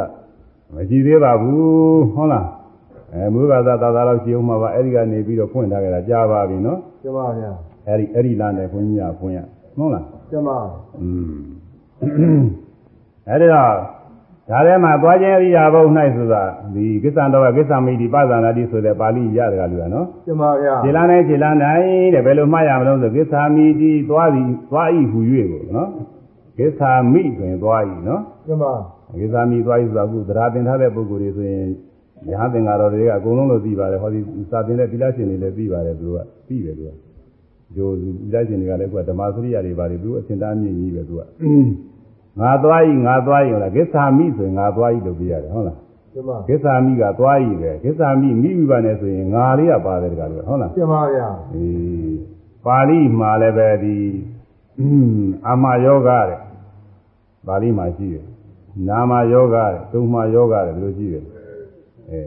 မရှိသေးပါဘူးဟုတ်လားအဲမူကသာသာသာလောက်ရှိအောင်မှာပါအဲ့ဒီကနေပြီးတော့ဖွင့်ထားကြတာကြားပါပြီနော်ကျမဗျာအဲ့ဒီအဲ့ဒီလမ်းနဲ့ဘုန်းကြီးများဖွင့်ရဟုတ်လားကျမอืม အဲ့ဒါတော့ဒါထဲမှာသွားခြင်းအရိယာဘုံ၌ဆိုတာဒီကိစ္စတော်ကကိစ္စမိတိပဇာနာတိဆိုတဲ့ပါဠိရတယ်ကလူကနော်ကျမဗျာခြေလန်းနဲ့ခြေလန်းတိုင်းတဲ့ဘယ်လိုမှတ်ရမလို့ဆိုကိစ္စမိတိသွားသည်သွားဤဟူ၍ကိုနော်ကိစ္စမိဆိုရင်သွားဤနော်ကျမကိစ္စမိသွားဤဆိုတာအခုသဒ္ဓါတင်ထားတဲ့ပုဂ္ဂိုလ်တွေဆိုရင်ရဟန်းသင်္ကာတော်တွေကအကုန်လုံးလို့သိပါတယ်ဟောဒီစာသင်တဲ့သီလရှင်တွေလည်းသိပါတယ်သူကသိတယ်သူကဂျိုသီလရှင်တွေကလည်းအခုကဓမ္မစရိယတွေပါတယ်သူအစင်သားမြင့်ကြီးပဲသူက ငါသွားဤငါသွားဤဟုတ်လားကိစ္စမိဆိုရင်ငါသွားဤလို့ပြရတယ်ဟုတ်လားကျမကိစ္စမိကသွားဤပဲကိစ္စမိမိဝိပါနဲ့ဆိုရင်ငါလေးကပါတယ်တကယ်လို့ဟုတ်လားကျမဗျာအေးပါဠိမှာလည်းပဲဒီအာမယောဂတဲ့ပါဠိမှာရှိတယ်နာမယောဂတဲ့သုံးမယောဂတဲ့ဒီလိုရှိတယ်အဲ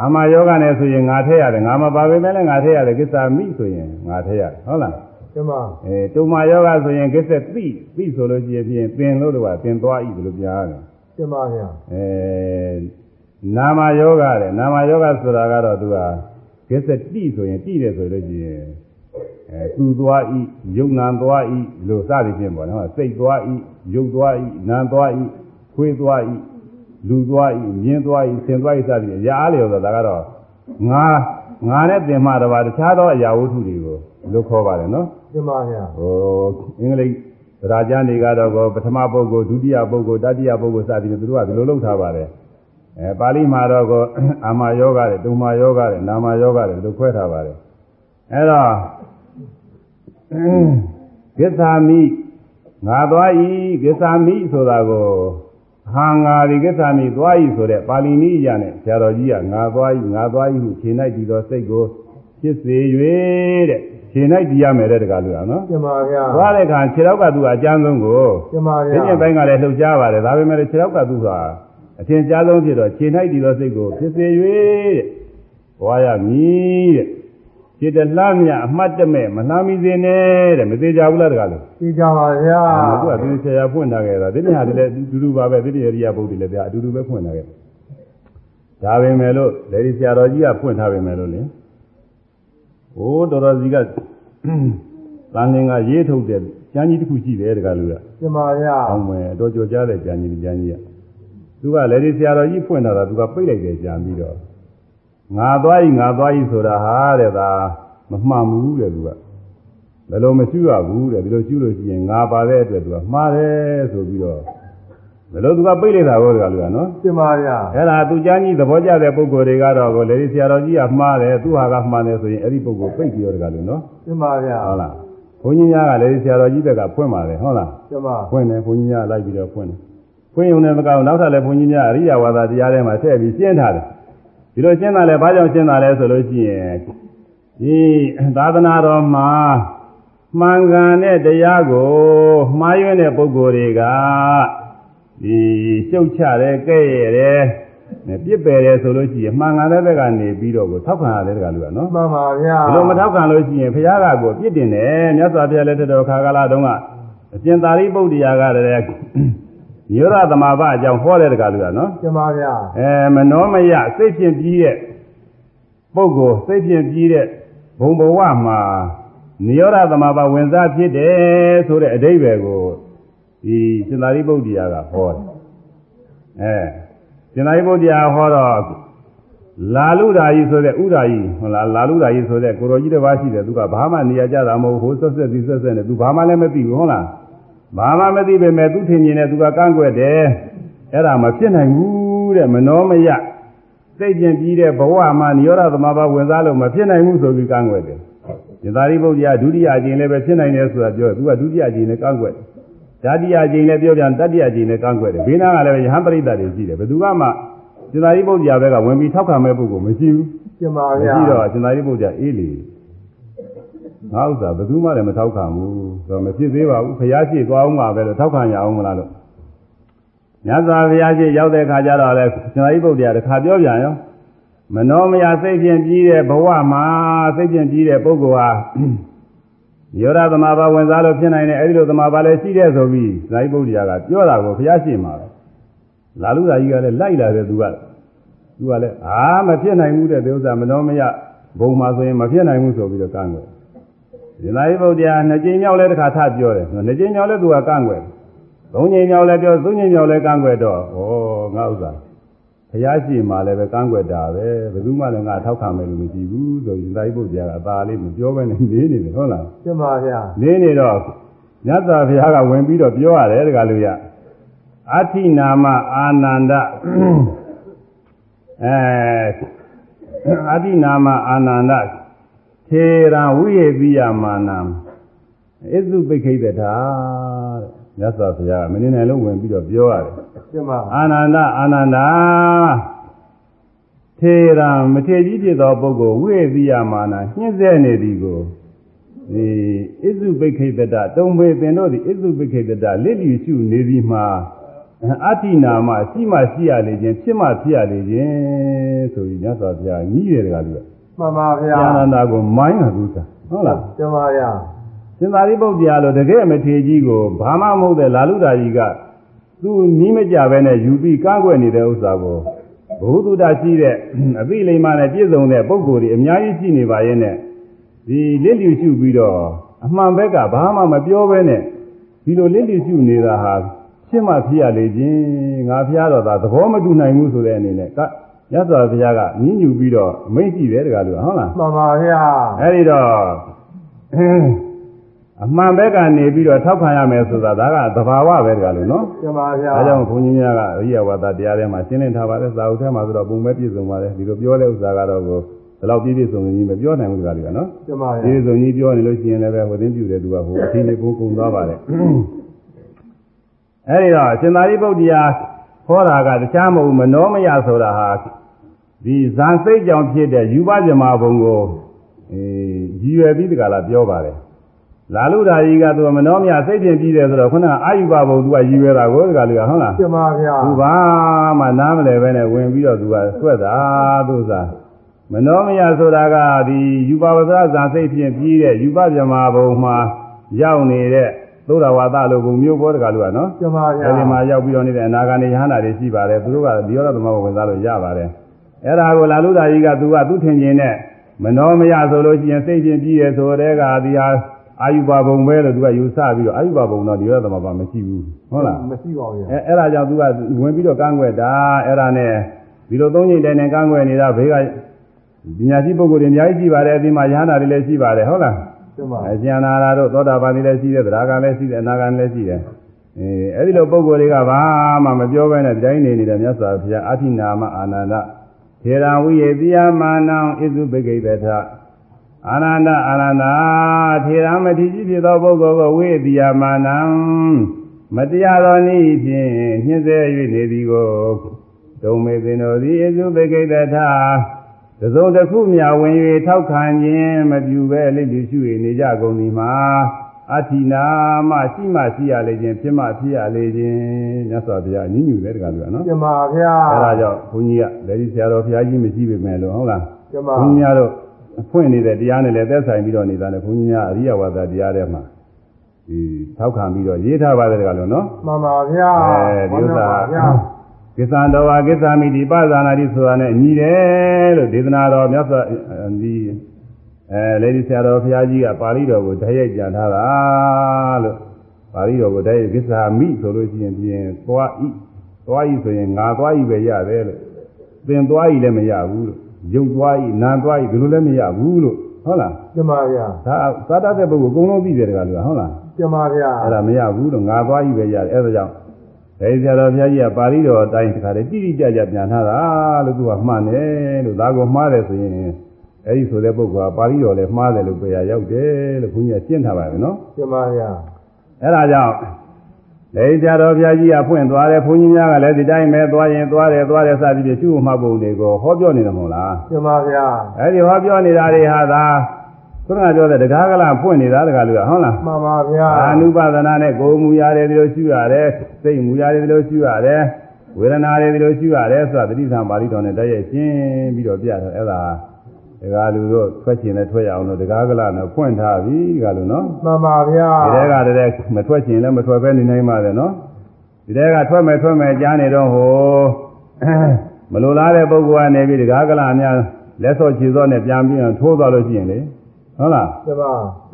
အာမယောဂနဲ့ဆိုရင်ငါထည့်ရတယ်ငါမပါပေမဲ့လည်းငါထည့်ရတယ်ကိစ္စမိဆိုရင်ငါထည့်ရတယ်ဟုတ်လား ကျမအဲတုံမယောဂဆိုရင်ကိစ္စသိသိဆိုလို့ရှိရင်ဖြင့်သင်လို့တော့သင်သွားဤဒီလိုပြရတယ်ကျမဗျာအဲနာမယောဂတဲ့နာမယောဂဆိုတာကတော့သူကကိစ္စတိဆိုရင်တိတယ်ဆိုလို့ရှိရင်အဲသူသွားဤယုံနာသွားဤလို့စသည်ဖြင့်ပေါ့နော်စိတ်သွားဤယုတ်သွားဤနာသွားဤခွေးသွားဤလူသွားဤမြင်းသွားဤဆင်သွားဤစသည်ဖြင့်ရာအားလျော်ဆိုတာကတော့ငါငါနဲ့သင်မှတပါတခြားသောအရာဝတ္ထုတွေကိုလို့ခေါ်ပါတယ်နော် ကျမဗျာဟိုအင်္ဂလိပ်သရာကျမ်းတွေကတော့ကိုပထမပုဂ္ဂိုလ်ဒုတိယပုဂ္ဂိုလ်တတိယပုဂ္ဂိုလ်စသည်ဖြင့်သူတို့ကဒီလိုလုပ်ထားပါတယ်အဲပါဠိမှာတော့ကိုအာမယောဂတဲ့ဒုမာယောဂတဲ့နာမယောဂတဲ့ဒီလိုခွဲထားပါတယ်အဲတော့ကိစ္ဆာမိငါသွားဤကိစ္ဆာမိဆိုတာကိုဟာငါဒီကိစ္ဆာမိသွားဤဆိုတဲ့ပါဠိနည်းအရနဲ့ဆရာတော်ကြီးကငါသွားဤငါသွားဤဟုခြေ၌တည်သောစိတ်ကိုဖြစ်စေ၍တဲ့ ခြေ၌တည်ရမယ်တဲ့တကားလို့ရနော်ကျမဗျာသွားတဲ့အခါခြေထောက်ကသူကအကျမ်းဆုံးကိုကျမဗျာဒီနေ့ပိုင်းကလည်းလှုပ်ရှားပါတယ်ဒါပေမဲ့ခြေထောက်ကသူကအထင်ရှားဆုံးဖြစ်တော့ခြေ၌တည်သောစိတ်ကိုဖြစ်စေ၍တဲ့ဘွားရမည်တဲ့ခြေတလှမ်းမြအမှတ်တမဲ့မလှမ်းမိစေနဲ့တဲ့မသေးကြဘူးလားတကားလို့သိကြပါဗျာသူကသူဆရာဖွင့်ထားခဲ့တာဒီနေ့ဟာဒီလည်းအတူတူပါပဲဒီနေ့ရိယာပုဒ်တွေလည်းဗျာအတူတူပဲဖွင့်ထားခဲ့ဒါပေမဲ့လို့လေဒီဆရာတော်ကြီးကဖွင့်ထားပေမဲ့လို့လေ ဟိုတော်တော်ကြီးကတန်လင်းကရေးထုတ်တဲ့ကျမ်းကြီးတစ်ခုရှိတယ်တကားလို့ကကျမဗျာအောင်မယ်အတော်ကြော်ကြားတဲ့ကြံကြီးကြံကြီးကသူကလည်းဒီဆရာတော်ကြီးဖွင့်တာကသူကပိတ်လိုက်တယ်ကြံပြီးတော့ငါသွားဤငါသွားဤဆိုတာဟာတဲ့ဒါမမှန်ဘူးတဲ့သူကဘယ်လိုမရှိရဘူးတဲ့ဒီလိုရှိလို့ရှိရင်ငါပါတဲ့အတွက်သူကမှားတယ်ဆိုပြီးတော့ ဘယ်လိုသူကပိတ်လိုက်တာဘောတကလူကနော်ကျမဗျာအဲ့ဒါသူကြမ်းကြီးသဘောကျတဲ့ပုံကိုယ်တွေကတော့ကိုလည်းဒီဆရာတော်ကြီးကမှားတယ်သူဟာကမှားတယ်ဆိုရင်အဲ့ဒီပုံကိုပိတ်ပြီးတော့တကလူနော်ကျမဗျာဟုတ်လားဘုန်းကြီးများကလည်းဆရာတော်ကြီးဘက်ကဖွင့်ပါတယ်ဟုတ်လားကျမဖွင့်တယ်ဘုန်းကြီးများလိုက်ပြီးတော့ဖွင့်တယ်ဖွင့်ရုံနဲ့မကောင်းနောက်ထပ်လည်းဘုန်းကြီးများအရိယဝါဒတရားထဲမှာထည့်ပြီးရှင်းထားတယ်ဒီလိုရှင်းတာလဲဘာကြောင့်ရှင်းတာလဲဆိုလို့ရှိရင်ဒီသာသနာတော်မှာမှန်ကန်တဲ့တရားကိုမှားယွင်းတဲ့ပုဂ္ဂိုလ်တွေက ဒီရှုတ်ချတယ်ကဲ့ရဲ့တယ်နဲ့ပြစ်ပယ်တယ်ဆိုလို့ရှိရင်မှန်ကန်တဲ့ဘက်ကနေပြီးတော့ကိုထောက်ခံရတယ်တကလူကနော်မှန်ပါဗျာဒီလိုမထောက်ခံလို့ရှိရင်ဘုရားကကိုပြစ်တင်တယ်မြတ်စွာဘုရားလက်ထက်တော်ခါကာလတုန်းကအရှင်သာရိပုတ္တရာကတည်းကနိရောဓသမာဘအကြောင်းဟောတဲ့တကားလူကနော်ကျင်ပါဗျာအဲမနောမယစိတ်ဖြင့်ပြီးတဲ့ပုဂ္ဂိုလ်စိတ်ဖြင့်ပြီးတဲ့ဘုံဘဝမှာနိရောဓသမာဘဝင်စားဖြစ်တယ်ဆိုတဲ့အဓိပ္ပာယ်ကို ဒီရှင်သာရိပုတ္တရာကဟောတယ်အဲရှင်သာရိပုတ္တရာဟောတော့လာလူဓာကြီးဆိုတဲ့ဥဓာကြီးဟုတ်လားလာလူဓာကြီးဆိုတဲ့ကိုရောကြီးတစ်ပါးရှိတယ်သူကဘာမှနေရာကြတာမဟုတ်ဘူးဟိုဆက်ဆက်ပြီးဆက်ဆက်နဲ့သူဘာမှလည်းမသိဘူးဟုတ်လားဘာမှမသိပေမဲ့သူထင်မြင်တဲ့သူကကန့်ကွက်တယ်အဲ့ဒါမဖြစ်နိုင်ဘူးတဲ့မနောမယစိတ်ကျင်ပြီးတဲ့ဘဝမှာနိရောဓသမဘာဝင်စားလို့မဖြစ်နိုင်ဘူးဆိုပြီးကန့်ကွက်တယ်။ဒီသာရိပုတ္တရာဒုတိယအကျင့်လည်းပဲဖြစ်နိုင်တယ်ဆိုတာပြောတယ်သူကဒုတိယအကျင့်နဲ့ကန့်ကွက်တယ်။ ဓာတိယအကျင့်လည်းပြောပြန်တတိယအကျင့်နဲ့ကန့်ကွက်တယ်။ဘေးနားကလည်းယဟန်ပရိသတ်တွေရှိတယ်ဘယ်သူကမှဒီသာရိပုတ္တရာဘက်ကဝင်ပြီးထောက်ခံမဲ့ပုဂ္ဂိုလ်မရှိဘူးကျင်ပါ။ဗျာမရှိတော့ဒီသာရိပုတ္တရာအေးလေငါဥစ္စာဘယ်သူမှလည်းမထောက်ခံဘူးဆိုတော့မဖြစ်သေးပါဘူးဖျားရှိသွားအောင်ပါပဲလို့ထောက်ခံရအောင်မလားလို့မြတ်စွာဘုရားရှိရောက်တဲ့ခါကျတော့လေရှင်သာရိပုတ္တရာတခါပြောပြန်ရောမနောမယစိတ်ဖြင့်ပြီးတဲ့ဘဝမှာစိတ်ဖြင့်ပြီးတဲ့ပုဂ္ဂိုလ်ဟာ ယောရသမဘာဝင်စားလို့ဖြစ်နိုင်တယ်အဲဒီလိုသမဘာလည်းရှိတဲ့ဆိုပြီးဇာတိပုတ္တရာကပြောတာကိုဘုရားရှိမှာပဲလာလူသားကြီးကလည်းလိုက်လာတယ်သူကသူကလည်းအာမဖြစ်နိုင်ဘူးတဲ့ဒီဥစ္စာမနောမယဘုံမှာဆိုရင်မဖြစ်နိုင်ဘူးဆိုပြီးတော့ကန့်ကွယ်ဒီဇာတိပုတ္တရာနှစ်ကြိမ်မြောက်လဲတစ်ခါထပြောတယ်နှစ်ကြိမ်မြောက်လဲသူကကန့်ကွယ်သုံးကြိမ်မြောက်လဲပြောသုံးကြိမ်မြောက်လဲကန့်ကွယ်တော့ဩငါဥစ္စာ ဘုရားရှိမှလည်းပဲကန့်ကွက်တာပဲဘယ်သူမှလည်းငါထောက်ခံမယ်လို့မရှိဘူးဆိုရင်သာရိပုတ္တရာကအသာလေးမပြောဘဲနဲ့နေနေတယ်ဟုတ်လားကျင်ပါဗျာနေနေတော့မြတ်စွာဘုရားကဝင်ပြီးတော့ပြောရတယ်တကလူရအဋ္ဌိနာမအာနန္ဒအဲအဋ္ဌိနာမအာနန္ဒထေရဝိယေပိယမာနံဣသုပိခိတ္တာတဲ့မြတ်စွာဘုရားမနေနိုင်လို့ဝင်ပြီးတော့ပြောရတယ်ကျင်ပါ အာနန္ဒအာနန္ဒာထေရမထေကြီးဖြစ်သောပုဂ္ဂိုလ်ဝိသေယမာနညှင်းဆဲနေသည်ကိုဒီဣစုပိခိတတတုံပေပင်တို့သည်ဣစုပိခိတတလစ်လျရှုနေသည်မှာအဋ္ဌိနာမရှိမှရှိရလေခြင်းဖြစ်မှဖြစ်ရလေခြင်းဆိုပြီးမြတ်စွာဘုရားညီးတယ်တကားလို့မှန်ပါဗျာအာနန္ဒာကိုမိုင်းတာသူစားဟုတ်လားကျင်ပါဗျာရှင်သာရိပုတ္တရာလိုတကယ်မထေကြီးကိုဘာမှမဟုတ်တဲ့လာလူတာကြီးက သူနီးမကြပဲနဲ့ယူပြီးကားကွယ်နေတဲ့ဥစ္စာကိုဘုသူတရှိတဲ့အပိလိမ္မာနဲ့ပြည့်စုံတဲ့ပုံကိုယ်ကြီးအများကြီးရှိနေပါရဲ့နဲ့ဒီလစ်လျူရှုပြီးတော့အမှန်ဘက်ကဘာမှမပြောဘဲနဲ့ဒီလိုလစ်လျူရှုနေတာဟာဖြစ်မှဖြစ်ရလေခြင်းငါဖျားတော့သာသဘောမတူနိုင်ဘူးဆိုတဲ့အနေနဲ့ကရသော်ဘုရားကညှဉ်းညူပြီးတော့အမိန့်ရှိတယ်တကားလို့ဟုတ်လားမှန်ပါဗျာအဲဒီတော့ အမှန်ဘက်ကနေပြီးတော့ထောက်ခံရမယ်ဆိုတာဒါကသဘာဝပဲတကားလို့နော်ကျင်ပါဗျာဒါကြောင့်ဘုန်းကြီးများကအရိယဝါဒတရားထဲမှာရှင်းလင်းထားပါတယ်သာဝထဲမှာဆိုတော့ပုံမဲ့ပြည့်စုံပါတယ်ဒီလိုပြောတဲ့ဥစ္စာကတော့ကိုဒီလောက်ပြည့်ပြည့်စုံစုံကြီးမပြောနိုင်ဘူးတကားလို့ကနော်ကျင်ပါပြဗျာည့်စုံကြီးပြောနေလို့ရှိရင်လည်းပဲဝသိင်းပြူတဲ့သူကဟိုအထင်းလေးပုံကုန်သွားပါတယ်အဲဒီတော့ရှင်သာရိပုတ္တရာဟောတာကတခြားမဟုတ်ဘူးမနောမယဆိုတာဟာဒီဇန်စိတ်ကြောင့်ဖြစ်တဲ့ယူပဇမဘုံကိုအဲရည်ရွယ်ပြီးတကလားပြောပါတယ် လာလူဓာကြီးကသူကမနောမယစိတ်ပြင်ပြီးတယ်ဆိုတော့ခုနကအာယုဘဘုံသူကရည်ရွယ်တာကိုတကလူကဟုတ်လားကျင်ပါဗျာသူဘာမှနားမလဲပဲနဲ့ဝင်ပြီးတော့သူကဆွက်တာသူစားမနောမယဆိုတာကဒီယူပါဝဇ္ဇဇာစိတ်ဖြင့်ပြီးတဲ့ယူပဇမဘုံမှာရောက်နေတဲ့သုဒ္ဓဝါဒလိုဘုံမျိုးပေါ်တကလူကနော်ကျင်ပါဗျာအဲဒီမှာရောက်ပြီးတော့နေတဲ့အနာဂါနေယဟနာတွေရှိပါတယ်သူတို့ကဒီရောဓသမဘုံဝင်စားလို့ရပါတယ်အဲ့ဒါကိုလာလူသားကြီးကသူကသူထင်ကျင်တဲ့မနောမယဆိုလို့ရှိရင်စိတ်ဖြင့်ပြီးရဆိုတဲ့ကဒီဟာ အာယုဘဘုံပဲလို့သူကယူဆပြီးတော့အာယုဘဘုံတော့ဒီရောဓသမဘမရှိဘူးဟုတ်လားမရှိပါဘူးဗျာအဲအဲ့ဒါကြောင့်သူကဝင်ပြီးတော့ကန့်ကွက်တာအဲ့ဒါနဲ့ဒီလိုသုံးချိန်တိုင်တိုင်ကန့်ကွက်နေတာဘေးကပညာရှိပုဂ္ဂိုလ်တွေအများကြီးရှိပါတယ်အဒီမှာယဟနာတွေလည်းရှိပါတယ်ဟုတ်လားကျင်ပါအကျဉ်းနာရာတို့သောတာပန်တွေလည်းရှိတယ်သရဂံလည်းရှိတယ်အနာဂံလည်းရှိတယ်အဲအဲ့ဒီလိုပုဂ္ဂိုလ်တွေကဘာမှမပြောဘဲနဲ့တိုင်းနေနေတဲ့မြတ်စွာဘုရားအဋ္ဌိနာမအာနန္ဒထေရဝိယေတိယမာနံဣသုပိကိတထ အာနန္ဒအာနန္ဒထေရမတိကြီးဖြစ်သောပုဂ္ဂိုလ်ကိုဝိယေတိယမာနံမတရားသောနည်းဖြင့်ညှင်းဆဲ၍နေသည်ကိုဒုံမေသင်တို့သည်ဣသုပိကိတထတစုံတစ်ခုမြဝင်၍ထောက်ခံခြင်းမပြုဘဲလိပ်ရှိ၍နေကြကုန်သည်မှာအဋ္ဌိနာမရှိမှရှိရလေခြင်းဖြစ်မှဖြစ်ရလေခြင်းမြတ်စွာဘုရားညညူတယ်တကားလို့နော်ကျင်ပါဗျာအဲဒါကြောင့်ဘုန်းကြီးကလက်ကြီးဆရာတော်ဘုရားကြီးမရှိပေမဲ့လို့ဟုတ်လားကျင်ပါဘုန်းကြီးများတို့ အဖွင့်နေတဲ့တရားနဲ့လည်းသက်ဆိုင်ပြီးတော့နေတာနဲ့ဘုန်းကြီးများအရိယဝါဒတရားထဲမှာဒီထောက်ခံပြီးတော့ရေးထားပါတယ်ကလို့နော်မှန်ပါဗျာအဲဒီဥစ္စာပါဗျာကိစ္စံတော်ဝါကိစ္စမိတိပဇာနာတိဆိုတာနဲ့ညီတယ်လို့ဒေသနာတော်မြတ်စွာဒီအဲလေဒီဆရာတော်ဘုရားကြီးကပါဠိတော်ကိုဓာတ်ရိုက်ကြံထားတာလို့ပါဠိတော်ကိုဓာတ်ရိုက်ကိစ္စမိဆိုလို့ရှိရင်ပြင်သွားဤသွားဤဆိုရင်ငါသွားဤပဲရတယ်လို့သင်သွားဤလည်းမရဘူးလို့ ယုံသွားဤနာသွားဤဒီလိုလည်းမရဘူးလို့ဟုတ်လားကျမဗျာဒါသာတတ်တဲ့ပုဂ္ဂိုလ်အကုန်လုံးသိတယ်တကားလို့ဟုတ်လားကျမဗျာအဲ့ဒါမရဘူးလို့ငါသွားဤပဲရတယ်အဲ့ဒါကြောင့်ဒေဆရာတော်ဘုရားကြီးကပါဠိတော်အတိုင်းတခါတည်းတိတိကျကျပြန်ထားတာလို့သူကမှန်တယ်လို့ဒါကိုမှားတယ်ဆိုရင်အဲ့ဒီဆိုတဲ့ပုဂ္ဂိုလ်ကပါဠိတော်လည်းမှားတယ်လို့ပြရရောက်တယ်လို့ဘုန်းကြီးကရှင်းထားပါတယ်နော်ကျမဗျာအဲ့ဒါကြောင့် ဒေဆရာတော်ဘုရားကြီးကဖွင့်သွားတယ်ဘုန်းကြီးများကလည်းဒီတိုင်းပဲသွားရင်သွားတယ်သွားတယ်စသည်ဖြင့်ရှုမှတ်ပုံတွေကိုဟောပြောနေတယ်မဟုတ်လားကျမဗျာအဲ့ဒီဟောပြောနေတာတွေဟာသာခုနကပြောတဲ့တရားကလာဖွင့်နေတာတကားလို့ဟုတ်လားမှန်ပါဗျာအာနုပါဒနာနဲ့ကိုယ်မူရတယ်ဒီလိုရှုရတယ်စိတ်မူရတယ်ဒီလိုရှုရတယ်ဝေဒနာတွေဒီလိုရှုရတယ်ဆိုတာတတိသံပါဠိတော်နဲ့တည်းရဲ့ရှင်းပြီးတော့ပြတယ်အဲ့ဒါ ဒကာလူတို့ထွက်ချင်တဲ့ထွက်ရအောင်လို့ဒကာကလာနဲ့ဖွင့်ထားပြီဒကာလူနော်မှန်ပါဗျာဒီတဲကတည်းကမထွက်ချင်လည်းမထွက်ပဲနေနိုင်ပါလေနော်ဒီတဲကထွက်မယ်ထွက်မယ်ကြားနေတော့ဟိုမလိုလားတဲ့ပုဂ္ဂိုလ်ကနေပြီးဒကာကလာများလက်စော့ခြေစော့နဲ့ပြန်ပြီးတော့ထိုးသွားလို့ရှိရင်လေ ဟုတ်လားကျမ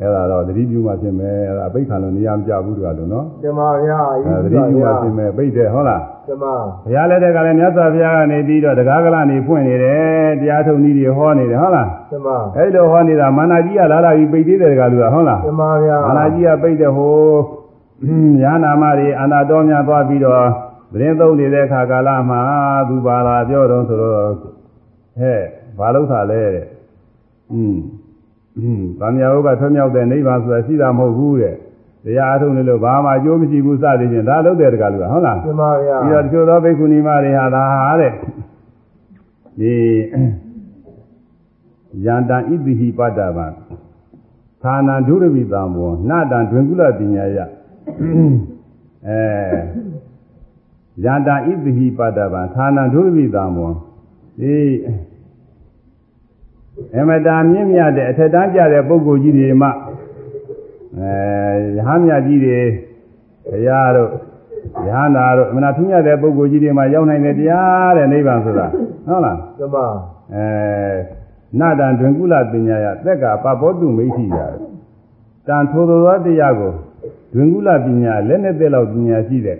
အဲ့ဒါတော့တတိပြုမှဖြစ်မယ်အဲ့ဒါအပိတ်ခံလို့နေရာမကြဘူးတကလို့နော်ကျမဗျာအဲတတိပြုမှဖြစ်မယ်ပိတ်တယ်ဟုတ်လားကျမဘုရားလက်ထက်ကလည်းမြတ်စွာဘုရားကနေပြီးတော့တရားကလနေဖွင့်နေတယ်တရားထုံနည်းတွေဟောနေတယ်ဟုတ်လားကျမအဲ့လိုဟောနေတာမာနာကြီးကလာလာပြီးပိတ်သေးတယ်တကလူကဟုတ်လားကျမဗျာမာနာကြီးကပိတ်တဲ့ဟိုညာနာမတွေအနာတော်များသွားပြီးတော့သတင်းသုံးနေတဲ့အခါကာလမှာသူပါလာပြောတော့ဆိုတော့ဟဲ့ဘာလို့ခါလဲတဲ့อืม อืมဗာမယာဟုတ်ကထွမြောက်တဲ့နိဗ္ဗာန်ဆိုတာရှိတာမဟုတ်ဘူးတဲ့တရားအထုံးနေလို့ဘာမှအကျိုးမရှိဘူးစသည်ဖြင့်ဒါလုပ်တယ်တကလူကဟုတ်လားကျမဗျာပြီးတော့တချို့သောဘိက္ခုနီမတွေဟာဒါဟာတဲ့ဒီယန္တံဣတိဟိပတ္တဗံသာနာဒုရဝိတံဘောနာတံဒွင်ကုလပညာယအဲယန္တံဣတိဟိပတ္တဗံသာနာဒုရဝိတံဘောဒီ အမတာမြင့်မြတ်တဲ့အထက်တန်းကြတဲ့ပုဂ္ဂိုလ်ကြီးတွေမှအဲရဟန်းမြတ်ကြီးတွေဘုရားတို့ရဟန္တာတို့အမနာထူးမြတ်တဲ့ပုဂ္ဂိုလ်ကြီးတွေမှာရောက်နိုင်တဲ့တရားတဲ့နိဗ္ဗာန်ဆိုတာဟုတ်လားကျမအဲနာတံတွင်ကုလပညာယသက်ကပပောတုမိဋ္ဌိယာတန်ထိုသောတရားကိုတွင်ကုလပညာလက်နဲ့သက်လောက်ပညာရှိတဲ့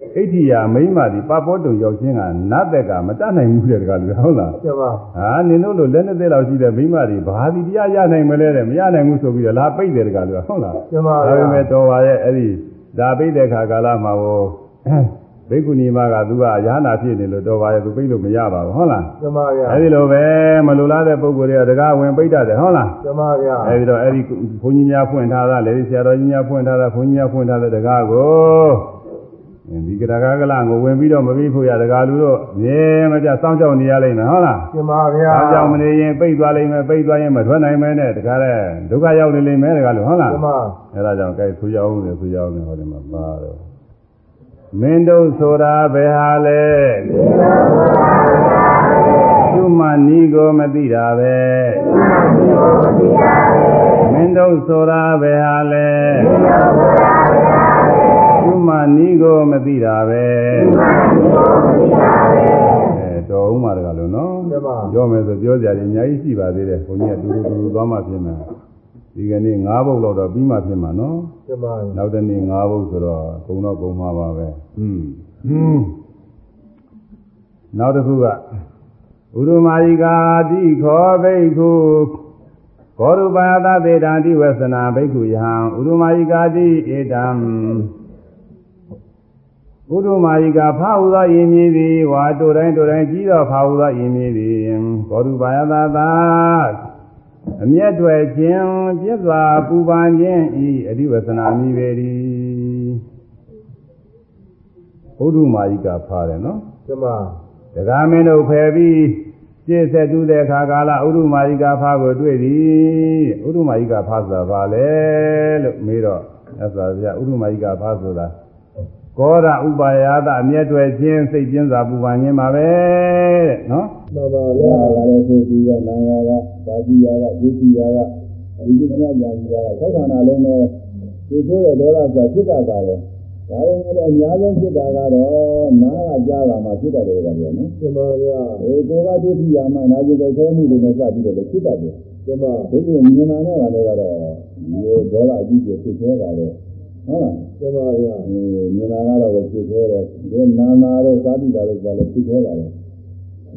ဣဋ္ဌိယာမိမ့်မာဒီပပောတုရောက်ခြင်းကနတ်သက်ကမတတ်နိုင်ဘူးတဲ့တကားလူဟုတ်လားကျမဟာနင်တို့လိုလက်နဲ့သက်လောက်ရှိတဲ့မိမတွေဘာဒီတရားရနိုင်မလဲတဲ့မရနိုင်ဘူးဆိုပြီးတော့လာပိတ်တယ်တကားလူဟုတ်လားကျမဒါဗျာပေမဲ့တော်ပါရဲ့အဲ့ဒီဒါပိတ်တဲ့ခါကာလမှာဟိုဘိက္ခုနီမကသူကရဟနာဖြစ်နေလို့တော်ပါရဲ့သူပိတ်လို့မရပါဘူးဟုတ်လားကျမဗျာအဲ့ဒီလိုပဲမလိုလားတဲ့ပုံကိုယ်တွေကတကားဝင်ပိတ်တတ်တယ်ဟုတ်လားကျမဗျာအဲ့ဒီတော့အဲ့ဒီဘုန်းကြီးများဖွင့်ထားတာလေဆရာတော်ကြီးများဖွင့်ထားတာဘုန်းကြီးများဖွင့်ထားတဲ့တကားကို ဒီကရကာကလကိုဝင်ပြီးတော့မပြီးဖို့ရတကားလူတို့မြဲမပြစောင့်ကြောက်နေရလိမ့်မယ်ဟုတ်လားကျမဗျာအားကြောင့်မနေရင်ပိတ်သွားလိမ့်မယ်ပိတ်သွားရင်မထွက်နိုင်မဲနဲ့တကားတဲ့ဒုက္ခရောက်နေလိမ့်မယ်တကားလူဟုတ်လားကျမအဲဒါကြောင့်ကြိုက်ဆူရအောင်လေဆူရအောင်လေဟောဒီမှာပါတော့မင်းတို့ဆိုတာဘယ်ဟာလဲသူမနီကိုမသိတာပဲမင်းတို့ဆိုတာဘယ်ဟာလဲ သူမနီကိုမသိတာပဲအဲတော်ဦးမှာတကလို့နော် ကျမ ပြောမယ်ဆိုပြောကြတယ်အများကြီးရှိပါသေးတယ်ဘုန်းကြီးကတူတူတူတူသွားမှပြင်မယ်ဒီကနေ့၅ဘုတ်လောက်တော့ပြီးမှပြင်မှာနော် ကျမ နောက်တနေ့၅ဘုတ်ဆိုတော့ဘုံတော့ဘုံမှာပါပဲอืมอืมနောက်တစ်ခုကဥရမာယိကာတိခောဘိက္ခုဘောရူပါသသေတံတိဝေသနာဘိက္ခုယဟံဥရမာယိကာတိဧတံ ဥဒုမာယိကာဖာဟုသောယင်မြည်သည်ဝါတို့တိုင်းတို့တိုင်းကြီးသောဖာဟုသောယင်မြည်သည်ဘောရူပါယသသာအမျက်တွေခြင်းပြည့်စွာပူပန်ခြင်းဤအဓိဝသနာမိပေသည်ဥဒုမာယိကာဖာတယ်နော်ကျမဒဂါမင်းတို့ဖယ်ပြီးပြည့်စက်တူးတဲ့ခါကာလဥဒုမာယိကာဖာကိုတွေ့သည်ဥဒုမာယိကာဖာဆိုတာဘာလဲလို့မေးတော့အဲ့ဆိုဗျာဥဒုမာယိကာဖာဆိုတာ ကောရဥပါယသအမျက်တွေခြင်းစိတ်ကျဉ်စာပူပန်ခြင်းပါပဲတဲ့နော်မှန်ပါဘုဗျာရားကလည်းဆိုသူကနာယာကသာတိယာကဒုတိယာကဒီကိစ္စညာညာကသောက်ခန္ဓာလုံးပဲဒီဆိုတဲ့ဒေါသဆိုတာဖြစ်တတ်ပါတယ်ဒါပေမဲ့လည်းအများဆုံးဖြစ်တာကတော့နားကကြားတာမှဖြစ်တတ်တယ်ကွာနော်ကျမဗျာအေးကိုယ်ကဒုတိယမှနာကျင်တဲ့ခဲမှုတွေနဲ့စပြီးတော့လည်းဖြစ်တတ်တယ်ကျမဒီလိုမြင်လာတဲ့ဘာလဲကတော့ဒီလိုဒေါသအကြီးကြီးဖြစ်သေးပါတယ် ဟုတ်လားကျမဗျာအေးမြင်လာကတော့ပဲဖြစ်သေးတယ်ဒီနာနာတို့သာတိတာတို့ကလည်းဖြစ်သေးပါတယ်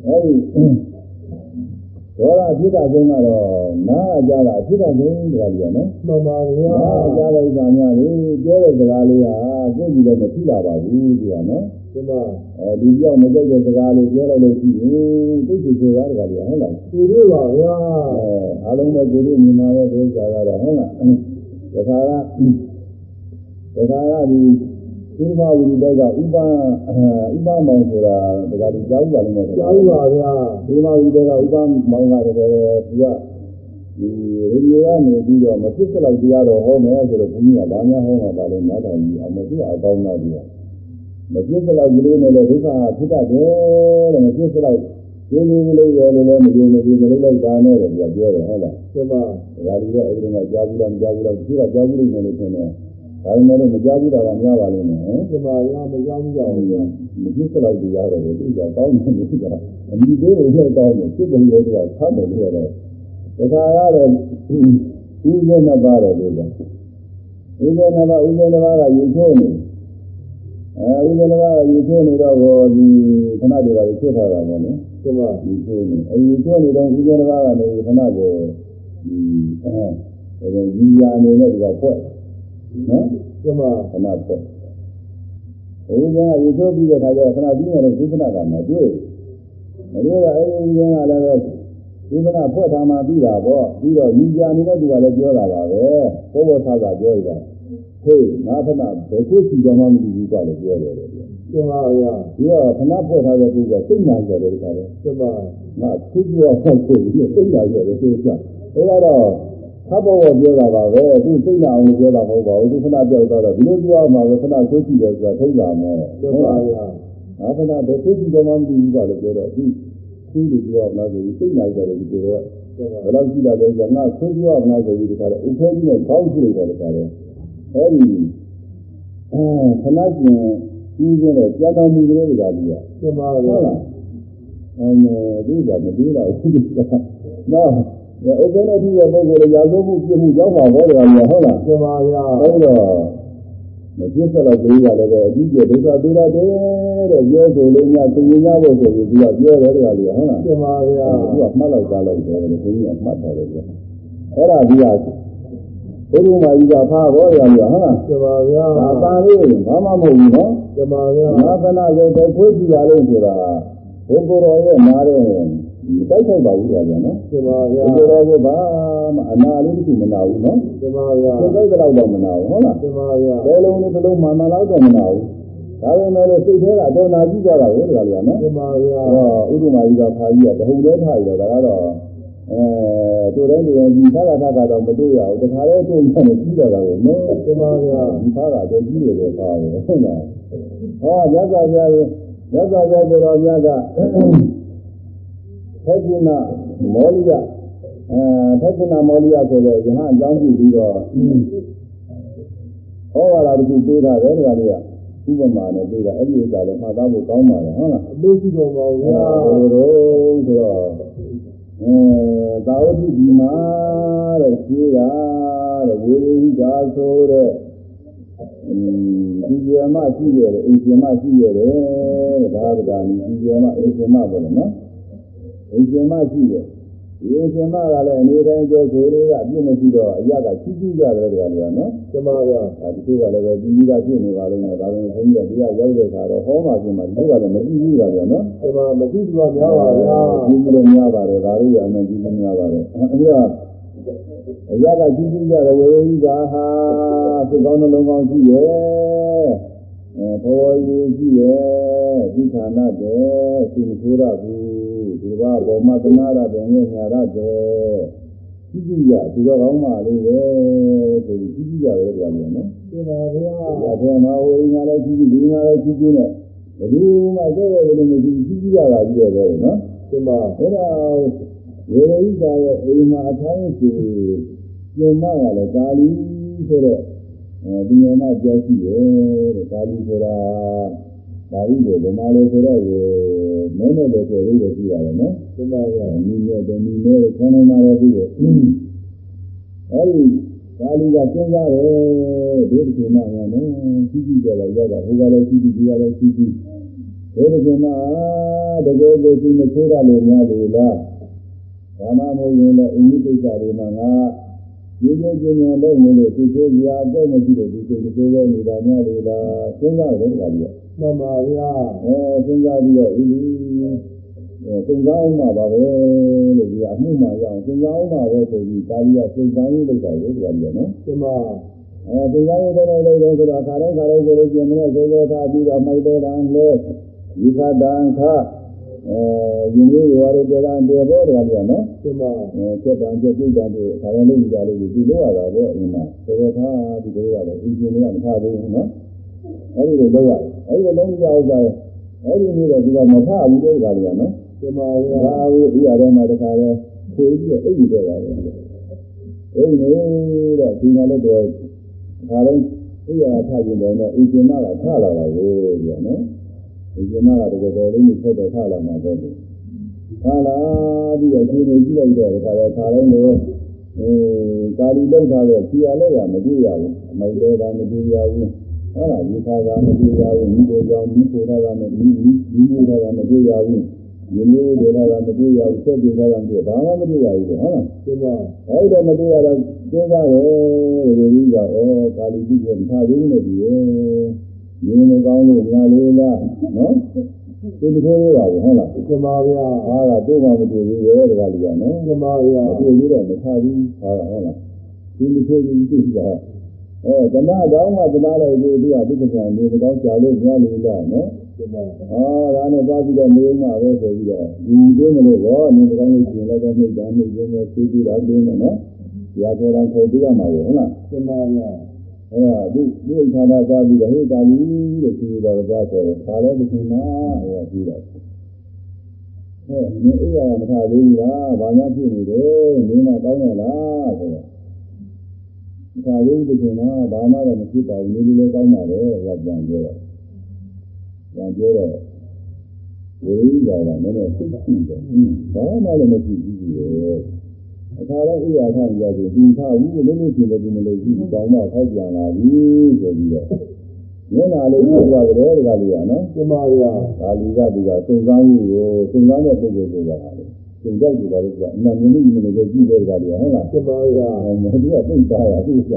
အဲဒီဒေါသဖြစ်တာဆုံးကတော့နားကကြားတာဖြစ်တာဆုံးတကယ်ကြီးနော်မှန်ပါဗျာနားကကြားတဲ့ဥစ္စာများလေပြောတဲ့စကားလေးဟာကိုယ်ကြည့်လည်းမထိတာပါဘူးသူကနော်ကျမအဲဒီပြောင်းမကြိုက်တဲ့စကားလေးပြောလိုက်လို့ရှိရင်သိချင်ဆိုတာတကယ်ကြီးဟုတ်လားသူတို့ပါဗျာအဲအားလုံးပဲကိုယ်တို့ညီမပဲဒီဥစ္စာကတော့ဟုတ်လားတခါက တခါကဒီသုမဝိရိတိုက်ကဥပဥပမောင်ဆိုတာတခါဒီကြောက်ပါလိမ့်မယ်ကျောင်းပါဗျာသုမဝိရိတိုက်ကဥပမောင်ကတကယ်သူကဒီရေဒီယိုကနေပြီးတော့မဖြစ်စလောက်တရားတော်ဟောမယ်ဆိုတော့ဘုန်းကြီးကဗာများဟောမှာပါလဲနားထောင်ပြီးအောင်မသူကအကောင်းလားသူကမဖြစ်စလောက်ကလေးနဲ့လည်းဒုက္ခဖြစ်တတ်တယ်တဲ့မဖြစ်စလောက်ဒီလေးကလေးရဲ့လည်းမယုံမကြည်မလုပ်လိုက်ပါနဲ့တဲ့သူကပြောတယ်ဟုတ်လားကျမဒါကြတော့အဲဒီတော့ကြားဘူးလားမကြားဘူးလားသူကကြားဘူးလိမ့်မယ်လို့ထင်တယ် ဒါပေမဲ့လို့မကြားဘူးတာကများပါလိမ့်မယ်ဟမ်ကျမဗျာမကြောက်ဘူးကြောက်ဗျာမဖြစ်စလောက်တရားတော့သူကကောင်းတယ်လို့ကအမိသေးကိုလည်းကောင်းတယ်စစ်ပုံလေးကသတ်တယ်လို့တော့တခါရတယ်ဥစ္စေနှစ်ပါးတယ်လို့ကဥစ္စေနှစ်ပါးဥစ္စေနှစ်ပါးကရေချိုးနေအဲဥစ္စေနှစ်ပါးကရေချိုးနေတော့ဘောဒီခဏတည်းကရေချိုးထားတာပေါ့နော်ကျမဒီချိုးနေအဲဒီချိုးနေတော့ဥစ္စေတစ်ပါးကနေခဏကိုဒီအဲဟိုကြီးရာအနေနဲ့ဒီကဖွက် နော်ကျမခဏဖွက်ဥစ္စေကရေချိုးပြီးတဲ့ခါကျတော့ခဏပြီးမှတော့သုခဏကမှတွေ့မတွေ့တော့အဲဒီဥစ္စေကလည်းပဲသုခဏဖွက်ထားမှပြီးတာပေါ့ပြီးတော့ကြီးရာအနေနဲ့သူကလည်းပြောတာပါပဲဘောဘောသာသာပြောရတာဟေးငါခဏဘယ်ကိုစီတော်မှမသိဘူးကွာလို့ပြောတယ်လေပြီးကျမဗျာတော့ခဏဖွက်ထားတဲ့သူကစိတ်နာကြတယ်တခါလေကျမငါသူ့ပြောဆက်ဆိုပြီးသိလာရတယ်သူကဟိုကတော့ သဘောဝပြောတာပါပဲသူသိလာအောင်ပြောတာမဟုတ်ပါဘူးသူခဏပြောက်တော့ဒီလိုပြောမှပဲခဏခွေးကြည့်တယ်ဆိုတာထုံးလာမယ်ကျမဗျာငါခဏပဲခွေးကြည့်တော့မှမသိဘူးပါလို့ပြောတော့သူခွေးလို့ပြောရမလားဆိုပြီးသိလာကြတယ်ဒီကိုတော့ကျမဘယ်လောက်ကြည့်လာလဲဆိုတော့ငါခွေးပြောရမလားဆိုပြီးဒီကရဥဖဲကြီးနဲ့ခေါင်းကြည့်လိုက်တာတခါလေအဲဒီအဲခဏကျင်ကြီးတဲ့ကြာတော်မူတဲ့တခါကြီးကကျမဟုတ်ဗျာလားအမေသူကမပြေးတော့ဘူးကနော် ဥပ္ပနဲ့သူ့ရဲ့ပုဂ္ဂိုလ်ရာဇဝမှုပြမှုရောက်ပါဘောတယ်ကွာဟုတ်လားကျမဗျာဟုတ်တော့မပြည့်စက်တော့ပြေးရတယ်ပဲအကြီးကျယ်ဒုက္ခပေးရတယ်တဲ့ပြောဆိုလေးများသင်ញရဖို့ဆိုပြီးသူကပြောတယ်တကယ်လို့ဟုတ်လားကျမဗျာသူကမှတ်လောက်သားလောက်တယ်လို့ဘုန်းကြီးကမှတ်ထားတယ်ကွာအဲ့ဒါဒီကဘုရုမာကြီးကဖားဘောရရဟုတ်လားကျမဗျာဒါပါလေးဘာမှမဟုတ်ဘူးနော်ကျမဗျာငါခဏရုပ်ပဲခွေးကြည့်ရလို့ဆိုတာဘုကိုယ်တော်ရဲ့နားတဲ့ မတိုက်ခိုက်ပါဘူးကွာဗျာနော်ကျမဗျာဘုကိုယ်တော်ကဘာမှအနာလေးတစ်ခုမနာဘူးနော်ကျမဗျာသင်္ကိတ်တော့တော့မနာဘူးဟုတ်လားကျမဗျာဘယ်လုံးလေးတစ်လုံးမှန်မှန်လောက်တော့မနာဘူးဒါပေမဲ့လို့စိတ်ထဲကအတော်နာကြည့်ကြတာကိုတကယ်လို့နော်ကျမဗျာအဲတော့ဥဒ္ဓမာကြီးကဖာကြီးကတဟုန်တည်းထားရတော့ဒါကတော့အဲတို့တိုင်းတို့တိုင်းဒီသာသာသာတော့မတွေ့ရဘူးတခါလဲတွေ့ရတယ်ပြီးတော့တာကိုနော်ကျမဗျာဒီဖာကတော့ကြီးတယ်ဖာပဲဟုတ်လားဟောမြတ်စွာဘုရားမြတ်စွာဘုရားကိုတော်မြတ်က သက္ကုဏမောလိယအဲသက္ကုဏမောလိယဆိုတဲ့ယဟန်အကြောင်းပြုပြီးတော့ဟောရတာတခုပေးတာတယ်တရားလေးကဥပမာနဲ့ပေးတာအဲ့ဒီဥစ္စာလည်းမှတ်သားဖို့ကောင်းပါတယ်ဟုတ်လားအလို့ရှိတော်ပါဗျာဘုရောဆိုတော့အဲသာဝတိဒီမာတဲ့ရှိတာတဲ့ဝေရိဟိကာဆိုတဲ့အင်းဒီဇေမရှိရတယ်အင်ဇေမရှိရတယ်တဲ့ဒါဗဒါနီဒီဇေမအင်ဇေမပေါ့လေနော် အင်ဇေမရှိတယ်ဒီအင်ဇေမကလည်းအနေတိုင်းကြောဆိုလေးကအပြစ်မရှိတော့အရကချီးကျူးကြတယ်တကယ်လို့နော်ကျမဗျာဒါဒီလိုကလည်းပဲပြီးပြီးသားဖြစ်နေပါလိမ့်မယ်ဒါပေမဲ့ဘုန်းကြီးကတရားရောက်တဲ့ခါတော့ဟောမှပြင်မှာဒီလိုကလည်းမပြီးဘူးလားဗျာနော်ကျမမသိသူကများပါဗျာကြီးကြီးလည်းများပါတယ်ဒါလေးရအမှန်ကြီးကြီးများပါတယ်အဲဒီတော့အရာကကြီးကြီးကြတယ်ဝေဟိကဟာသိကောင်းနှလုံးကောင်းရှိရဲ့အဲဘောရီရှိရဲ့ဒီဌာနတဲ့သိမဆိုးရဘူး ဒီဘာဘောမသနာရတယ်ငဲ့ညာရတယ်ကြီးကြီးရသူတော်ကောင်းပါလေပဲဆိုပြီးကြီးကြီးရတယ်ကြတယ်နော်ကျမဗျာ။ဒါထဲမှာဟိုငါလည်းကြီးကြီးဒီငါလည်းကြီးကြီးနဲ့ဘယ်သူမှကြည့်ရလို့မရှိကြီးကြီးရတာကြီးရပဲနော်ကျမ။အဲ့ဒါဝေရိကာရဲ့အိမ်မှာအထိုင်းစီကျုံမကလည်းကာလီဆိုတဲ့အဲဒီညမှာကြောက်ရှိတယ်တဲ့ကာလီဆိုတာ ပါဠိလိုဗမာလိုဆိုတော့မဲနဲ့လည်းဆိုလို့ရှိရတယ်နော်ဒီမှာဗျာအမိနဲ့တမီနဲ့ခေါင်းနေမှာလည်းပြီးတယ်အဲဒီကာလီကစဉ်းစားတယ်ဒီတစ်ချိန်မှငါနော်ကြည့်ကြည့်ကြလိုက်ရတာဟိုကလည်းကြည့်ကြည့်ဒီကလည်းကြည့်ကြည့်ဒီတစ်ချိန်မှတကယ်ကိုသူမချိုးရလို့များလို့လားဒါမှမဟုတ်ရင်လည်းအင်းကြီးကိစ္စတွေမှာငါဒီကျင်းကျင်းလုံးနေလို့သူချိုးရာအတော့မရှိလို့ဒီစိတ်မချိုးပဲနေတာများလို့လားစဉ်းစားတယ်တခါကြီး မှန်ပါဗျာအဲစဉ်းစားပြီးတော့ဤအဲသုံးစားအောင်ပါပါပဲလို့ဒီအမှုမှရအောင်သုံးစားအောင်ပါပဲဆိုပြီးကာလီကသုံးစားရေးလုပ်တာကိုဒီကကြီးနော်ဒီမှာအဲသုံးစားရေးတဲ့လုပ်တော့ဆိုတော့ခါတိုင်းခါတိုင်းဆိုလို့ပြင်မနဲ့သောသောသားပြီးတော့မိုက်တဲ့တန်လဲဒီခတန်ခအဲယဉ်ကျေးရွာတွေတန်တေဘောတကကြီးနော်ဒီမှာအဲကျက်တန်ကျက်ပြုတ်တန်တို့ခါတိုင်းလုပ်ကြလို့ဒီလိုရတာပေါ့အင်းမှာသောသောသားပြီးတော့ရတယ်အင်းရှင်တွေကမထားသေးဘူးနော် အဲဒီလိုလုပ်ရတယ်အဲဒီလိုလုံးကြဥစ္စာအဲ့ဒီနေ့တော့သူကမဖဘူးတဲ့ခါကြီးနော်ဒီမှာဗျာဒါကိုဒီရတဲ့မှာတခါလဲခွေပြီးတော့အိပ်ပြီးတော့တာပဲအိပ်နေတော့ဒီကလည်းတော့ခါတိုင်းအိယာထကျင်တယ်တော့အင်ဂျင်မကထလာတာကိုဒီကနော်အင်ဂျင်မကတကယ်တော်လေးကိုဖက်တော့ထလာမှာပေါ့လေထလာပြီးတော့ဒီနေကြည့်လိုက်တော့တခါလဲခါတိုင်းတော့အဲကာလီလောက်ထားတဲ့ခြေရလက်ရမကြည့်ရဘူးအမိုက်သေးတာမကြည့်ရဘူး ဟုတ်လားဒီခါကမကြည့်ရဘူးမိကိုကြောင့်မိကိုထားတာမမိမိမိထားတာမကြည့်ရဘူးမျိုးမျိုးတွေလာတာမတွေ့ရဘူးဆက်ပြေလာတာမတွေ့ဘာမှမတွေ့ရဘူးပေါ့ဟုတ်လားဒီမှာအဲ့တော့မတွေ့ရတော့စဉ်းစားတယ်ဒီလိုကြီးကဩကာလီကြီးကမထားသေးဘူးနဲ့ဒီရဲ့မင်းမကောင်းလို့ညာလေးလားနော်ဒီမတွေ့ရပါဘူးဟုတ်လားဒီမှာဗျာအားကတော့မှမတွေ့သေးရဲ့တကလူကနော်ဒီမှာဗျာမတွေ့သေးတော့မထားဘူးဟာဟုတ်လားဒီမတွေ့ဘူးသူက အဲတဏှာကောင်းမှတဏှာလိုက်ပြီးသူကသူကပြန်နေမကောင်းကြာလို့ညာလေးလားနော်ဒီမှာအာဒါနဲ့သွားပြီးတော့မယုံမှာပဲဆိုပြီးတော့ဒီတွင်းမလို့ဘောနင်းကောင်းလို့ရှင်လည်းပဲနှိမ့်တာနှိမ့်ရင်းနဲ့သိပြီးတော့တွင်းနဲ့နော်။ရာပေါ်တော်ခေါ်ပြရမှာပေါ့ဟုတ်လားဒီမှာဗျာ။အဲဒါသူသူ့ဌာနသွားပြီးတော့ဟေ့တာလီလို့ပြောတော့သွားဆိုတော့ဒါလည်းဒီမှာဟောပြီးတော့ဟဲ့မင်းအိယာမထားသေးဘူးလား။ဘာများဖြစ်နေတယ်။မင်းမကောင်းရလားဆိုတော့ မထားသေးဘူးဒီမှာဘာမှတော့မဖြစ်ပါဘူး။နေလည်းကောင်းပါလေ။ဟောပြန်ပြောတော့ပြန်ပြောတော့ဝိရိယကလည်းနည်းနည်းသိသိတယ်။ဘာမှလည်းမရှိဘူးလေ။အခါတိုင်းဣယာထကြဆိုဒီထားဘူးလို့လို့ရှိရင်လည်းဒီမလို့ဘူးတောင်းတော့ထောက်ပြန်လာပြီဆိုပြီးတော့မျက်နာလေးပြသွားတယ်တကလေးကနော်ဒီမှာဗျာ။ဒါလီကသူကစုံစမ်းရေးကိုစုံစမ်းတဲ့ပုဂ္ဂိုလ်ဆိုတာ ဟာလေ။စုံတိုက်ကြပါလို့ကအမှန်မြင်လို့မြင်လို့ကြည့်တဲ့တကလေးကဟုတ်လားဒီမှာဗျာ။အဲမသူကသိသားတာသူက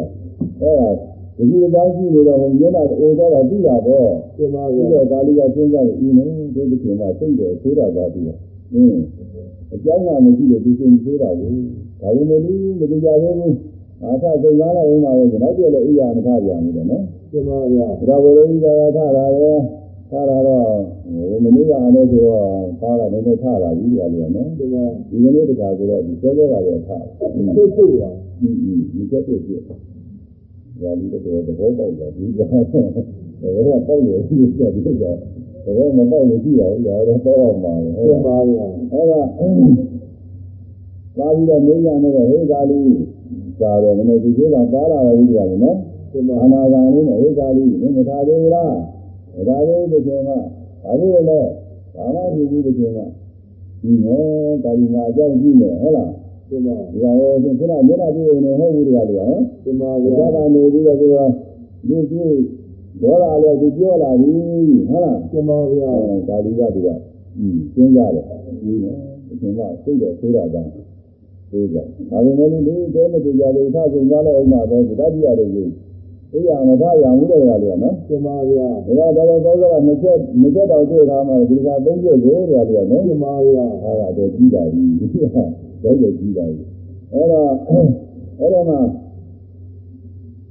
အဲဒါဒီလိုတိုင်းကြည့်နေတော့မျက်နာအိုတော့တာသိတာပေါ့ဒီမှာပြီးဗျာတော့ကာလီကစဉ်းစားပြီးနော်တို့ဒီချိန်မှာစိတ်တော်ဆိုးတာသာပြီးတော့အင်းအကြောင်းကမရှိလို့ဒီစိတ်ဆိုးတာကိုဒါပေမဲ့ဒီမတရားသေးဘူးအာသသုံးကားလိုက်အောင်ပါပဲနောက်ပြည့်လည်းအိယာမထပြန်ဘူးတော့နော်ဒီမှာဗျာဒါဝေရိကာယထတာလေ ထတာတော့ဟိုမနေ့ကအားလည်းဆိုတော့ပါတာလည်းထတာပြီဒီကလေးကနော်ဒီမှာဒီကနေ့တခါဆိုတော့ဒီစောစောကလည်းထတာသိသိပါอืมဒီစက်တော့ပြဒါဒီတော့သဘောပေါက်တာဒီကတော့တော့ပေါက်ရရှိတယ်ဒီကတော့မပေါက်လို့ကြည့်ရအောင်လားတော့ပေါက်အောင်ပါပဲဟုတ်ဒီလားမှာဗျာအဲ့ဒါပါပြီးတော့မင်းရနေတဲ့ဟေကာလီစားတယ်နည်းဒီလိုတော့ပါလာတယ်ဒီကလည်းနော်ဒီမှာအနာဂါလေးနဲ့ဟေကာလီမင်းမထားသေးဘူးလား မထားသေးဘူးတစ်ချိန်မှဘာလို့လဲဘာမှမဖြစ်ဘူးတစ်ချိန်မှဒီနော်တာဒီမှာအကြောင်းကြည့်နေဟုတ်လားဒီမှာဒီကောင်ကခုနမျက်နှာပြည့်နေဟုတ်ဘူးတကယ်လို့ဟမ်ဒီမှာဘုဗျာရားကနေပြီးတော့သူကသူသူဒေါ်လာလည်းသူပြောလာပြီဟုတ်လားဒီမှာဗျာအဲဒါလီကသူကอืมစဉ်းစားတယ်ဒီနော်အရှင်ကစိတ်တော်ဆိုးတာကဆိုးကြဒါပေမဲ့လေတဲမတူကြလို့ထဆုံးသွားလိုက်အောင်ပါပဲတတိယလေးကြီး အေးရမထားရအောင်တဲ့ကလေးကနော်ဒီမှာဗျာဒါကတော့သောသောကနှစ်ချက်နှစ်ချက်တောင်တွေ့ထားမှဒီကသုံးချက်ကိုတဲ့ကလေးကနော်ဒီမှာဗျာအားကတော့ကြီးတာပြီတော့တော့ကြီးတာပြီအဲ့တော့အဲ့ဒါမှ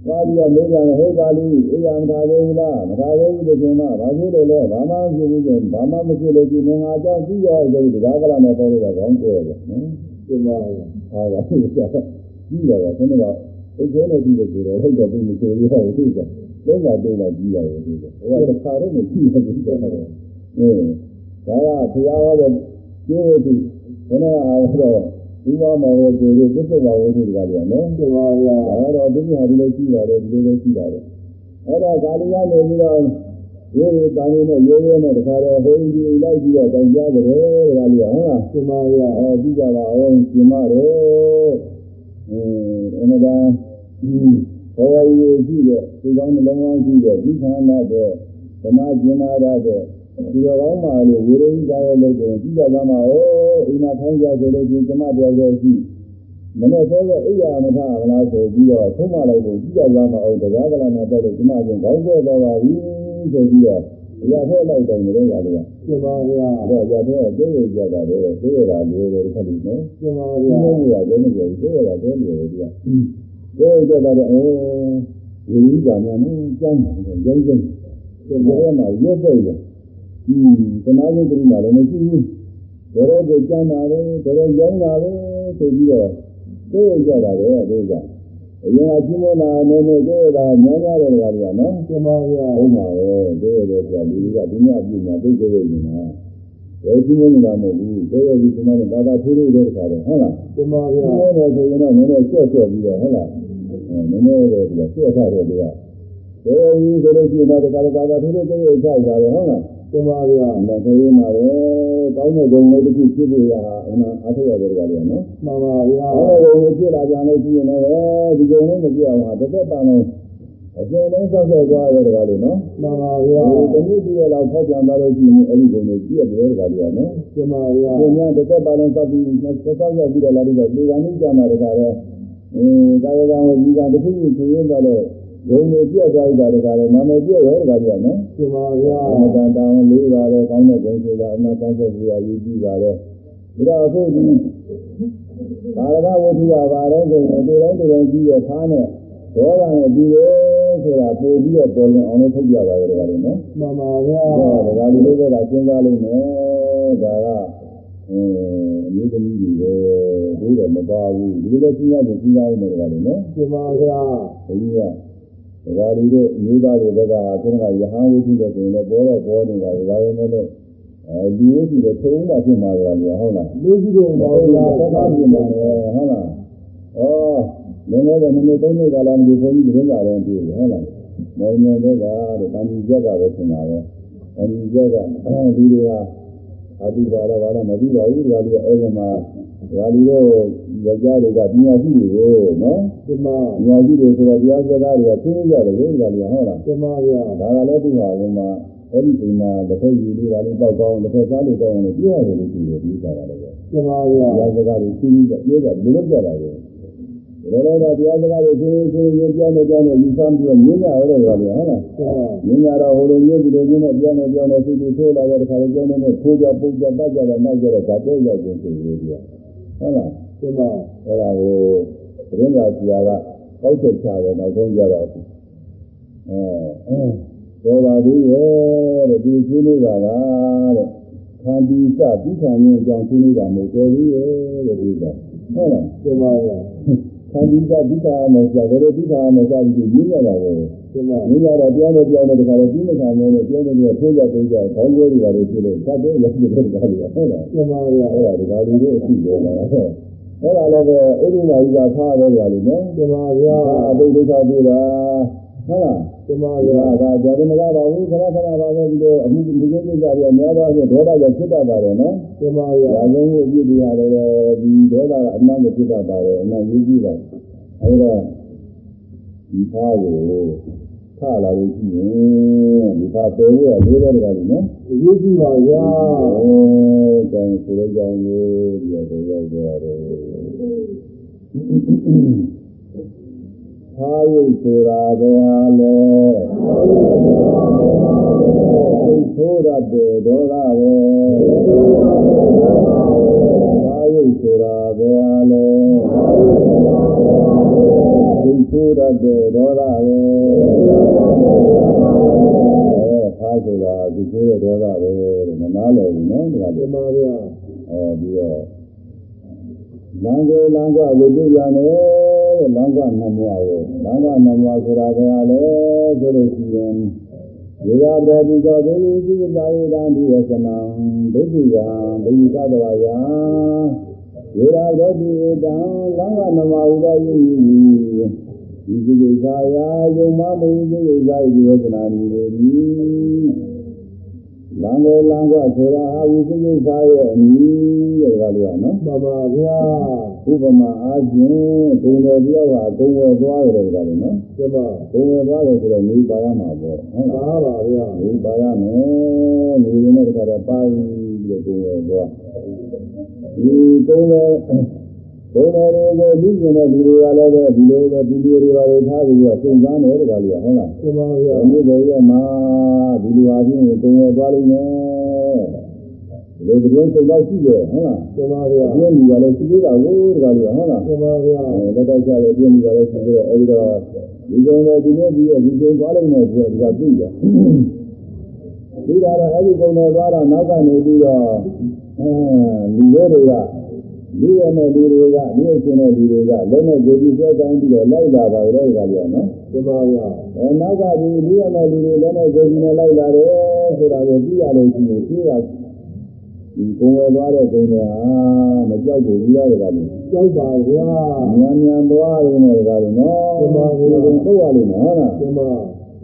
သွားပြီးတော့မေးကြတယ်ဟေးကာလီအေးရမထားသေးဘူးလားမထားသေးဘူးဒီချိန်မှာဘာဖြစ်လို့လဲဘာမှမဖြစ်ဘူးဆိုဘာမှမဖြစ်လို့ဒီငါအကြောင်းကြည့်ရဆိုပြီးဒါကလာနဲ့ပေါ်လို့တော့ကောင်းကိုရပဲနော်ဒီမှာဗျာအားကသူကကြည့်ရတာခဏတော့ ဥစ္စာနဲ့ကြည့်လို့ဆိုတော့ဟုတ်တော့ပြင်မဆိုရဘူးသူကလုံးဝတော့မှကြည့်ရတယ်သူကဟိုကခါတော့မကြည့်ဘူးသူကအဲဒါကဘုရားဟောတဲ့ကျေဝတိခဏအားတော့ဒီမှာမောကိုယ်တို့သစ္စာဝိသုဒ္ဓကလည်းနော်ပြပါဗျာအဲတော့ဒုညာဒီလိုရှိပါတယ်ဒီလိုပဲရှိပါတယ်အဲ့ဒါကာလီကနေပြီးတော့ဝိရိတာနေနဲ့ရဲရဲနဲ့တခါတည်းဟိုင်းကြီးလိုက်ပြီးတော့တိုင်ကြတယ်တခါလေးဟုတ်လားပြပါဗျာအော်ပြီးကြပါအောင်ရှင်မတော်အဲအနဒါ ဘောဝရီရှိတဲ့ဒီကောင်းနှလုံးကောင်းရှိတဲ့ဒီခန္ဓာတဲ့သနာကျင်နာရတဲ့ဒီတော်ကောင်းပါလေဝိရိယရဲ့လုပ်ကိုကြည့်ကြသမှာဩအိမ်မှာထိုင်ကြဆိုလို့ချင်းကျမတယောက်တည်းရှိမနေ့ကလည်းအိယာမထမလားဆိုပြီးတော့သုံးမလိုက်ဖို့ကြည့်ကြသမှာဩတရားကလာနဲ့ပေါ့လို့ကျမကခေါင်းကွဲသွားပါပြီဆိုပြီးတော့အရာထဲလိုက်တိုင်းလည်းကလည်းပြပါဗျာအဲ့တော့ကြာတဲ့ကျိုးရကြတာလေကျိုးရတာလေတဲ့ခက်လို့နော်ပြပါဒီဗျာလိုမျိုးရတယ်မပြောဘူးကျိုးရတာတဲလေဒီကကျိုး ရကြတာလေအော်ဒီလိုကြာနေတယ်ကျမ်းတယ်ရုံးရုံးဒီလိုမှရက်တဲ့ရอืมတနာရေးတိမှလည်းမရှိဘူးတော်တော်ကိုကျမ်းတာလေတော်တော်ရိုင်းတာပဲဆိုပြီးတော့ကျိုးရကြတာလေဒီကအရင်ကချင်းမနာနေနေကျိုးရတာများများတယ်ကွာနော်ပြပါဗျာဟုတ်ပါပဲကျိုးရတဲ့ကြာလူကဒုညပြညာသိကြရနေတာဘယ်ချင်းမနာမဟုတ်ဘူးကျိုးရဒီကမှလည်းဘာသာထိုးလို့တဲ့ခါတယ်ဟုတ်လားပြပါဒီဗျာလိုနဲ့ဆိုရင်တော့နည်းနည်းကျွတ်ကျွတ်ပြီးတော့ဟုတ်လားအဲ နည်းနည်းတော့ဒီကကျွတ်ထားတယ်သူကဘယ်လိုဆိုလို့ရှိရင်တော့တခါတခါသူတို့ကြိတ်ချကြတယ်ဟုတ်လားပြပါဗျာအဲ့ဒါဆိုရင်မှာလေကောင်းတဲ့ဂုဏ်လေးတစ်ခုဖြစ်ဖို့ရတာအနာအထောက်ရတယ်ကြတယ်နော်မှန်ပါဗျာကောင်းတဲ့ဂုဏ်လေးဖြစ်လာကြလို့ရှိရင်လည်းဒီဂုဏ်လေးမပြတ်အောင်ဟာတစ်သက်ပန်လုံးအရှင်လေးဆောက်ဆက်သွားရတယ်ကြတယ်နော်မှန်ပါဗျာဒီတနည်းတည်းလောက်ဖောက်ပြန်သွားလို့ရှိရင်အဲ့ဒီဂုဏ်လေးပြည့်တယ်ကြတယ်နော်ပြပါဗျာကိုညာတစ်သက်ပါလုံးသတ်ပြီးသောက်ရပြီးတော့လာပြီးတော့ဒီကနေ့ကြမှာတခါလဲ အင်းကာယကံဝစီကံတစ်ခုခုဆိုရင်တော့ဂုံတွေပြည့်သွားကြတခါလဲနာမည်ပြည့်ရောတခါပြနော်ပြပါဗျာအမတန်တောင်းလေးပါတယ်ကောင်းတဲ့ဂုံဆိုတာအနာတန်းဆက်ပြီးရည်ကြည့်ပါတယ်ဒါတော့အခုဒီဘာရကဝတ္ထုကဘာလဲဆိုရင်ဒီတိုင်းဒီတိုင်းကြည့်ရခါနဲ့ဒေါသနဲ့ပြီးတယ်ဆိုတာပို့ပြီးတော့ပေါ်လွင်အောင်လို့ထုတ်ပြပါကြတယ်ကွာနော်မှန်ပါဗျာဒါကလူလိုပဲကစဉ်းစားလိမ့်မယ်ဒါက အင်းအမျိုးသမီးတွေပဲတို့တော့မပါဘူးဒီလိုပဲစဉ်းစားကြစဉ်းစားအောင်တယ်ကွာနော်ပြပါဗျာဘုရားကဒါကလူတို့အမျိုးသားတွေကခုနကယဟန်ဝိသုတဲ့ဆိုရင်လည်းပေါ်တော့ပေါ်နေပါလေဒါပဲမဲ့လို့အဲလူဝိသုတဲ့သုံးပါဖြစ်မှာကြလားဟုတ်လားလူကြီးတို့မပါဟုတ်ဗျာလားသက်သာပြင်ပါမယ်ဟုတ်လားဩလွန်ခဲ့တဲ့နှစ်နှစ်သုံးနှစ်ကလာဒီဘုန်းကြီးသတင်းစာတွေတွေ့တယ်ဟုတ်လားမော်နယ်တွေကတဲ့တန်ကြီးချက်ကပဲထင်တာပဲတန်ကြီးချက်ကလူတွေက အတူပါတော့ဘာလို့မသိပါဘူးဒါလူအဲ့ဒီမှာဒါလူတို့ယောက်ျားတွေကပညာရှိတွေကိုနော်ပြပါပညာရှိတွေဆိုတော့တရားစကားတွေကသိနေကြတယ်လို့ဒါလူကဟုတ်လားပြပါဗျာဒါကလည်းသူ့ဟာဟိုမှာအဲ့ဒီချိန်မှာတစ်ဖက်ယူလေးပါလေးပေါက်ကောင်းတစ်ဖက်စားလို့ကောင်းအောင်လို့ပြောရတယ်လို့ရှိတယ်ဒီကကလည်းပဲပြပါဗျာတရားစကားတွေသိနေကြပြောကြဘယ်လိုလုပ်ကြတာ လဲဒါတော့တော့တရားစကားတွေသိသိရင်ပြောနေကြောင်းနဲ့ယူဆပြီးတော့မြင်ကြရတယ်ကွာလေဟုတ်လားပြပါမြင်ကြတော့ဟိုလိုမျိုးဒီလိုမျိုးနဲ့ပြောနေပြောနေသိသိဆိုးလာတဲ့ခါလေးပြောနေနဲ့ထိုးကြပုတ်ကြပတ်ကြတာနောက်ကြတော့ဓာတ်တဲ့ရောက်ကုန်ဆိုပြီးဒီကဟုတ်လားပြပါအဲ့ဒါကိုသတင်းစာဆရာကကောက်ချက်ချတယ်နောက်ဆုံးကြတော့အဲအဲတော်ပါသေးရဲ့တဲ့ဒီဆွေးနွေးတာကတဲ့ခန္တီစပြီးခံရင်အကြောင်းဆွေးနွေးတာမဟုတ်တော်သေးရဲ့တဲ့ဒီကဟုတ်လားပြပါ ဗျာခန္တီစပြီးခံရမယ်ဆိုတော့ပြီးခံရမယ်ဆိုပြီးရင်းရတာကိုပြပါရင်းရတော့ပြောနေပြောနေတခါတော့ပြီးမခံနေလို့ပြောနေပြီးထိုးကြပိတ်ကြခေါင်းကျဲတွေပါလို့ဖြစ်လို့သတ်တယ်လက်ပြတဲ့တခါလို့ဟုတ်လားပြပါဗျာအဲ့ဒါဒီကားလူတို့အရှိတယ်လားဟုတ်အဲ့ဒါလည်းပဲဥဒ္ဓမာကြီးကဖားတယ်ကြလို့နော်ပြပါဗျာအတိတ်ဒုက္ခပြေတာ ဟုတ်လားပြပါဒီဗျာကဒါကြတယ်မကားပါဘူးခဏခဏပါပဲဒီလိုအမှုဒီကိစ္စတွေအများပါဖြင့်ဒေါသကြောင့်ဖြစ်တတ်ပါတယ်နော်ပြပါဗျာဒါလုံးကိုအပြစ်တွေရတယ်ဒီဒေါသကအမှန်ကိုဖြစ်တတ်ပါတယ်အမှန်ရေးကြည့်ပါအဲ့တော့ဒီဖားကိုထလာလို့ရှိရင်ဒီဖားပယ်ရလို့ရတယ်ကလည်းနော်အရေးကြီးပါဗျာအဲကျန်ဆိုရကြောင်းလို့ဒီတော့ရောက်ကြရတယ် သာယုတ်ဆိုတာပဲဟာလေသိဆိုရတဲ့ဒေါသပဲသာယုတ်ဆိုတာပဲဟာလေသိဆိုရတဲ့ဒေါသပဲအဲဖားဆိုတာသိဆိုရဒေါသပဲတဲ့မနာလဲဘူးနော်ဒီကပြလေးပါဗျာဟောပြီးတော့လမ်းကိုလမ်းကကိုတွေ့ကြတယ်တဲ့ လမ်းကနမွားကိုလမ်းကနမွားဆိုတာကလည်းဆိုလို့ရှိရင်ဒီကတော်ဒီတော်ဒီလူကြီးလာရတဲ့ဒီဝဆနံဒိဋ္ဌိယဘိသတဝါယဝေရာသောတိဧတံလံကနမဥဒယိဒီစိကိသာယာယုံမမုံစိကိသာဤဝေဒနာမီလေဒီလံလေလံကဆိုတာအာဝိစိကိသာရဲ့အမည်တဲ့ကလေးကနော်မှန်ပါဗျာ ဥပမာအားဖြင့်ဂုံတယ်ပြောဟာဂုံဝယ်သွားရတယ်ကလည်းနော်ကျမဂုံဝယ်သွားတယ်ဆိုတော့ငွေပါရမှာပေါ့ဟုတ်လားပါပါဗျာငွေပါရမယ်ငွေရင်းနဲ့တခါတည်းပါပြီးတော့ဂုံဝယ်သွားဒီဂုံတယ်ဂုံတယ်တွေကိုလူကျင်တဲ့လူတွေကလည်းပဲဒီလိုပဲဒီလူတွေပါလေထားပြီးတော့စုံစမ်းတယ်တခါလို့ဟုတ်လားကျမဗျာအမှုတွေရဲ့မှာဒီလိုအားဖြင့်ဂုံဝယ်သွားလိမ့်မယ်ဒီ လိုသတင်းစုံတော့ရှိတယ်ဟုတ်လားကျမဗျာအပြည့်ကြီးကလည်းရှိသေးတာကိုတခါလို့ဟုတ်လားကျမဗျာလက်တိုက်ချလည်းပြင်းပြီးပါလေဆိုတော့အဲဒီတော့ဒီကုန်းနဲ့ဒီနေ့ဒီရဲ့ဒီကုန်းသွားလိုက်မယ်ဆိုတော့ဒီကသိတယ်ဒီတော့အဲဒီကုန်းနဲ့သွားတော့နောက်ကနေပြီးတော့အဲလူတွေတွေကလူရမဲ့လူတွေကလူအချင်းတဲ့လူတွေကလက်နဲ့ကြိုပြီးဆွဲတိုင်းပြီးတော့လိုက်လာပါကြတဲ့ကလေးကနော်ကျမဗျာအဲနောက်ကဒီလူရမဲ့လူတွေလက်နဲ့ကြိုပြီးနဲ့လိုက်လာတယ်ဆိုတာကိုသိရလို့ရှိရင်သိရ ဒီကုန်းဝဲသွားတဲ့ကုန်းတွေဟာမကြောက်ဘူးလူရတယ်ကလေးကြောက်ပါဗျာမြန်မြန်သွားရင်းနဲ့ကြတော့နော်ဒီမှာဘုရားကိုပုတ်ရလိမ့်မယ်ဟုတ်လားကျမ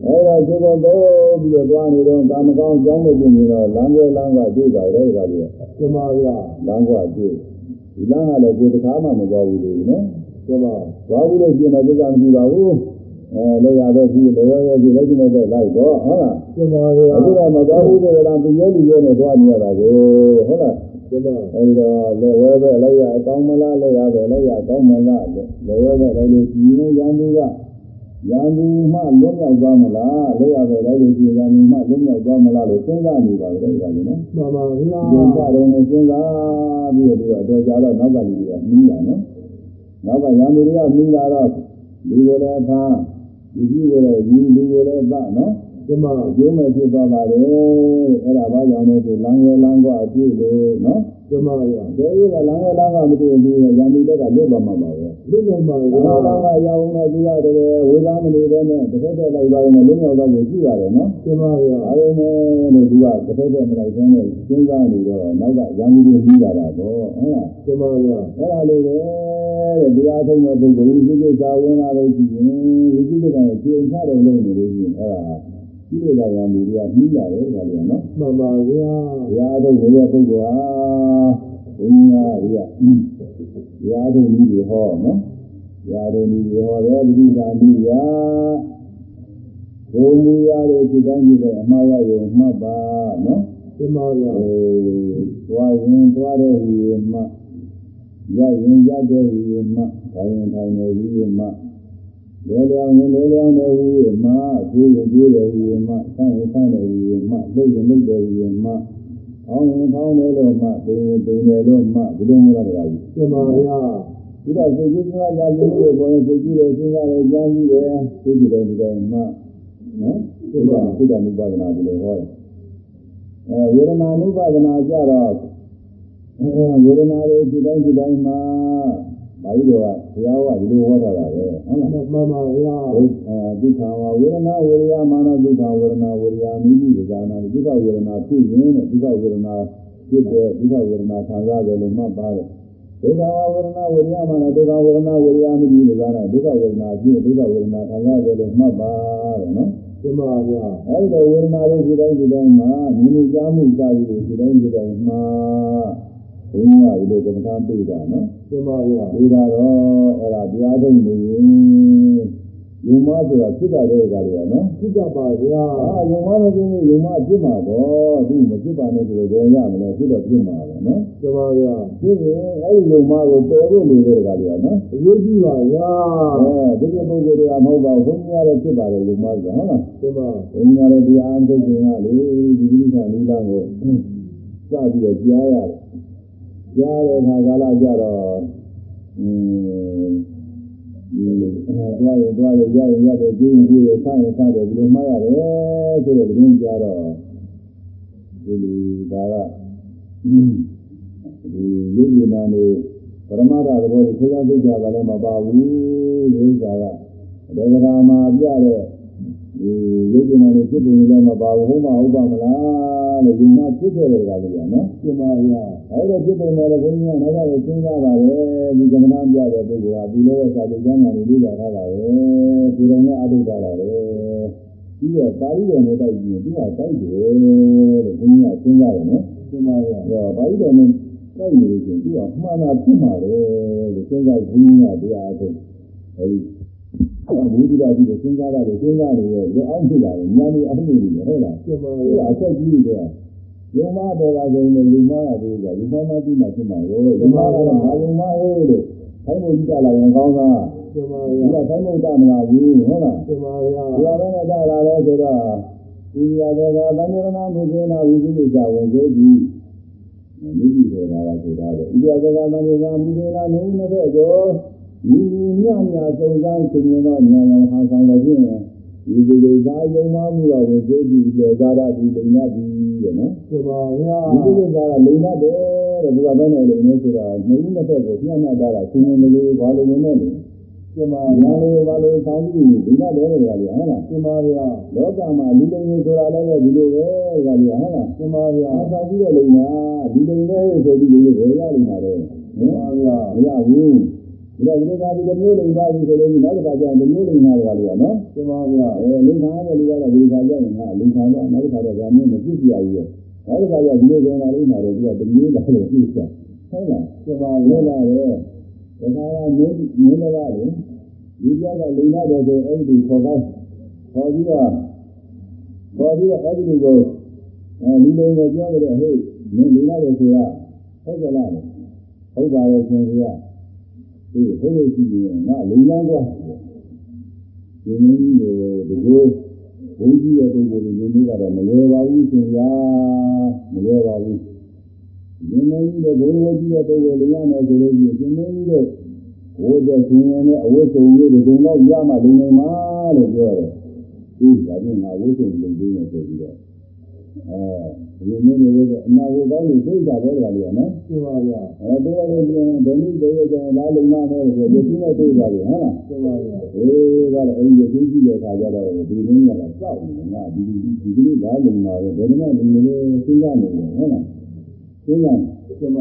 အဲ့ဒါဒီကောင်တော့ပြီးတော့သွားနေတော့ကာမကောင်းကြောင်းလို့ပြင်နေတော့လမ်းွယ်လမ်းကတွေ့ပါလေကြတယ်ကျမဗျာလမ်းကတွေ့ဒီလမ်းကလည်းကိုယ်တစ်ခါမှမသွားဘူးလေနော်ကျမသွားဘူးလို့ပြင်တော့ကိစ္စမကြည့်ပါဘူး အဲလည်းရပဲပြီးလည်းရပဲပြီးလည်းကျင်းတော့လိုက်တော့ဟုတ်လားကျမဗျာအခုတော့မသွားဘူးတဲ့လားသူရဲလူရဲနဲ့သွားနေရတာကိုဟုတ်လားကျမအဲဒီတော့လက်ဝဲပဲလိုက်ရအကောင်းမလားလက်ရပဲလိုက်ရအကောင်းမလားလက်ဝဲပဲလိုက်လို့ဒီနေ့ရန်သူကရန်သူမှလွတ်မြောက်သွားမလားလက်ရပဲလိုက်လို့ဒီရန်သူမှလွတ်မြောက်သွားမလားလို့စဉ်းစားနေပါလေဒါကလည်းနော်မှန်ပါဗျာဒီကရုံနဲ့စဉ်းစားပြီးတော့တော့ကြာတော့နောက်ကလူတွေကမီးလာနော်နောက်ကရန်သူတွေကမီးလာတော့လူကိုလည်းဖမ်း လူကြီးကိုလည်းယူလူကိုလည်းသနော်ကျမအကျိုးမဲ့ဖြစ်သွားပါလေအဲ့ဒါဘာကြောင့်လို့ဆိုလမ်းဝဲလမ်းကွာအပြည့်လို့နော်ကျမဗျာတဲ့ရလမ်းဝဲလမ်းကမတွေ့ဘူးရံသူတက်ကလွတ်သွားမှာပါပဲလွတ်နိုင်ပါဒီဗျာလမ်းကရအောင်တော့သူကတကယ်ဝေသားမနေပဲနဲ့တစ်ဖက်သက်လိုက်ပါရင်လည်းလွတ်မြောက်တော့ကိုကြည့်ရတယ်နော်ကျမဗျာဒါပေမဲ့လို့သူကတစ်ဖက်သက်မလိုက်ဘဲနဲ့စဉ်းစားနေတော့နောက်ကရံသူတွေပြီးလာတာပေါ့ဟုတ်လားကျမဗျာအဲ့ဒါလိုပဲ တဲ့တရားထုံးမဲ့ပုဂ္ဂိုလ်ဝိသိကိစ္စဝင်လာလို့ရှိရင်ဝိသိကိစ္စနဲ့ခြေချတော်လုံးနေလို့ရှိရင်အဲ့ဒါဒီလိုလာရံသူတွေကပြီးလာတယ်ဒါလည်းနော်မှန်ပါဗျာတရားထုတ်နေတဲ့ပုဂ္ဂိုလ်ဟာဘုရားရိယတရားထုတ်နည်းတွေဟောနော်တရားထုတ်နည်းတွေဟောတယ်ဒီကနည်းရာဘုံမူရတဲ့ဒီတိုင်းကြီးတဲ့အမှားရယုံမှတ်ပါနော်ကျမဗျာအဲသွားရင်သွားတဲ့ဟူရမှ ရရင်ရတဲ့ဟူရမှထိုင်ရင်ထိုင်တဲ့ဟူရမှလဲလျောင်းရင်လဲလျောင်းတဲ့ဟူရမှတွေးရင်တွေးတဲ့ဟူရမှဆန်းရင်ဆန်းတဲ့ဟူရမှလှုပ်ရင်လှုပ်တဲ့ဟူရမှအောင်းရင်ဖောင်းတယ်လို့မှပိန်ရင်ပိန်တယ်လို့မှဒီလိုမျိုးလာတာကြီးကျမဗျာဒီတော့စိတ်ကူးစဉ်းစားကြခြင်းတွေပေါ်ရင်စိတ်ကူးတယ်စဉ်းစားတယ်ကြားပြီးတယ်သိကြတယ်ဒီတိုင်းမှနော်စိတ်ကစိတ်ကနုပါဒနာဒီလိုဟောတယ်အဲဝေဒနာနုပါဒနာကြတော့ အဲဝေဒနာတွေဒီတိုင်းဒီတိုင်းမှာဘာလို့တော့ဘုရားကဒီလိုဟောတာပါပဲဟုတ်လားမှန်ပါဗျာအဲဒုက္ခဝဝေဒနာဝေရမာနဒုက္ခဝေဒနာဝေရမိမိဒီကနာဒုက္ခဝေဒနာဖြစ်ရင်တဲ့ဒုက္ခဝေဒနာဖြစ်တဲ့ဒုက္ခဝေဒနာခံစားတယ်လို့မှတ်ပါတယ်ဒုက္ခဝေဒနာဝေရမာနဒုက္ခဝေဒနာဝေရမိမိဒီကနာဒုက္ခဝေဒနာဖြစ်ဒုက္ခဝေဒနာခံစားတယ်လို့မှတ်ပါတယ်နော်ကျမဗျာအဲဒီတော့ဝေဒနာတွေဒီတိုင်းဒီတိုင်းမှာမြင်မှုကြားမှုစသည်တွေဒီတိုင်းဒီတိုင်းမှာ ဘုရားကဒီလိုကမ္ဘာပေးတာနော်ကျမဗျာဒီကတော့အဲ့ဒါတရားထုတ်နေရင်ယုံမဆိုတာဖြစ်တာတဲ့ကလေးကနော်ဖြစ်ကြပါဗျာအာယုံမလို့ချင်းယုံမဖြစ်မှာပေါ့သူမဖြစ်ပါနဲ့ဆိုတော့ဘယ်ရမလဲဖြစ်တော့ဖြစ်မှာပဲနော်ကျမဗျာဖြစ်ရင်အဲ့ဒီယုံမကိုပယ်ဖို့လိုတဲ့ကလေးကနော်အရေးကြီးပါဗျာအဲဒီကိပုဂ္ဂိုလ်တွေကမဟုတ်ပါဘူးဘုန်းကြီးရတဲ့ဖြစ်ပါတယ်ယုံမဆိုတာဟုတ်လားကျမဘုန်းကြီးရတဲ့တရားအထုတ်ခြင်းကလေဒီကိစ္စနိလကိုစပြီးတော့ကြားရတယ် ကြားတဲ့အခါကာလကြတော့အင်းဒီသွားရသွားရရရရတယ်ကျင်းကျင်းရဆရင်ဆတယ်ဒီလိုမှတ်ရတယ်ဆိုတဲ့သတင်းကြတော့ဒီလိုဒါကဒီရုပ်ဉာဏ်နဲ့ပရမတ္ထသဘောကိုခွဲခြားသိကြပါလည်းမပါဘူးဒီဥစ္စာကဒေဂရာမှာပြတဲ့ဒီ ရုပ်ဉာဏ်နဲ့ဖြစ်ပုံလည်းမပါဘူးဟုတ်မဟုတ်ပါမလားလို့ယုံမှဖြစ်ခဲ့တဲ့ကလေးကနော်ပြမဗျာအဲ့တော့ဖြစ်ပေမဲ့လည်းဘုန်းကြီးကနောက်တော့စဉ်းစားပါတယ်ဒီကမ္မနာပြတဲ့ပုဂ္ဂိုလ်ဟာဒီလိုပဲစာပေကျမ်းဂန်တွေလေ့လာထားတာပဲကိုယ်တိုင်နဲ့အထုတ်ထားတာပဲပြီးတော့ပါဠိတော်နဲ့တိုက်ပြီးသူကတိုက်တယ်လို့ဘုန်းကြီးကစဉ်းစားတယ်နော်ပြမဗျာအဲ့တော့ပါဠိတော်နဲ့တိုက်နေလို့ရှိရင်သူကမှန်တာဖြစ်မှာပဲလို့စဉ်းစားဘုန်းကြီးကတရားအထုတ်အဲဒီ ဘုရားကြီးကိုစဉ်းစားတာကိုစဉ်းစားနေရဲ့ရောအောင်ဖြစ်လာတယ်ညာနေအောင်နေတယ်ဟုတ်လားပြမသူဗျာကအဆက်ကြီးတော့ယုံမပေါ်လာဆုံးနဲ့ယုံမကတို့ကယုံမမပြီးမှဖြစ်မှာကိုယုံမကလည်းငါယုံမရေးလို့ခိုင်းဖို့ကြည့်လာရင်ကောင်းသားပြမဒီဗျာကခိုင်းဖို့တမလားဘူးဟုတ်လားပြမဗျာဒီကလည်းနဲ့တလာလဲဆိုတော့ဒီရတဲ့ကသံဃာနာမုခေနာဝိသုဒ္ဓဝင်သေးပြီမိတိတယ်လာဆိုတာပဲဒီရတဲ့ကသံဃာနာမုခေနာနုနှစ်ဘက်ကျော် ညီညီမြမြစုံစမ်းသင်ရင်တော့ညာရောင်ဟာဆောင်လည်းဖြင့်ဒီဒီဒီသာယုံမမှုတော့ဝင်သေးပြီလေသာရဒီလိမ့်ရပြီတဲ့နော်ပြမဗျာဒီကိစ္စကလိမ့်ရတယ်တဲ့သူကဘယ်နဲ့လိမ့်နေဆိုတော့နှုတ်နှစ်ဖက်ကိုပြတ်နှက်တာဆင်းရဲလို့ဘာလို့လုံးနဲ့လဲပြမညာလို့ဘာလို့ဆောင်းပြီးဒီနဲ့တယ်တွေကပြောဟုတ်လားပြမဗျာလောကမှာလူလိမ့်နေဆိုတာလည်းပဲဒီလိုပဲကပြောဟုတ်လားပြမဗျာအားဆောင်ပြီးတော့လိမ့်တာဒီလိမ့်နေဆိုပြီးလို့ဘယ်ရလိမ့်မှာတော့ပြမဗျာမရဘူး ဒါဒီလိုကဒီလိုမျိုးလိမ့်သွားပြီဆိုလို့နောက်တစ်ခါကျရင်ဒီမျိုးလိမ့်တာကလည်းနော်ပြမဗျာအဲလိမ့်တာတဲ့လူကတော့ဒီခါကျရင်ဟာလိမ့်တာတော့နောက်တစ်ခါတော့ဒါမျိုးမဖြစ်ပြရဘူးရဲ့နောက်တစ်ခါကျဒီလိုပြန်လာလိမ့်မှာတော့သူကဒီမျိုးလာလို့ပြစ်တာဟုတ်လားပြမပါဗျာလို့လာတယ်ဒါကမင်းမင်းလည်းပါလေဒီကြောက်ကလိမ့်ရတယ်ဆိုအဲ့ဒီခေါ်ခိုင်းခေါ်ပြီးတော့ခေါ်ပြီးတော့အဲ့ဒီလူကိုအဲဒီလိုကိုပြောကြတယ်ဟေးမင်းလိမ့်ရတယ်ဆိုတာဟုတ်ကြလားဟုတ်ပါတယ်ရှင်ဗျာ ဒီဟုတ်လို့ရှိရင်ငါလိမ့်လန်းကွာဒီနည်းလိုဒီကိုဘုန်းကြီးရဲ့ပုံပေါ်နေနေကတော့မလွယ်ပါဘူးရှင်ဗျာမလွယ်ပါဘူးဒီမင်းကြီးတို့ဘုရားကြီးရဲ့ပုံကိုလင်ရမယ်ဆိုလို့ရှိရင်ဒီမင်းကြီးတို့ဝိဇ္ဇရှင်ရင်နဲ့အဝိဇ္ဇုံမျိုးတွေကတော့ရမှလိမ့်နေမှာလို့ပြောတယ်။ဒီဒါပြင်ငါဝိဇ္ဇုံလုံပေးနေဆိုပြီးတော့အဲ ဒီမျိုးတွေဝိဇ္ဇအနာဝကောင်းလို့သိတာပဲကြလို့နော်ပြမဗျာ။အဲပေးရလို့ပြင်ဘယ်နည်းပေးရကြလားလိမ့်မှာမယ်ဆိုရည်ချင်းနဲ့ပြေးပါလေဟုတ်လားပြမဗျာ။အေးဒါလည်းအဲဒီရည်ချင်းကြည့်တဲ့အခါကျတော့ဒီမင်းကလည်းစောက်နေငါဒီဒီဒီကလေးလားလိမ့်မှာပဲဘယ်နှမလိမ့်မလဲစဉ်းစားနေတယ်ဟုတ်လား။စဉ်းစားပြမ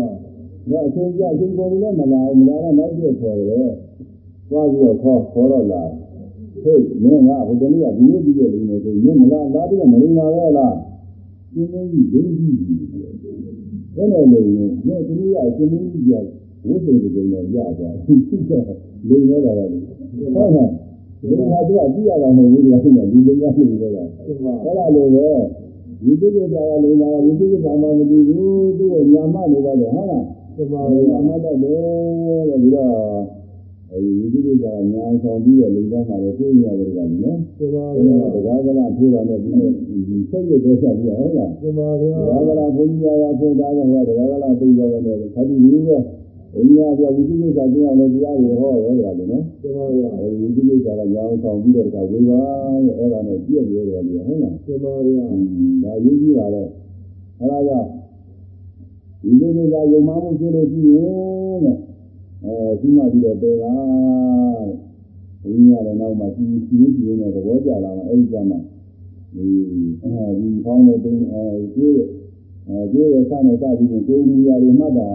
ဒါအချင်းကြအချင်းပေါ်လည်းမလာဘူးမလာတော့နောက်ပြည့်ခေါ်တယ်။သွားပြီးတော့ခေါ်ခေါ်တော့လာ။ဟေးမင်းကဘုဒ္ဓမြတ်ဒီနေ့ပြီးတဲ့လူနေဆိုမင်းမလာလာပြီးတော့မလိမ္မာပဲလား။ ရှင်မင်းကြီးဒိဋ္ဌိကြီး။ဘယ်နဲ့လဲ။တို့ဒီနေ့အချင်းကြီးကဝိသုဒ္ဓကုံတော်ရသွား။သူကလိမ္မာတာကလည်းဟုတ်လား။ဒီမှာသူကကြည့်ရတာမဟုတ်ဘူးသူကလူလိမ္မာဖြစ်နေတော့တာပြမ။အဲ့ဒါလိုပဲဒီတိကျတာကလိမ္မာဒီတိကျတာမှမသိဘူးသူကညာမနေတော့တယ်ဟုတ်လား။ပြမပါရဗျာအမတ်တတ်တယ်တဲ့ပြီးတော့ အဲဒီဒီလိုကညာဆောင်ပြီးတော့လုံတော့မှလည်းသိနေရတယ်ကနော်ပြမအဲဗျာဒါတကားကလာထိုးတာနဲ့ဒီဆက်ရတဲ့ဆက်ပြီးတော့ဟုတ်လားပြမဗျာတကားကလာဘုန်းကြီးရာဖွင့်သားတယ်ဟောတကားကလာပြီးတော့လည်းသာတိလူပဲဘုန်းကြီးကဝိသုဒ္ဓစာကျင်းအောင်လို့တရားတွေဟောရောကြတယ်နော်ပြမဗျာအဲဒီဝိသုဒ္ဓစာကညာဆောင်ပြီးတော့တကားဝေပါရဲ့အဲ့ဒါနဲ့ပြည့်ရတယ်လေဟုတ်လားပြမဗျာဒါရေးကြည့်ပါလေအဲဒါကြောင့်ဒီလိုမျိုးကယုံမှမှုဖြစ်လို့ရှိရင်တဲ့ အဲပြီးမှပြီးတော့ပယ်ပါတဲ့ဘုရားလည်းနောက်မှစီစီရင်းစီရင်းနဲ့သဘောကျလာမှအဲဒီကျမှဒီအဲဒီကောင်းတဲ့တင်းအဲကျွေးအဲကျွေးရစနဲ့စပြီးရင်ကိုယ်မူရာတွေမှတ်တာ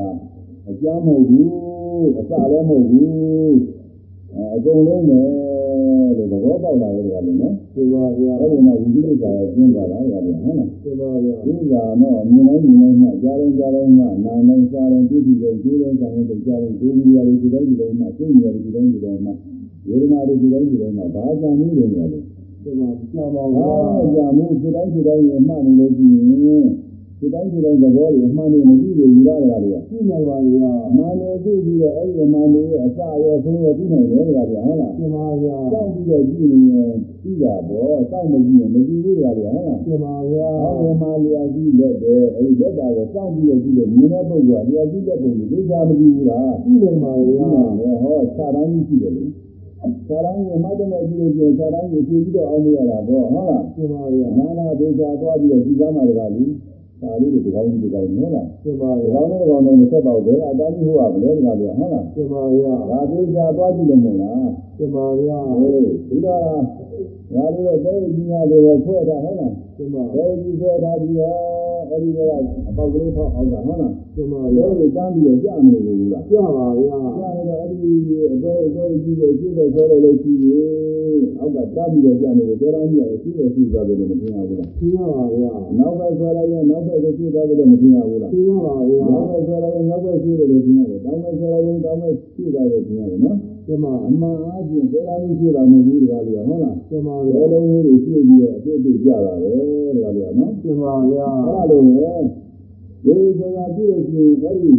အကျမ်းမဟုတ်ဘူးအစလည်းမဟုတ်ဘူး အဲအကုန်လုံးပဲလို့သဘောပေါက်လာတယ်ကလည်းနော်ပြမဗျာအဲ့ဒီမှာဝိသုဒ္ဓစာရဲ့ကျင်းသွားတာကလည်းဟုတ်လားပြမဗျာဒီဥစ္စာတော့မြင်တိုင်းမြင်တိုင်းမှကြားတိုင်းကြားတိုင်းမှနားတိုင်းစားတိုင်းသိသိတိုင်းသိတိုင်းစားတိုင်းကြားတိုင်းကိုယ်မြရာတွေဒီတိုင်းဒီတိုင်းမှစိတ်မြရာတွေဒီတိုင်းဒီတိုင်းမှဝေဒနာတွေဒီတိုင်းဒီတိုင်းမှဘာသာနည်းတွေနေရလဲပြမကြောက်ပါဘာဗျာမှကြာမှုဒီတိုင်းဒီတိုင်းမှနေလို့ရှိရင် ဒီတိုင်းဒီတိုင်းသဘောတွေအမှန်တွေမသိဘူးယူရတာတွေကသိနိုင်ပါဗျာအမှန်တွေသိပြီးတော့အဲ့ဒီအမှန်တွေရဲ့အစရောဆုံးရောသိနိုင်တယ်တကားပြောဟုတ်လားပြမဗျာစောင့်ပြီးတော့ကြည့်နေရင်သိတာပေါ့စောင့်မကြည့်ရင်မကြည့်ဘူးတကားပြောဟုတ်လားပြမဗျာအောင်းမြမာလျာကြီးလက်တယ်အဲဒီလက်တာကိုစောင့်ပြီးတော့ကြည့်လို့မြင်တဲ့ပုဂ္ဂိုလ်ကလျာကြီးလက်ပုံကိုသိချာမကြည့်ဘူးလားသိနိုင်ပါသိဗျာတယ်ဟောခြာတိုင်းကြီးရှိတယ်လေခြာတိုင်းကြီးမတ်တမဲ့ကြည့်လို့ကျခြာတိုင်းကြီးဖြည့်ပြီးတော့အောင်မရတာပေါ့ဟုတ်လားပြမဗျာနာနာဒေချာသွားပြီးတော့ဒီကားမှာတကားလူ ဒါလေးတွေဒီကောင်းကြီးဒီကောင်းကြီးဟုတ်လားပြမဒီဗျာကောင်းနဲ့ဒီကောင်းနဲ့မဆက်ပါဘူးဘယ်ကအတိုင်းကြီးဟုတ်ပါမလဲတကားပြောဟုတ်လားပြမဗျာဒါဒေချာသွားကြည့်လို့မဟုတ်လားပြမဗျာဟေးဒီတော့ငါတို့တဲ့ကြီးများတွေဆွဲတာဟုတ်လားပြမဘယ်ကြီးဆွဲထားပြီးတော့ အဲ့ဒီကအပေါက်ကလေးဖောက်အောင်တာဟုတ်လားကျမအဲ့ဗျာဒီတန်းပြီးတော့ကြာမနေဘူးလားကြပါဗျာကြာနေတော့အဲ့ဒီအပွဲအပွဲကြီးကိုကြည့်တဲ့ဆွဲလိုက်လို့ရှိရင်အောက်ကတန်းပြီးတော့ကြာနေတယ်ကြောင်းကြီးရတယ်ရှိတယ်ရှိသွားတယ်လို့မသိရဘူးလားသိရပါဗျာနောက်ဘက်ဆွဲလိုက်ရင်နောက်ဘက်ကိုရှိသွားတယ်လို့မသိရဘူးလားသိရပါဗျာနောက်ဘက်ဆွဲလိုက်ရင်နောက်ဘက်ရှိတယ်လို့သိရတယ်တောင်းဘက်ဆွဲလိုက်ရင်တောင်းဘက်ရှိသွားတယ်သိရတယ်နော် ကျမအမှန်အားဖြင့်ကြောင်းကြီးရှိတာမဟုတ်ဘူးတကားလို့ဟုတ်လားကျမဘဗျာယ်လုံးလေးတွေရှိပြီးတော့အဖြစ်အပျက်ကြတာပဲတကားလို့နော်ကျမဗျာအဲ့လိုပဲဒီကြာကြည့်လို့ရှိရင်အဲ့ဒီ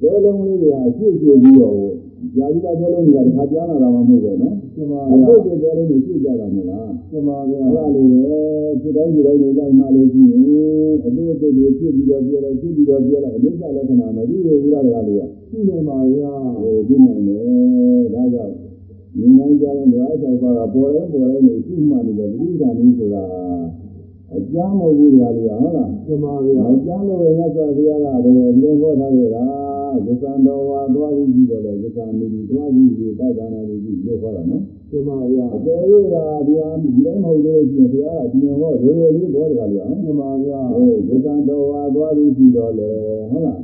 ဘယ်လုံးလေးတွေအဖြစ်အပျက် ပြီးတော့ကြာပြီးတော့ဘယ်လုံးတွေကတစ်ခါကြားလာတာမှမဟုတ်ပဲနော်ကျမအဗျာဖြစ်အပျက်ဘယ်လုံးတွေရှိကြတာမဟုတ်လားကျမဗျာအဲ့လိုပဲဖြစ်တိုင်းဖြစ်တိုင်းနေလိုက်မှလို့ရှိရင်အသေးအသေးတွေဖြစ်ပြီးတော့ပြောလိုက်ဖြစ်ပြီးတော့ပြောလိုက်အနိစ္စလက္ခဏာမသိဘူးလားတကားလို့ရှိနေပါဗျာအဲသိနိုင်တယ်ဒါကြောင့်ဉာဏ်ကြတဲ့ဓဝါ၆ပါးကပေါ်တယ်ပေါ်တယ်နေရှိမှနေတယ်ဒီကံนี้ဆိုတာအကျမ်းမဟုတ်ဘူးလားလို့ဟုတ်လားကျမဗျာအကျမ်းလို့ပဲမြတ်စွာဘုရားကတော့ဒီဟောထားရတာ သစ္စာတော်ဝါသွားပြီးပြီးတော့လေသစ္စာမိပြီးသွားပြီးပြီးပါဒနာပြီးပြီးလို့ဟောတာနော်ကျမဗျာအပေရကဒီဟာဒီတိုင်းမဟုတ်လို့ရှိရင်ဘုရားကဒီဟောရိုးရိုးလေးဘောတကားလို့ဟုတ်ကျမဗျာအဲသစ္စာတော်ဝါသွားပြီးပြီးတော့လေဟုတ်လား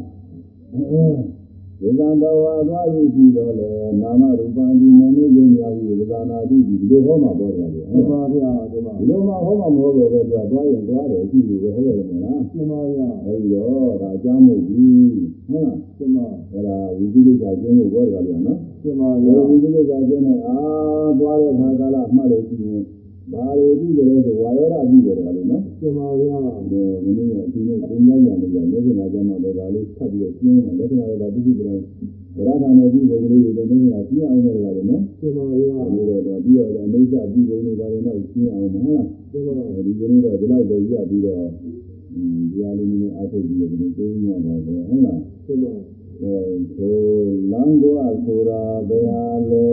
သစ္စာတော်ဝါသွားပြီးပြီးတော့လေနာမရူပံဒီနာမည်ယုံရဘူးသစ္စာနာတိဒီလိုဟောမှာဘောတကားလို့ကျမဗျာကျမ ဒီလိုမှဟောမှာမဟုတ်ပဲတော့သွားရင်သွားတယ်အကြည့်လို့ပဲဟုတ်တယ်မလားကျမဗျာအဲဒီတော့ဒါအကြောင်းမဟုတ်ဘူးဟုတ်လားကျမအဲ့ဒါဝိသုဒ္ဓကကျင်းဖို့ဘောတယ်လို့နော်ကျမအဲဗျာဝိသုဒ္ဓကကျင်းနဲ့အာသွားတဲ့ခါကာလမှတ်လို့ရှိရင်ဘာတွေပြီးကြလဲဆိုဝါရောဓပြီးကြတယ်လို့နော်ကျမဗျာအဲမင်းတို့ကအချိန်နဲ့သင်ကြားရတယ်ကြာလက်စင်ကကျမှတော့ဒါလေးဖတ်ပြီးတော့ကျင်းမှလက္ခဏာတော့တိတိကျကျ ဗရဒာနဲ့ပြီးပုံလေးတွေလည်းနည်းနည်းကျင်းအောင်လည်းရတယ်နော်ကျမဗျာအဲဒီတော့ပြီးတော့အိဋ္ဌပြီးပုံတွေပါတယ်တော့ကျင်းအောင်ဟုတ်လားကျမဒီကနေ့တော့ဒီလောက်ပဲရပြီးတော့ဒီအားလေးနည်းအားထုတ်ပြီးတော့ဒီသိမှပါပဲဟုတ်လားကျမအဲဆိုလမ်းကွာဆိုတာဘယ်ဟာလဲ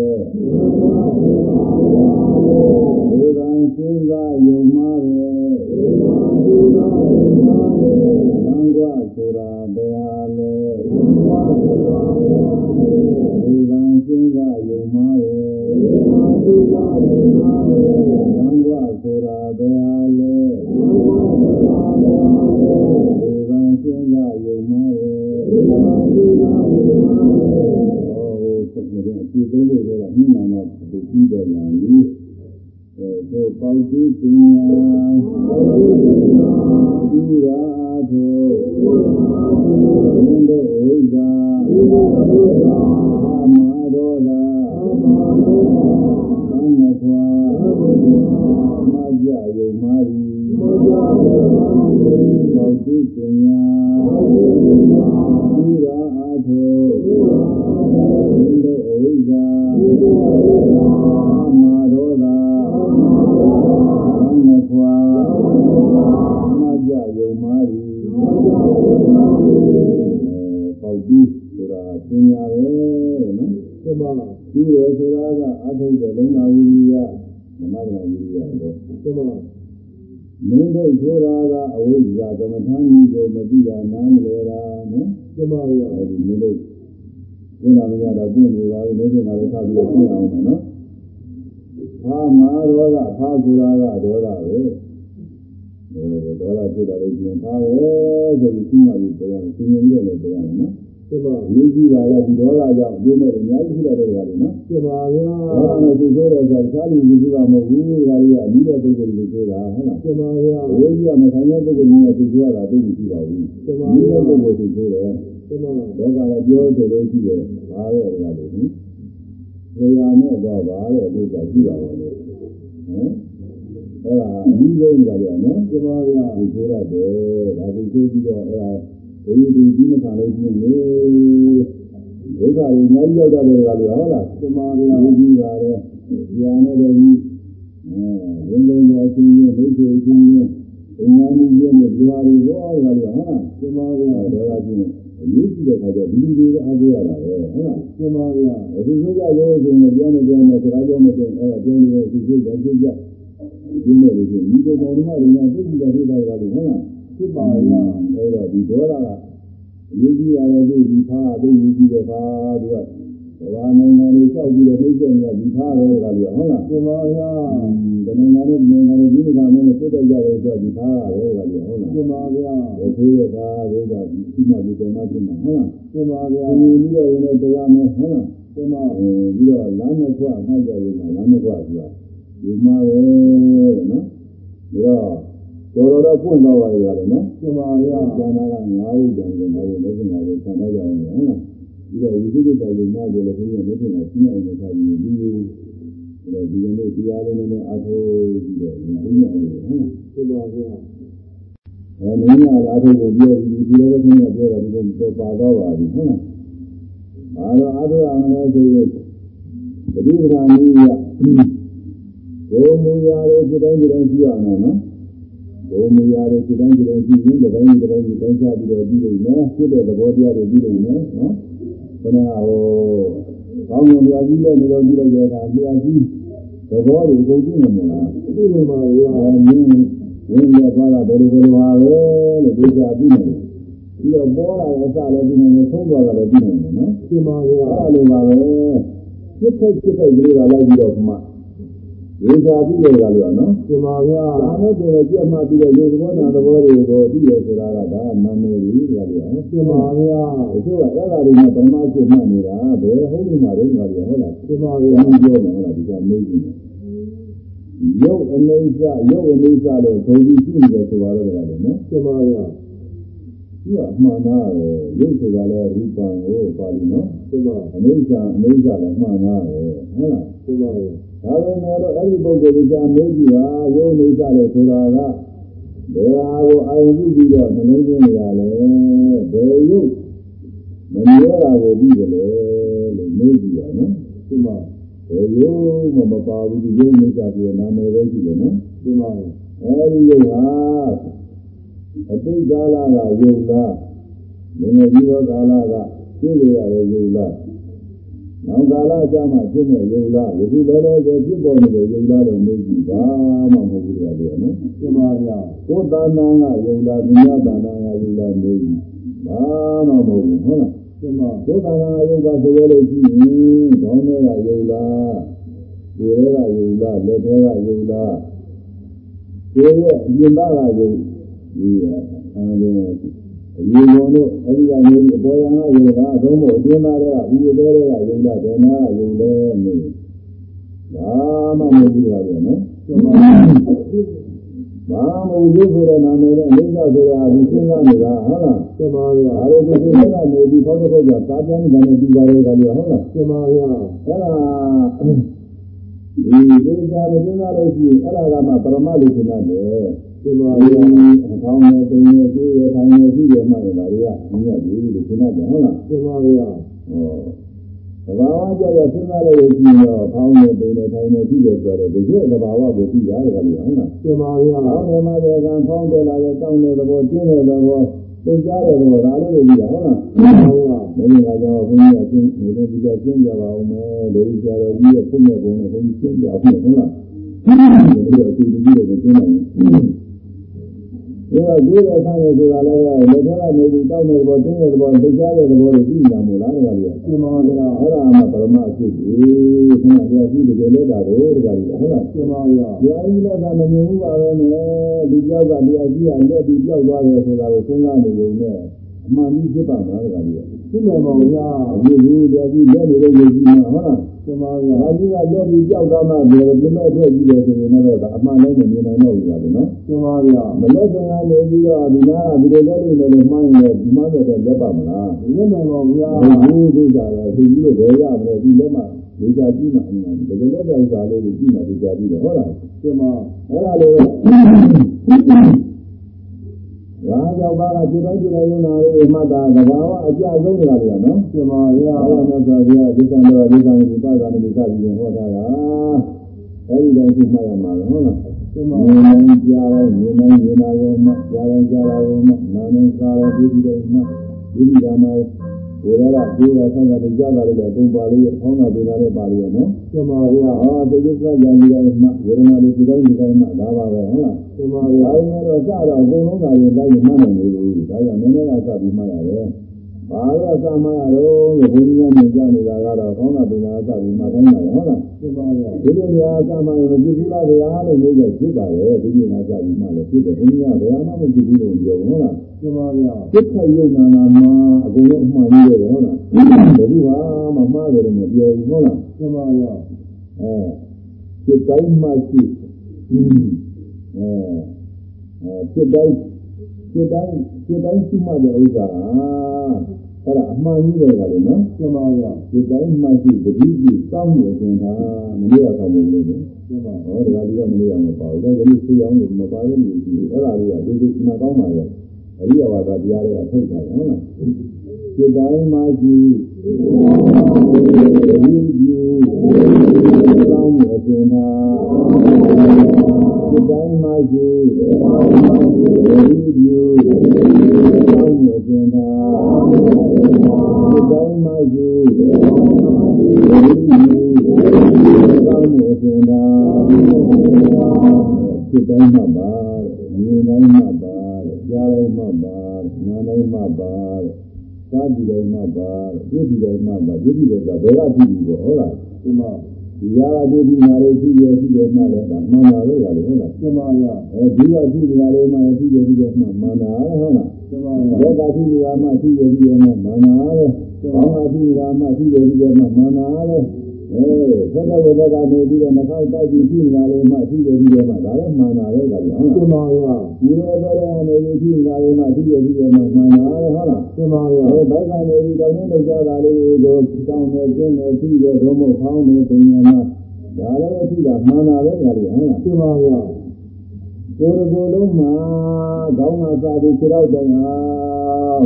ဒီကံစဉ်းစားယုံမှားတယ်လမ်းကွာဆိုတာဘယ်ဟာလဲ ဒီကံစဉ်းစားယုံမှားတယ်လမ်းကွာဆိုတာဘယ်ဟာလဲဒီကံစဉ်းစားယုံမှားတယ်ဟောဟိုဆက်နေတဲ့အပြည့်သုံးဖို့ကညနာမှာပူပြီးတော့လာပြီအဲတို့ပေါတုပညာသူရာသောဘုံတို့ဝိဇ္ဇာအာ မဒောလာသံဃာထွာမကြယုံမာရီပေါတုပညာသူ သူရယ်ဆိုတာကအထုတဲ့လုံလာဝိရိယဓမ္မဗလာဝိရိယပေါ့ကျမမင်းတို့ဆိုတာကအဝိဇ္ဇာကမ္မထာကြီးကိုမသိတာနားမလဲတာနော်ကျမဗျာအဲဒီမင်းတို့ဘုရားမရတော့ပြင့်နေပါဘူးလို့ဆိုတာလည်းဆက်ပြီးပြင့်အောင်မယ်နော်ဘာမာဒေါသဖာဆိုတာကဒေါသပဲဒါလိုဒေါသဖြစ်တာလို့ကျင်ပါပဲဆိုပြီးရှိမှပြီးပြရတယ်သင်ရင်ပြီးတော့လည်းပြရတယ်နော် ကျမရေးကြည့်ပါလေဒီဒေါသကြောင့်အကျိုးမဲ့အများကြီးရှိတဲ့တွေကလည်းနော်ကျမဗျာဘာမှသူဆိုတယ်ဆိုတာတခြားလူလူဆိုတာမဟုတ်ဘူးဒါကြီးကအပြီးတဲ့ပုဂ္ဂိုလ်တွေဆိုတာဟုတ်လားကျမဗျာအဝိဇ္ဇာမဆိုင်တဲ့ပုဂ္ဂိုလ်ကြီးကသူဆိုတာသိပြီပါဘူးကျမဒီဗျာပုဂ္ဂိုလ်သူဆိုတယ်ကျမလောကလည်းပြောဆိုလို့ရှိတယ်ဘာလဲအဲ့ဒါလို့ဟင်ဇေယျနဲ့တော့ဘာလဲလို့သာရှိပါပါလို့ဟမ်အဲ့ဒါအပြီးဆုံးကြတယ်နော်ကျမဗျာသူဆိုရတယ်ဒါသူဆိုပြီးတော့အဲ့ဒါ ဒီဒီဒီမခံလို့ရှိရင်လေဒုက္ခတွေအများကြီးရောက်တတ်တယ်ကလို့ဟုတ်လားကျမဗျာဒီကြီးပါတော့ဉာဏ်နဲ့တည်းအဲဘုံလုံးပေါ်ချင်းချင်းဒိဋ္ဌိချင်းချင်းအညာနည်းချင်းနဲ့ကြွားပြီးဘောကလို့ဟုတ်လားကျမဗျာဒေါသချင်းအရေးကြီးတဲ့ခါကျဒီလူတွေကအားကိုးရတာပဲဟုတ်လားကျမဗျာအခုဆိုကြလို့ဆိုရင်ပြောနေပြောနေစကားပြောမတင်အဲ့ဒါပြောနေတဲ့သူစိတ်ဓာတ်စိတ်ကြဒီလိုလိုချင်းဒီကောင်မောင်တို့ကလည်းသိကြတဲ့ဒေသကလို့ဟုတ်လား ဖြစ်ပါဗျာအဲ့တော့ဒီဒေါသကအရေးကြီးပါတယ်သူဒီဖားအသိရေးကြီးတယ်ပါသူကဘာနိုင်ငံတွေလျှောက်ပြီးတော့နှိမ့်ဆက်နေတာဒီသားပဲကလေးဟုတ်လားသင်ပါဗျာဒီနိုင်ငံနဲ့နိုင်ငံတွေဒီကမင်းနဲ့ပြတ်ကြရတယ်ဆိုတော့ဒီသားပဲကလေးဟုတ်လားသင်ပါဗျာဘယ်လိုလဲပါဘုရားဒီမှဒီဓမ္မဖြစ်မှာဟုတ်လားသင်ပါဗျာဒီပြီးတော့ရင်လည်းတရားမယ်ဟုတ်လားသင်ပါအဲပြီးတော့လမ်းနဲ့ခွအမှတ်ကြရင်လမ်းနဲ့ခွဆိုတာဒီမှာပဲတဲ့နော်ဒါ တော့တော်တော်တော့ပွင့်သွားပါလေရတယ်နော်သင်ပါဗျာကျန်တာကငါးဥဒ္ဒံကိုငါ့ကိုလက်ကျင်လာလို့ဆန္ဒကြအောင်ဟုတ်လားပြီးတော့ဝိသုဒ္ဓတိုင်မှာဆိုလည်းဘုရားလက်ကျင်လာရှင်းအောင်လုပ်ထားပြီးပြီးပြီးတော့ဒီနေ့တရားလေးနဲ့အားထုတ်ပြီးတော့ဒီနေ့အောင်ဟုတ်လားသင်ပါဗျာအဲမင်းကအားထုတ်ကိုပြောပြီးဒီလိုပဲခင်ဗျပြောတာဒီလိုတော့ပါတော့ပါပြီဟုတ်လား။အားတော့အားထုတ်အောင်လည်းဆိုရင်ပฏิပဒါနည်းရဘုံမူရာတွေဒီတိုင်းဒီတိုင်းရှိရမယ်နော်။ ဘုံမူရာတွေဒီတိုင်းဒီတိုင်းရှိရင်ဒီတိုင်းဒီတိုင်းဒီတိုင်းချပြီးတော့ပြီးနေမယ်။ဖြစ်တဲ့သဘောတရားတွေပြီးနေမယ်နော်။ခဏဟိုကောင်းကင်တရားကြီးလည်းနေတော့ပြီးတော့ရတာတရားကြီးသဘောတွေအကုန်ကြည့်နေမလား။သင်ပါဗျာအာမင်းဝင်းရပါလားဘယ်လိုဘယ်လိုပါပဲလို့ပြောကြပြီးနေတယ်ပြီးတော့ပေါ်လာတဲ့အစလည်းပြီးနေတယ်သုံးသွားတာလည်းပြီးနေတယ်နော်သင်ပါဗျာအဲ့လိုပါပဲစစ်ဖက်စစ်ဖက်ကလေးကလိုက်ပြီးတော့မှ ဝေစာပြီးတယ်ကလို့နော်သင်ပါဗျာဒါနဲ့တည်းကြက်မှပြီးတော့လူသဘောနာသဘောတွေကိုသိရဆိုတာကဒါနာမည်ကြီးကြတယ်နော်သင်ပါဗျာဒီလိုကအဲ့ဒါတွေနဲ့ပရမရှိမှနေတာဘယ်ဟုတ်လို့မှတော့ငါပြောဟုတ်လားသင်ပါဘုဗျာရားပြောတယ်ဟုတ်လားဒီကမေးကြည့်တယ်ရုပ်အနေစာရုပ်အနေစာလို့ဒုံကြီးရှိနေတယ်ဆိုပါတော့ကြတယ်နော်သင်ပါဗျာသူကအမှန်သားပဲရုပ်ဆိုတာလည်းရူပံကိုပါဠိနော်သင်ပါအနေစာအနေစာလည်းမှန်သားပဲဟုတ်လားသင်ပါဗျာ ဒါပေမဲ့တော့အဲ့ဒီပုဂ္ဂိုလ်ကမေးကြည့်ပါရုပ်အနေစာလို့ဆိုတာကဘယ်ဟာကိုအာရုံပြုပြီးတော့နှလုံးသွင်းနေရလဲဘယ်ရုပ်မမြဲတာကိုသိတယ်လေလို့မေးကြည့်ပါနော်သင်ပါဘယ်ရုပ်မှမပါဘူးဒီရုပ်နေတာပြီးနာမည်ပဲရှိတယ်နော်သင်ပါအဲဒီရုပ်ဟာအတိတ်ကာလကယုံလားငငယ်ကြီးသောကာလကပြည့်ရရတဲ့ယုံလား နောက်ကာလကျမှဖြစ်မဲ့ယုံလားယခုလောလောဆယ်ဖြစ်ပေါ်နေတဲ့ယုံလားတော့မေးကြည့်ပါမှမဟုတ်ဘူးလေနော်သင်ပါဗျာကိုယ်တာနာကယုံလားဒုညတာနာကယုံလားမေးကြည့်ဘာမှမဟုတ်ဘူးဟုတ်လားသင်ပါကိုယ်တာနာယုံပါဆိုရလို့ရှိရင်ခေါင်းထဲကယုံလားကိုယ်ထဲကယုံလားလက်ထဲကယုံလားကိုယ်ရဲ့အပြင်ဘကယုံဒီအဲဒီ အရေပေါ်တို့အဲဒီကနေအပေါ်ရံကယုံလားအသုံးဖို့အပြင်သားတွေကဥပဒေတွေကယုံလားဘယ်နာကယုံလဲမေးဘာမှမဟုတ်ဘူးလားနော်သင်ပါဘာမဟုတ်ဘူးဆိုတဲ့နာမည်နဲ့အနိစ္စဆိုတာဒီစဉ်းစားနေတာဟုတ်လားသင်ပါဗျာဒါလိုဒီစဉ်းစားနေပြီးပေါက်တော့ပေါက်တာသာပြန်တယ်နဲ့ဒီပါရဲကလေးဟုတ်လားသင်ပါဗျာအဲ့ဒါဒီဒေသာမစဉ်းစားလို့ရှိရင်အဲ့ဒါကမှပရမလို့စဉ်းစားတယ်သင်ပါ ဒီဗျာအကောင်းနဲ့တင်းနဲ့ကိုယ်ရထိုင်နေရှိတယ်မှရင်ဒါတွေကမြင်ရတယ်လို့စဉ်းစားတယ်ဟုတ်လားသင်ပါဗျာဟောသဘာဝကြတဲ့စဉ်းစားလို့ရှိရင်တော့ကောင်းနဲ့တင်းနဲ့ထိုင်နေရှိတယ်ဆိုတော့ဒီကျသဘာဝကိုသိရတယ်ကလေးဟုတ်လားသင်ပါဗျာ။အောင်းတယ်မှာတဲ့ကံဖောင်းတယ်လာတဲ့တောင်းတဲ့သဘောကျင်းတဲ့သဘောသိကြတဲ့သဘောဒါလေးကိုကြည့်တာဟုတ်လားသင်ပါဗျာ။မင်းကကြောင့်ဘုန်းကြီးကကျင်းနေတဲ့ဒီကကျင်းကြပါအောင်မယ်။လူကြီးကြတော့ဒီရဲ့ဖုန်းနဲ့ဘုန်းနဲ့ဘုန်းကြီးကျင်းကြအောင်ဟုတ်လား။ဒီလိုအတူတူပြီးတော့ကျင်းနိုင်တယ်။ ဒီကကိုယ်ရဲ့ဆန်းရဆိုတာလည်းလက်ထဲကနေပြီးတောင်းတဲ့သဘောကျင်းတဲ့သဘောသိကြတဲ့သဘောတွေကြည့်နေတာမို့လားတကယ်လို့သင်ပါဗျာအဲ့ဒါမှပရမအဖြစ်ကြီးခဏပြရှိတကယ်လက်တာတော့တကယ်လို့ဟုတ်လားသင်ပါဗျာ။တရားကြီးလည်းကမမြင်ဘူးပါပဲနဲ့ဒီကြောက်ကတရားကြီးကလက်ပြီးကြောက်သွားတယ်ဆိုတာကိုစဉ်းစားနေုံနဲ့အမှန်ကြီးဖြစ်ပါမလားတကယ် လို့သိနိုင်ပါဗျာ။ဒီလိုတရားကြီးလက်နေတဲ့ယုံကြည်မှာဟုတ်လားသင်ပါ။ဗျာတရားကြီးကလက်ပြီးကြောက်သွားမှဒီလိုပြမဲ့အတွက်ကြီးတယ်ဆိုရင်လည်းအမှန်လည်းမမြင်နိုင်တော့ဘူးလားနော်သင်ပါဗျာ။မလက်ခင်ကနေပြီးတော့ဒီနာကဒီလိုလက်နေတယ်လို့မှန်းရင်ဒီမှတော့လက်ပါမလားသိနိုင်ပါဗျာ။ဒီလိုဥစ္စာလည်းဒီလိုပဲရမလဲဒီလက်မှဒီကြကြည့်မှအမှန်တကယ်လက်တဲ့ဥစ္စာလေးကိုကြည့်မှဒီကြကြည့်တယ်ဟုတ်လားသင်ပါအဲ့ဒါလို ဘာကြောင့်ပါကစိတ်တိုင်းစိတ်တိုင်းယုံနာလေးမှတ်တာသဘာဝအကြဆုံးနေတာလေနော်သင်ပါဗျာအားလုံးနဲ့ဆိုပြဒိသံတော်ဒိသံဒီပါဒနာမိသပြီးဟောတာကအဲ့ဒီတိုင်းရှိမှရမှာဟုတ်လားသင်ပါမြင်နိုင်ကြားတိုင်းမြင်နိုင်မြင်နာကုန်မှကြားတိုင်းကြားတာကုန်မှနားနိုင်စားတိုင်းပြီးပြီးတိုင်းမှဒီဒီကမှာဘုရားကဒီကဆန္ဒတရားကြားတာလည်းအကုန်ပါလို့အဖောင်းတာပြတာလည်းပါလို့ရနော်သင်ပါဗျာအာသေကိစ္စကြာနေတိုင်းမှဝေဒနာတွေဒီတိုင်းဒီတိုင်းမှဒါပါပဲဟုတ်လား သင်ပါဒါဗျာပေမဲ့တော့စတော့အကုန်လုံးကလည်းလိုက်မှန်းနိုင်နေလို့ဒါကြောင့်နည်းနည်းကစပြီးမှရတယ်ဘာလို့အစမရတော့လို့ဘုန်းကြီးများမြင်ကြနေတာကတော့ကောင်းတာပင်သာအစပြီးမှတိုင်းတာဟုတ်လားပြပါဗျာဒီလိုများအစမရမဖြစ်ဘူးလားဗျာလို့ပြောကြဖြစ်ပါလေဒီလိုများအစပြီးမှလည်းဖြစ်တယ်ဘုန်းကြီးကဘယ်မှမဖြစ်ဘူးလို့ပြောဟုတ်လားပြပါဗျာစိတ်ခရုံနာနာမှာအကုန်လုံးအမှန်ကြီးတယ်ဟုတ်လားဘယ်သူမှမမှားတယ်လို့မပြောဘူးဟုတ်လားပြပါဗျာအဲစိတ်တိုင်းမှရှိอืม အဲအဲစိတ်တိုင်းစိတ်တိုင်းစိတ်တိုင်းရှိမှတဲ့ဥစ္စာအဲ့ဒါအမှန်ကြီးတယ်ကလည်းနော်ပြပါဗျာစိတ်တိုင်းမှရှိတတိပိစောင့်နေခြင်းသာမလို့ရဆောင်မှုလို့နော်ပြပါဟောဒါကဒီကမလို့ရမှာပါဘူးဒါကလေးဆွေးအောင်လို့မပါလို့လို့ရှိတယ်အဲ့ဒါလေးကဒီလိုနာကောင်းပါရဲ့အရိယဝါဒတရားတွေကထုတ်တာဟုတ်လားစိတ်တိုင်းမှရှိ တတိပိစောင့်နေခြင်းသာစိတ်တိုင်းမှရှိတတိပိစောင့်နေခြင်းသာစိတ်တိုင်းမှရှိကောင်းမှုအစဉ်သာစိတ်တိုင်းမှပါမြင်တိုင်းမှပါကြားတို င်းမှပါနားတိုင်းမှပါသာတိတိုင်းမှပါပြည့်တိတိုင်းမှပါပြည့်တိတယ်ဆိုဘယ်ကကြည့်ပြီးပေါ့ဟုတ်လားပြပါဒီရာကကြည့်ပြီးနားလေးကြည့်ရကြည့်ရမှလည်းဒါမှန်ပါလို့ရတယ်ဟုတ်လားပြပါဗျာအဲဒီကကြည့်နေတာလေးမှလည်းကြည့်ရကြည့်ရမှမှန်တာဟုတ်လားပြပါဘဗျာက်ကကြည့်နေတာမှကြည့်ရကြည့်ရမှမှန်တာလေကောင်းတာကြည့်နေတာမှကြည့်ရကြည့်ရမှမှန်တာလေ အဲသက်သက်ဝေဒကနေပြီးတော့နှာခေါင်းတိုက်ပြီးကြည့်နေတာလေးမှကြည့်ရကြည့်ရမှဒါလည်းမှန်တာလေကလည်းဟုတ်ပြလားပါဗျာဒီလိုပဲကနေပြီးကြည့်နေတာလေးမှကြည့်ရကြည့်ရမှမှန်တာလေဟုတ်လားပြပါဗျာအဲဘက်ကနေပြီးတောင်းနေလောက်ကြတာလေးကိုတောင်းနေကျင်းနေကြည့်ရတော့မဟုတ်ဖောင်းနေပင်ညာမှာဒါလည်းကြည့်တာမှန်တာလေကလည်းဟုတ်လားပြပါဗျာကိုယ်တကိုယ်လုံးမှာခေါင်းကစားပြီးခြေတော့တိုင်အောင်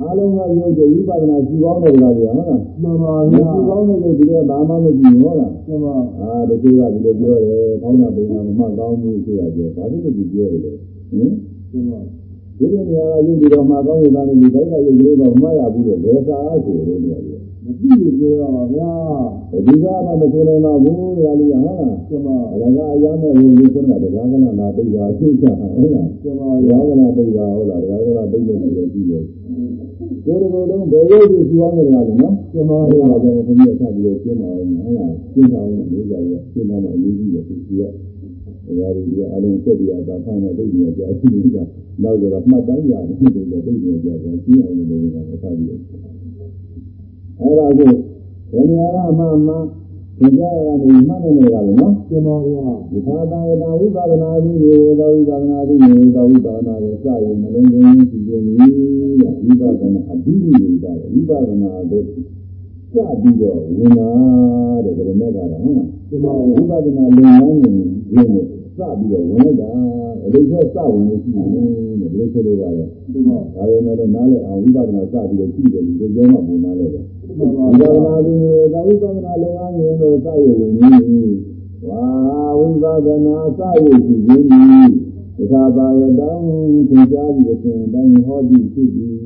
အားလုံးကယုတ်ကြဝိပဿနာရှိကောင်းတယ်ကြလားဗျာဟုတ်လားပြပါရှိဗျာကောင်းတယ်လို့ဒီကဘာမှမကြည့်ဘူးဟုတ်လားပြပါအာဒီလိုကဒီလိုပြောတယ်ကောင်းတာပင်နာမမကောင်းဘူးဆိုတာပြောဘာလို့ဒီပြောတယ်လဲဟင်ပြပါဒီလိုနေရာကယုတ်ပြီးတော့မှကောင်းနေတာနဲ့ဒီဘက်ကယုတ်လေးတော့မရဘူးလို့ဘယ်စာအားဆိုလို့နေရတယ်မကြည့်လို့ပြောရပါဗျာဒီကမှမဆိုနိုင်ပါဘူးရာလီဟုတ်လားပြပါအလကအရာမဲ့ဝင်ပြီးဆိုတာတရားကနာနာသိတာသိချဟုတ်လားပြပါဘုဗျာရားကနာသိတာဟုတ်လားဘုရားကနာသိတယ်ဆိုတော့ကြည့်တယ် ကိုယ်တော်တော်ဘယ်လိုကြည့်ရှိအောင်လဲနော်ပြပါဘုဗျာရားကဘုရားဆက်ပြီးတော့ရှင်းပါအောင်ဟုတ်လားရှင်းပါအောင်လို့ကြာရရှင်းတာမှအရေးကြီးတယ်သူကဘုရားကြီးကအလုံးစက်ပြတာဖာနဲ့သိတယ်ကြာရှိနေတာနောက်တော့မှတ်တမ်းရတယ်သိတယ်သိတယ်ကြာဆိုရှင်းအောင်လို့လည်းကဆက်ပြီးအဲ့ဒါကိုဘယ်နေရာမှမှ သင်ကြားရတာဒီမှတ်နေကြတယ်နော်ပြပါဗျာဒီသာသာယတာဝိပါဒနာတိရေသောဝိပါဒနာတိရေသောဝိပါဒနာကိုစရင်နှလုံးသွင်းကြည့်ခြင်းဤဝိပါဒနာအဘိဓိဝိတာဝိပါဒနာတို့စပြီးတော့ဝင်လာတဲ့ဗရမေကတော့ဟုတ်လားပြပါဝိပါဒနာလုံလန်းနေခြင်းကို စပြီးတော့ဝင်လိုက်တာအတိတ်ကစဝင်လို့ရှိရင်တဲ့ဘယ်လိုဆိုလိုပါလဲပြပါဒါပေမဲ့တော့နားလည်အောင်ဝိပဿနာစပြီးတော့ကြည့်တယ်ဒီလိုပြောမှပုံနားလဲတယ်ပြပါဝိပဿနာဒီသာဝိပဿနာလုံအောင်ရင်တော့စရဝင်ကြီးဝါဝိပဿနာစရရှိခြင်းဒီသာပါရတောင်းသင်ကြားပြီးအစဉ်တိုင်းဟောကြည့်ဖြစ်ပြီး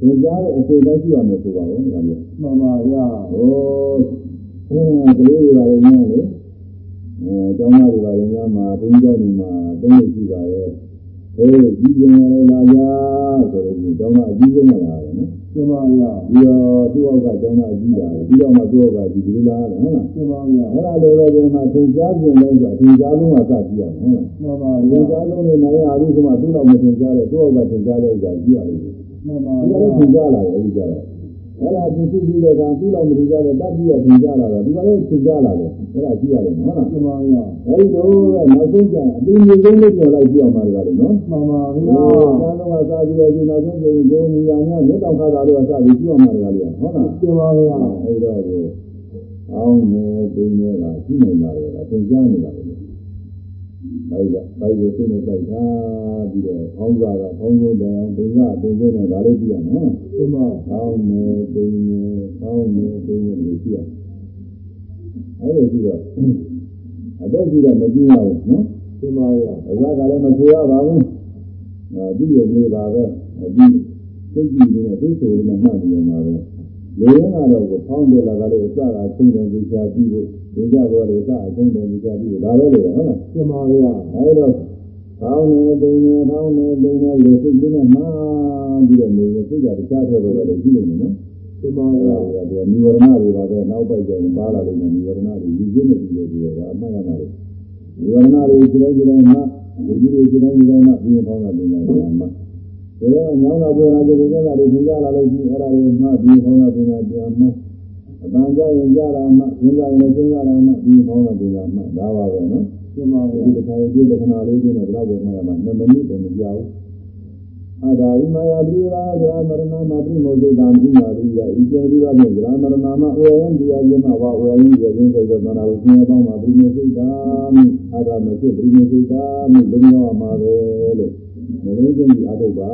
သင်ကြားတဲ့အစဉ်တိုင်းရှိရမယ်ဆိုပါဘောဒါလည်းပြပါဗျာဟိုအဲဒီကလေးတွေပါလေများလေ အဲကျောင်းသားတွေပါလေများမှာဘုန်းကြီးကျောင်းတွေမှာသုံးလို့ရှိပါရဲ့ဟေးဒီပြန်ရလာကြဆိုတော့ဒီကျောင်းသားအကြီးဆုံးလာတယ်နော်ပြပါဗျာပြီးတော့သူ့အောက်ကကျောင်းသားအကြီးလာတယ်ပြီးတော့မှသူ့အောက်ကဒီလိုလာတယ်ဟုတ်လားပြပါဗျာအဲ့ဒါလိုပဲဒီမှာသင်ကြားခြင်းလဲဆိုအသင်ကြားလုံးကစကြည့်ရမယ်ဟုတ်လားပြပါသဗျာင်ကြားလုံးနဲ့နိုင်ရဘူးဆိုမှသူ့တော့မသင်ကြားတဲ့သူ့အောက်ကသင်ကြားတဲ့ဥစ္စာကြည့်ရလိမ့်မယ်ပြပါဒီကဗျာနေ့သင်ကြားလာတယ်အဲဒီကြတော့ အဲ့ဒါသူစုပြီးတဲ့အခါသူ့လောက်မသင်ကြားတဲ့တတ်ပြီးတော့သင်ကြားလာတော့ဒီကနေ့သင်ကြားလာတယ်အဲ့ဒါကြည့်ရတယ်နော်ဟုတ်လားပြပါဗျာအဲဒီတော့နောက်ဆုံးကျရင်အပင်ကြီးဆုံးလေးပြောလိုက်ကြည့်အောင်ပါလေနော်ပြပါဒီဗျာကျောင်းတော်ကစားပြီးတော့ဒီနောက်ဆုံးကျရင်ကိုယ်မူရများမြေတောင်ခါတာတွေကစားပြီးကြည့်အောင်ပါလေဟုတ်လားပြပါဗျာအဲဒီတော့ကိုအောင်းနေပင်နေတာရှိနေပါလေလားသင်ကြားနေတာ ပဲဘိုက်ကဘိုက်ကိုသိနေတိုက်တာပြီးတော့ခေါင်းစားကခေါင်းဆုံးတယ်အောင်ပင်ကပင်ဆုံးတယ်ဒါလေးကြည့်ရနော်ပြပါကောင်းနေပင်နေကောင်းနေပင်နေလို့ရှိရအဲ့လိုရှိတော့အတော့ရှိတော့မကြည့်ရဘူးနော်ပြပါဗျာအစားကလည်းမဆိုရပါဘူးအဲဒီလိုနေပါပဲဒီစိတ်ကြည့်နေတဲ့သိဆိုနေမှတ်ပြီးမှာပဲလူရင်းကတော့ကိုဖောင်းတယ်လာကလေးအစကသုံးတယ်ကြချပြီးဖို့ ဒီကြတော့လေအစအသုံးတယ်ကြချပြီးဖို့ဒါပဲလေဟုတ်လားပြပါဗျာအဲဒါပေါင်းနေပိနေပေါင်းနေပိနေလို့စိတ်လေးနဲ့မှန်းပြီးတော့နေရင်စိတ်ကတခြားတော့တော့လည်းရှိနေတယ်နော်ဒီမှာအဲဗျာဒါကနိဝရဏတွေပါပဲနောက်ပိုက်ကျရင်ပါလာလို့နိဝရဏတွေယူခြင်းနဲ့ပြီးလို့ဒီကအမှန်ကမှလေနိဝရဏတွေခြေတိုင်းခြေတိုင်းမှာဒီကြီးတွေခြေတိုင်းခြေတိုင်းမှာပြီးရင်ပေါင်းတာပြင်တာမှာဘယ်တော့ညောင်းတာပေါ်လာကြတဲ့ကြတာတွေသင်ကြလာလို့ရှိရင်အဲ့ဒါတွေမှပြီးပေါင်းတာပြင်တာပြန်မှာ အတန်ကြရင်ကြတာမှသင်ကြရင်လည်းသင်ကြတာမှပြီးပေါင်းတာပြင်တာမှဒါပါပဲနော်ဒီမှာဗျာဒီတစ်ခါရေးတဲ့ခဏလေးတွေနဲ့ဘယ်တော့ပဲမှရမှာ2မိနစ်တည်းမကြောက်အဒါဤမာယာပိရာဇာမရဏမပိမောဒိတံပိမာရိယဤကျေဒီကဖြင့်ဇာမရဏမဝေယံဒီယယမဝဝေယံဒီယင်းစေသောသနာဝိညာဉ်ပေါင်းမှာပိမေစိတံအဒါမရှိပိမေစိတံလုံရောက်မှာပဲလို့နှလုံးသွင်းပြီးအထုတ်ပါ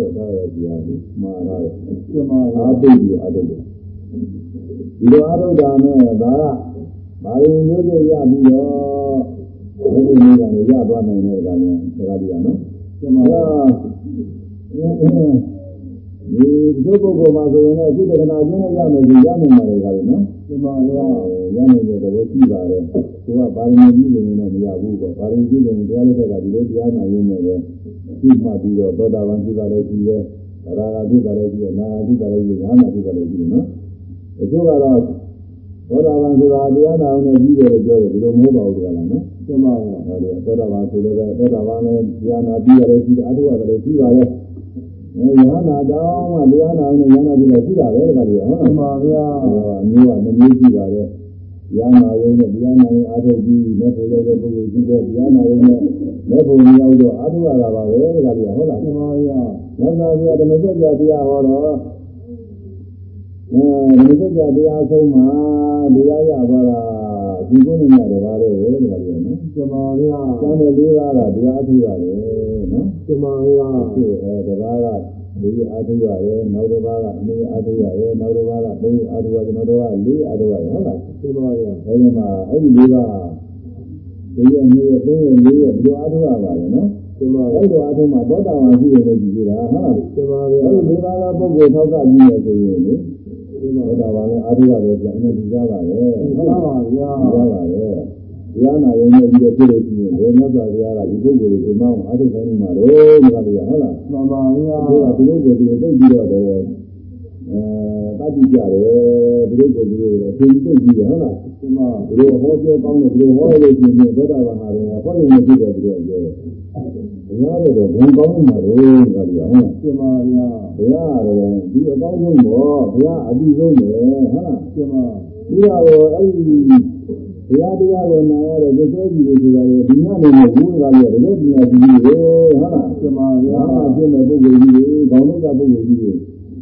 တဲ့ဒါရကြီးရတယ်မှားရတယ်ဒီမှာဗျာအားပိတ်ပြီးအထုတ်တယ် ဒီလိုအထုတ်တာနဲ့ဒါကဘာလို့မျိုးတွေရပြီးတော့ဒီလိုမျိုးကနေရသွားနိုင်တဲ့ကောင်ကစကားပြောနော်ဒီမှာဗျာဒီဒီပုဂ္ဂိုလ်မှာဆိုရင်လည်းအခုတက္ကနာချင်းနဲ့ရမယ်ဆိုရနိုင်ပါလေကလည်းနော်ဒီမှာဗျာရနိုင်တဲ့သဘောရှိပါတယ်သူကပါရမီကြီးလို့တော့မရဘူးပေါ့ပါရမီကြီးလို့တရားလက်ထက်ကဒီလိုတရားနာရင်းနဲ့ပဲရှိမှပြီးတော့သောတာပန်ဖြစ်တာလည်းရှိတယ်သရဂါဖြစ်တာလည်းရှိတယ်နာဂါဖြစ်တာလည်းရှိတယ်ညာနာဖြစ်တာလည်းရှိတယ်နော် အကျိုးကတော့သောတာပန်ဆိုတာတရားနာအောင်နဲ့ကြီးတယ်လို့ပြောတယ်ဒီလိုမဟုတ်ပါဘူးကွာလားနော်ဒီမှာဗျာဟောတယ်သောတာပန်ဆိုလည်းပဲသောတာပန်လည်းတရားနာပြီးရတယ်ရှိတယ်အထုရလည်းရှိပါတယ်အဲယဟနာတောင်းမှတရားနာအောင်နဲ့ယဟနာပြီးလည်းရှိတာပဲတခါတည်းဟုတ်ဒီလားမှာဗျာအမျိုးကမမျိုးရှိပါတယ်တရားနာရုံနဲ့တရားနာရင်အာထုပြီးမဲ့ဖို့ရောက်တဲ့ပုဂ္ဂိုလ်ရှိတယ်တရားနာရုံနဲ့မဲ့ဖို့မရောက်တော့အာထုရတာပါပဲတခါတည်းဟုတ်လားဒီမှာဗျာသစ္စာပြဓမ္မစကြာတရားဟောတော့ အဲဓမ္မစကြာတရားဆုံးမှာတရားရပါလားဒီကုန်းနဲ့တပါးတော့ပဲတခါတည်းနော်ဒီမှာဗျာကျမ်းတဲ့လေးပါးကတရားအထုရတယ်နော်ဒီမှာဗျာသူအဲတပါးကလေးအထုရတယ်နောက်တစ်ပါးကအနည်းအထုရတယ်နောက်တစ်ပါးကသုံးအထုရတယ်နောက်တစ်ပါးကလေးအထုရတယ်ဟုတ်လားဒီမှာဗျာအဲဒီမှာအဲ့ဒီလေးပါးဒီရနေရသုံးရလေးရဒီလိုအထုရပါတယ်နော်ဒီမှာအဲ့လိုအထုမှာသောတာပန်ရှိတယ်လို့ကြည့်ကြတာဟုတ်လားဒီမှာဗျာအဲ့ဒီလေးပါးသောပုဂ္ဂိုလ်ထောက်ကကြည့်ရဆိုရင်လေ ဒီမှာသောတာပန်လည်းအထုရတယ်ဆိုတော့အနည်းဒီကြပါပဲဒီဟုတ်မှာလားပါဗျာရပါတယ်တရားနာရင်လည်းဒီလိုပြည့်လို့ရှိရင်ဘယ်မြတ်စွာဘုရားကဒီပုဂ္ဂိုလ်ကိုဒီမောင်းအားထုတ်ခိုင်းနေမှာတော့ဒီကလေးဟုတ်လားမှန်ပါဗျာဒီကဒီလိုကိုဒီလိုသိပြီးတော့တယ်အဲတတ်ကြည့်ကြတယ်ဒီလိုကိုဒီလိုအရှင်သိပြီးတယ်ဟုတ်လားဒီမှာဒီလိုဟောပြောကောင်းတယ်ဒီလိုဟောရလို့ရှိရင်သောတာပန်ဟာလည်းဟောရင်လည်းဖြစ်တယ်ပြီးတော့ပြောတယ် ဘုရားကတော့ဘုံကောင်းမှာတော့ဒီကလေးဟုတ်လားဒီမှာဗျာဘုရားကတော့ဒီအကောင်းဆုံးပေါ့ဘုရားအပြီးဆုံးပဲဟုတ်လားဒီမှာပြီးတော့အဲ့ဒီဘုရားတရားကိုနာရတဲ့ဒီစိုးကြီးတွေဆိုတာလေဒီညနေမှာဘုရားကလည်းတကယ်ပညာရှိကြီးတွေဟုတ်လားဒီမှာဗျာညာပြည့်မဲ့ပုဂ္ဂိုလ်ကြီးတွေခေါင်းလုံးကပုဂ္ဂိုလ်ကြီးတွေ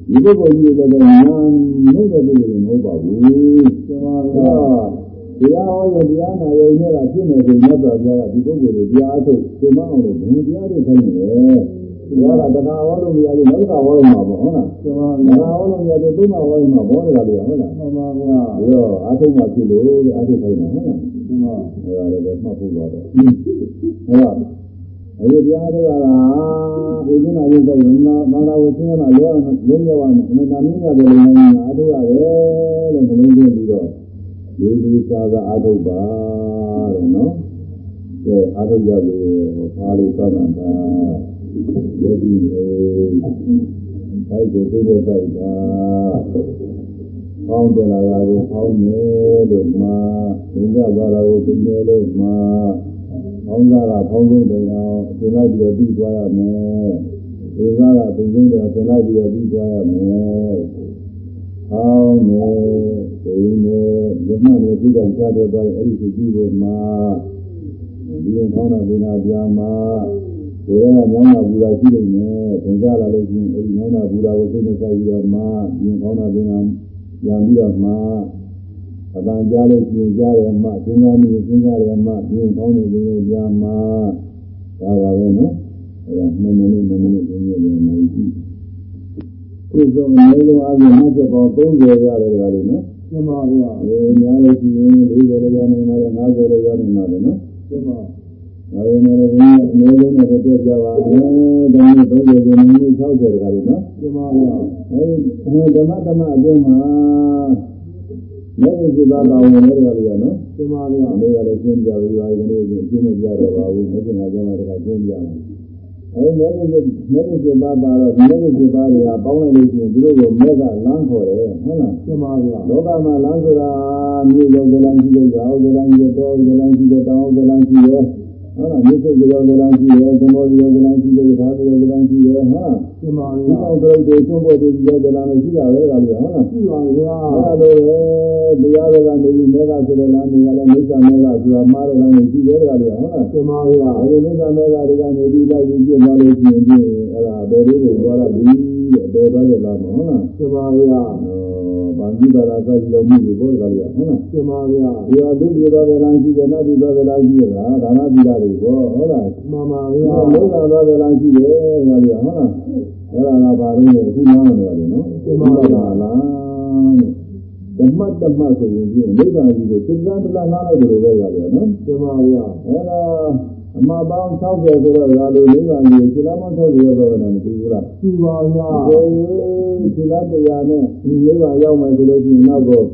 ဒီပုဂ္ဂိုလ်ကြီးတွေလည်းညာနှုတ်တဲ့ပုဂ္ဂိုလ်တွေမဟုတ်ပါဘူးဒီမှာအဲ့ဗျာ တော့တရားဟောရင်တရားနာရင်လည်းပြည့်မဲ့ဆိုမြတ်စွာဘုရားကဒီပုဂ္ဂိုလ်တွေတရားအထုတ်သိမအောင်လို့ဘယ်တရားထုတ်ခိုင်းနေလဲတရားကတခါဟောလို့မရဘူးနောက်တစ်ခါဟောရမှာပေါ့ဟုတ်လားဒီမှာတဗျာခါဟောလို့မရဘူးသုံးခါဟောရမှာဘောတယ်လို့ဟုတ်လားမှန်ပါဗျာပြီးတော့အာထုံမှဖြစ်လို့အာထုခိုင်းတာဟုတ်လားဒီမှာအဲဒါလည်းပဲမှတ်ဖို့ပါတော့အဲတော့အခုတရားထုတ်ရတာဥဒိနာရုပ်တဲ့နာနာနာဝဆင်းရမှာလောလုံးရောက်အောင်အမှန်တမ်းရတယ်လို့လည်းအာထုရတယ်လို့နှလုံးသွင်းပြီးတော့ ဒီဒီသာသာအာထုပါတဲ့နော်ကဲအာထုရပြီဘာလို့သတ်တာယောဂီလေဘိုက်ကိုသိတဲ့ဘိုက်တာပေါင်းတယ်လာတာကိုပေါင်းတယ်လို့မှာသင်္ကြပါလာကိုပြင်းတယ်လို့မှာပေါင်းတာကပေါင်းဆုံးတယ်အောင်သင်လိုက်ပြီးတော့ပြီးသွားရမယ်ဒီကားကပြင်းဆုံးတယ်သင်လိုက်ပြီးတော့ပြီးသွားရမယ် ပေါင်းတယ်သိနေဓမ္မနဲ့ပြီးတော့ကြားတော့သွားအဲ့ဒီသူကြည့်ဖို့မှာဒီရင်ပေါင်းတာပြင်တာပြာမှာကိုယ်ကညောင်းတာဘူတာရှိနေတယ်သင်္ကြလာလို့ရှိရင်အဲ့ဒီညောင်းတာဘူတာကိုသိနေကြပြီးတော့မှာဒီရင်ပေါင်းတာပြင်တာပြန်ပြီးတော့မှာအပန်ကြားလို့ရှိရင်ကြားတယ်မှစဉ်းစားမိရင်စဉ်းစားတယ်မှဒီရင်ပေါင်းနေတယ်ပြန်မှာဒါပါပဲနော်အဲ့ဒါ2မိနစ်2မိနစ်3မိနစ်နိုင်ပြီ ခုဆုံးအနည်းဆုံးအပြင်မှတ်ချက်ပေါင်း30ရတယ်ကြတယ်နော်ဒီမှာဗျာအဲများလို့ရှိရင်40လည်းရနိုင်မှာလေ50လည်းရနိုင်မှာလေနော်ဒီမှာဒါပေမဲ့လည်းဘုရားအနည်းဆုံးနဲ့တွေ့ကြပါမယ်ဒါနဲ့30ကျင်းနေ60တခါလို့နော်ဒီမှာဗျာအဲဒီဓမ္မဓမ္မအတွင်းမှာလက်ရှိပါကောင်းဝင်တဲ့ကလေးကနော်ဒကျမဗျာ။ဒီကလည်းရှင်းပြပြီးပါဒီနေ့ရှင်းမပြတော့ပါဘူး။မကျင်တာကျမတကရှင်းပြမယ်။ အဲမဲကမဲကပြပါပါတော့မဲကပြပါတွေကပေါင်းလိုက်လို့ရှိရင်သူတို့ကမဲကလမ်းခေါ်တယ်ဟုတ်လားကျမဗျာလောကမှာလမ်းဆိုတာမြို့ရောက်တဲ့လမ်းရှိတယ်၊ကြောက်တဲ့လမ်းရှိတယ်၊တောတဲ့လမ်းရှိတယ်၊တောင်းတဲ့လမ်းရှိတယ် ဟုတ်လားမြို့စိတ်ကြောက်တဲ့လမ်းရှိတယ်၊သမောကြောက်တဲ့လမ်းရှိတယ်၊သာကြောက်တဲ့လမ်းရှိတယ်ဟုတ်လားကျမဒီဗျာအောင်တို့တွေကျွန်းပေါ်တွေကြောက်တဲ့လမ်းရှိတာပဲကလည်းဟုတ်လားရှိပါဗျာအဲ့ဒါလိုပဲတရားတွေကနေပြီးမေဃဆိုတဲ့လမ်းတွေကလည်းမိစ္ဆာမေဃဆိုတာမှားတဲ့လမ်းတွေရှိတယ်ကလည်းဟုတ်လားကျမဗျာအဲဒီမိစ္ဆာမေဃတွေကနေပြီးလိုက်ပြီးပြသွားလို့ရှိရင်ဒီအဲ့ဒါဘယ်လိုကိုသွားရပြီတဲ့ဘယ်သွားလဲလားမဟုတ်လားကျမဗျာဗာ တိပါဒသတိတော်မှုကိုဘောကလေးဟုတ်လားကျမဗျာဒီဟာသူပြေသွားတဲ့လမ်းရှိတယ်နတ်ပြေသွားတဲ့လမ်းရှိတယ်လားဒါနသီလတွေဘောဟုတ်လားမမဒီဗျာဟာလောကသွားတဲ့လမ်းရှိတယ်ကလေးဟုတ်လားအဲ့ဒါကဘာလို့လဲအခုနားနေရတယ်နော်လားဓမ္မတမဆိုရင်ဒီနိဗ္ဗာန်ကြီးကိုသစ္စာတလားနားလိုက်တယ်လို့ပဲရတယ်နော်ကျမဗျာအဲ့ဒါ အမှားပေါင်း60ဆိုတော့ဒါလိုနိဗ္ဗာန်ကြီးစိလမောင်း60ရောက်တော့တယ်မသိဘူးလားရှိပါဗျာကိုယ်စိလတရားနဲ့နိဗ္ဗာန်ရောက်မယ်ဆိုလို့ရှိရင်နောက်တော့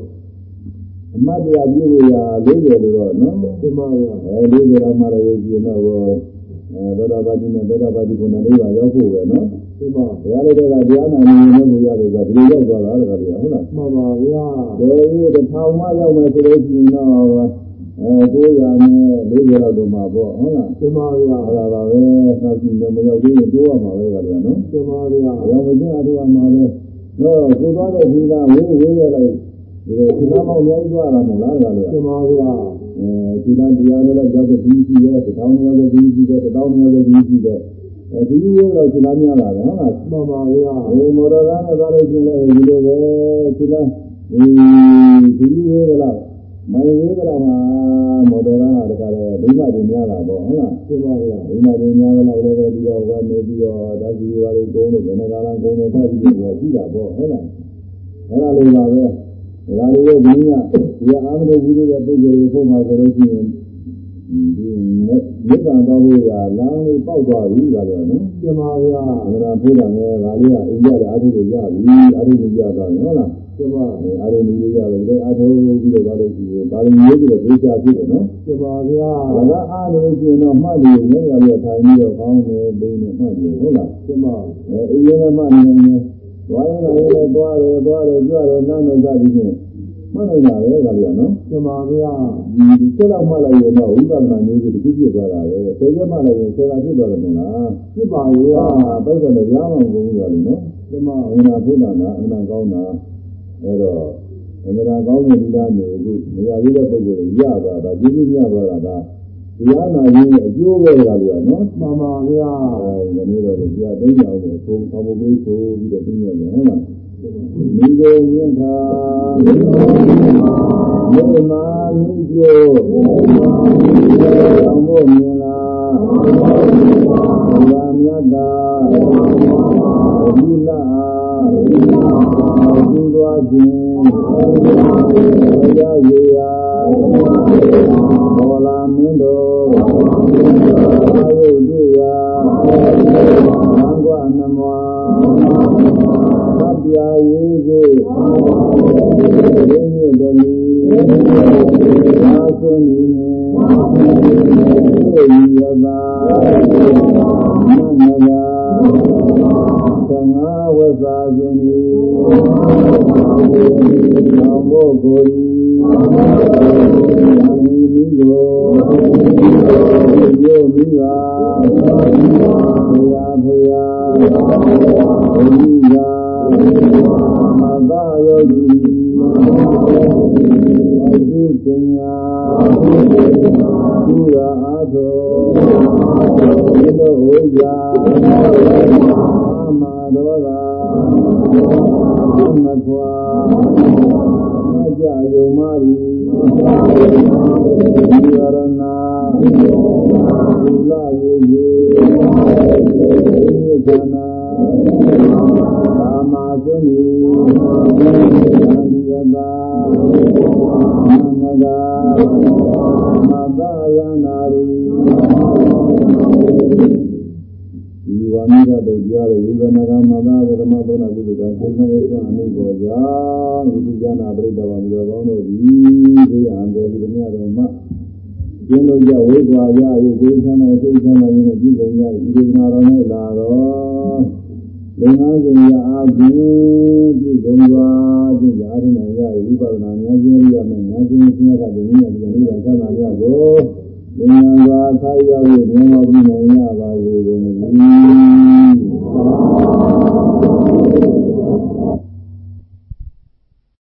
အမတ်တရားပြုလို့ရ40လို့တော့နော်ကျမဗျာအဲ40လောက်မှလည်းရှိရင်တော့အဲသောတာပတိနဲ့သောတာပတိဘုံနဲ့နိဗ္ဗာန်ရောက်ဖို့ပဲနော်ကျမဘုရားလေးကတရားနာနေနေကိုရတယ်ဆိုတော့ဒီလိုရောက်သွားတာတကယ်ဟုတ်လားမမဗျာဘယ်လိုတစ်ထောင်မှရောက်မယ်ဆိုလို့ရှိရင်တော့ အဲ900နဲ့40လောက်တော့မှာပေါ့ဟုတ်လားကျမဗျာအဲ့ဒါပါပဲနောက်ကြည့်တယ်မရောက်သေးရင်တိုးရမှာပဲကလည်းနော်ကျမဗျာအရောင်မကျအတူအမှာပဲတော့ကိုသွားတဲ့ဒီကဝေးဝေးရလိုက်ဒီလိုဒီနာမောင်ရိုက်သွားတာမဟုတ်လားကလည်းကျမဗျာအဲဒီနာတရားလည်းရောက်တဲ့ဒီရှိတယ်တထောင်ရောက်တဲ့ဒီရှိတယ်တထောင်ရောက်တဲ့ဒီရှိတယ်အဲဒီဝေးတော့ဒီနာများလာတယ်ဟုတ်လားမမဗျာဒီမော်တော်ကားနဲ့သွားလို့ရှိရင်လည်းဒီလိုပဲဒီလားဒီဒီဝေးကလား မိုင်ဝေးကလားမှာမော်တော်ကားတကလည်းဒိမတွေများလာပေါ့ဟုတ်လားကျမဗျာဒီမှာဒီများကတော့လည်းပဲပြီးတော့ကနေပြီးတော့ဓာတ်ကြီးပါလေးကုန်းလို့ဘယ်နှကားလားကုန်းနေသတိပြီးတော့ရှိတာပေါ့ဟုတ်လားအဲ့ဒါလေးပါပဲဒါလေးကိုဒီကဒီအာမလို့ပြီးတဲ့ပုဂ္ဂိုလ်တွေပုံမှာဆိုလို့ရှိရင်ဒီမေတ္တာတော်ဘုရားလမ်းလေးပေါက်သွားပြီဒါတော့နော်ကျမဗျာအမှန်တရားဘုရားနဲ့ဒါလေးကအိမ်ကြတဲ့အာထုကိုရပြီအာထုကိုရသွားတယ်ဟုတ်လား ကျမအာထုကိုရတယ်ဒီအာထုပြီးတော့သွားလို့ရှိရင်ပါဠိမျိုးပြီးတော့ပြေချာဖြစ်တယ်နော်ကျမဗျာ။ဒါကအားလို့ရှိရင်တော့မှတ်တယ်ငယ်ရပြထိုင်ပြီးတော့ကောင်းတယ်ပြင်းတယ်မှတ်တယ်ဟုတ်လားကျမ။အဲအရင်ကမှတ်နေနေသွားရင်လည်းသွားတယ်သွားတယ်ကြွတယ်နားနေကြပြီးချင်းမှတ်နေတာပဲဒါပြန်နော်ကျမဗျာ။ဒီချက်တော့မှတ်လိုက်ရင်တော့ဝိပဿနာမျိုးတွေတစ်ခုပြည့်သွားတာပဲ။ဆယ်ချက်မှတ်လိုက်ရင်ဆယ်ကဖြစ်သွားတယ်မဟုတ်လားဖြစ်ပါ။ဗျာအာပိတ်တယ်လည်းကြားမှမကုန်ဘူးရတယ်နော်ကျမ။အင်္ဂါဘုဒ္ဓနာအင်္ဂါကောင်းတာ အဲတော့အင်္ဂါကောင်းတဲ့ဒီလားနေအခုမရသေးတဲ့ပုဂ္ဂိုလ်တွေရသွားတာကျေးဇူးများသွားတာကတရားနာခြင်းရဲ့အကျိုးပဲကလို့ရနော်မမဗျာအဲဒီနေ့တော့ကြာသိကြအောင်လို့သုံးသဘောပေးဆိုပြီးတော့သိရတယ်ဟုတ်လားမိဂုံမြတ်သာမြေမာမိကျိုးအောင်ဖို့မြင်လားဘုရားမြတ်သာဒီလာ သူတော်ခြင်းဘုရားရေယာဘောလာမင်းတို့အာယုတွေ့ရာသံဃာနမွာသဗ္ဗာရေးစေရင်းမြစ်တည်းသာသနီနေသေယတာနန္ဒရာ သံဃာဝဇာခြင်းဤသောဘောကိုယ်ဤမိမိကိုယောမိပါဘုရားဘုရားဘုရားမသာယောဂီအသုပညာသူရာအားတော်ဒီလို ဝိဇာအာမတော်သာမကွာမကြယုံမာရီဒီရဏဒုလယေယေဒီကနာသာမာသင်္နီသံဒီယတာနန္ဒာမသာယနာရီ ဒီဝါမကတုတ်တရားတို့ဝိသနာကမသာဓမ္မသောနာကုသကသုဏယေသွအနုဘောကြောင့်ဒီဉာဏပရိဒဝံမြေကောင်းတို့သည်ဒီအံတေဒီမြတ်တော်မှာကျင်းလို့ကြဝိကွာရ၍ဒီချမ်းသာစိတ်ချမ်းသာခြင်းနဲ့ပြည်စုံကြ၏ဒီနာတော်၌လာတော့လင်္ကာစဉ်ရအားဖြင့်ပြည်စုံသွားခြင်းရာထနိုင်ရဝိပဿနာဉာဏ်ခြင်းရမယ်ဉာဏ်ခြင်းဆင်းရဲတဲ့ဉာဏ်နဲ့ဒီလိုချမ်းသာကြကို ဉာဏ်သာခိုက်ရောက်၍ဉာဏ်တော်ပြနိုင်ရပါစေကုန်သတည်း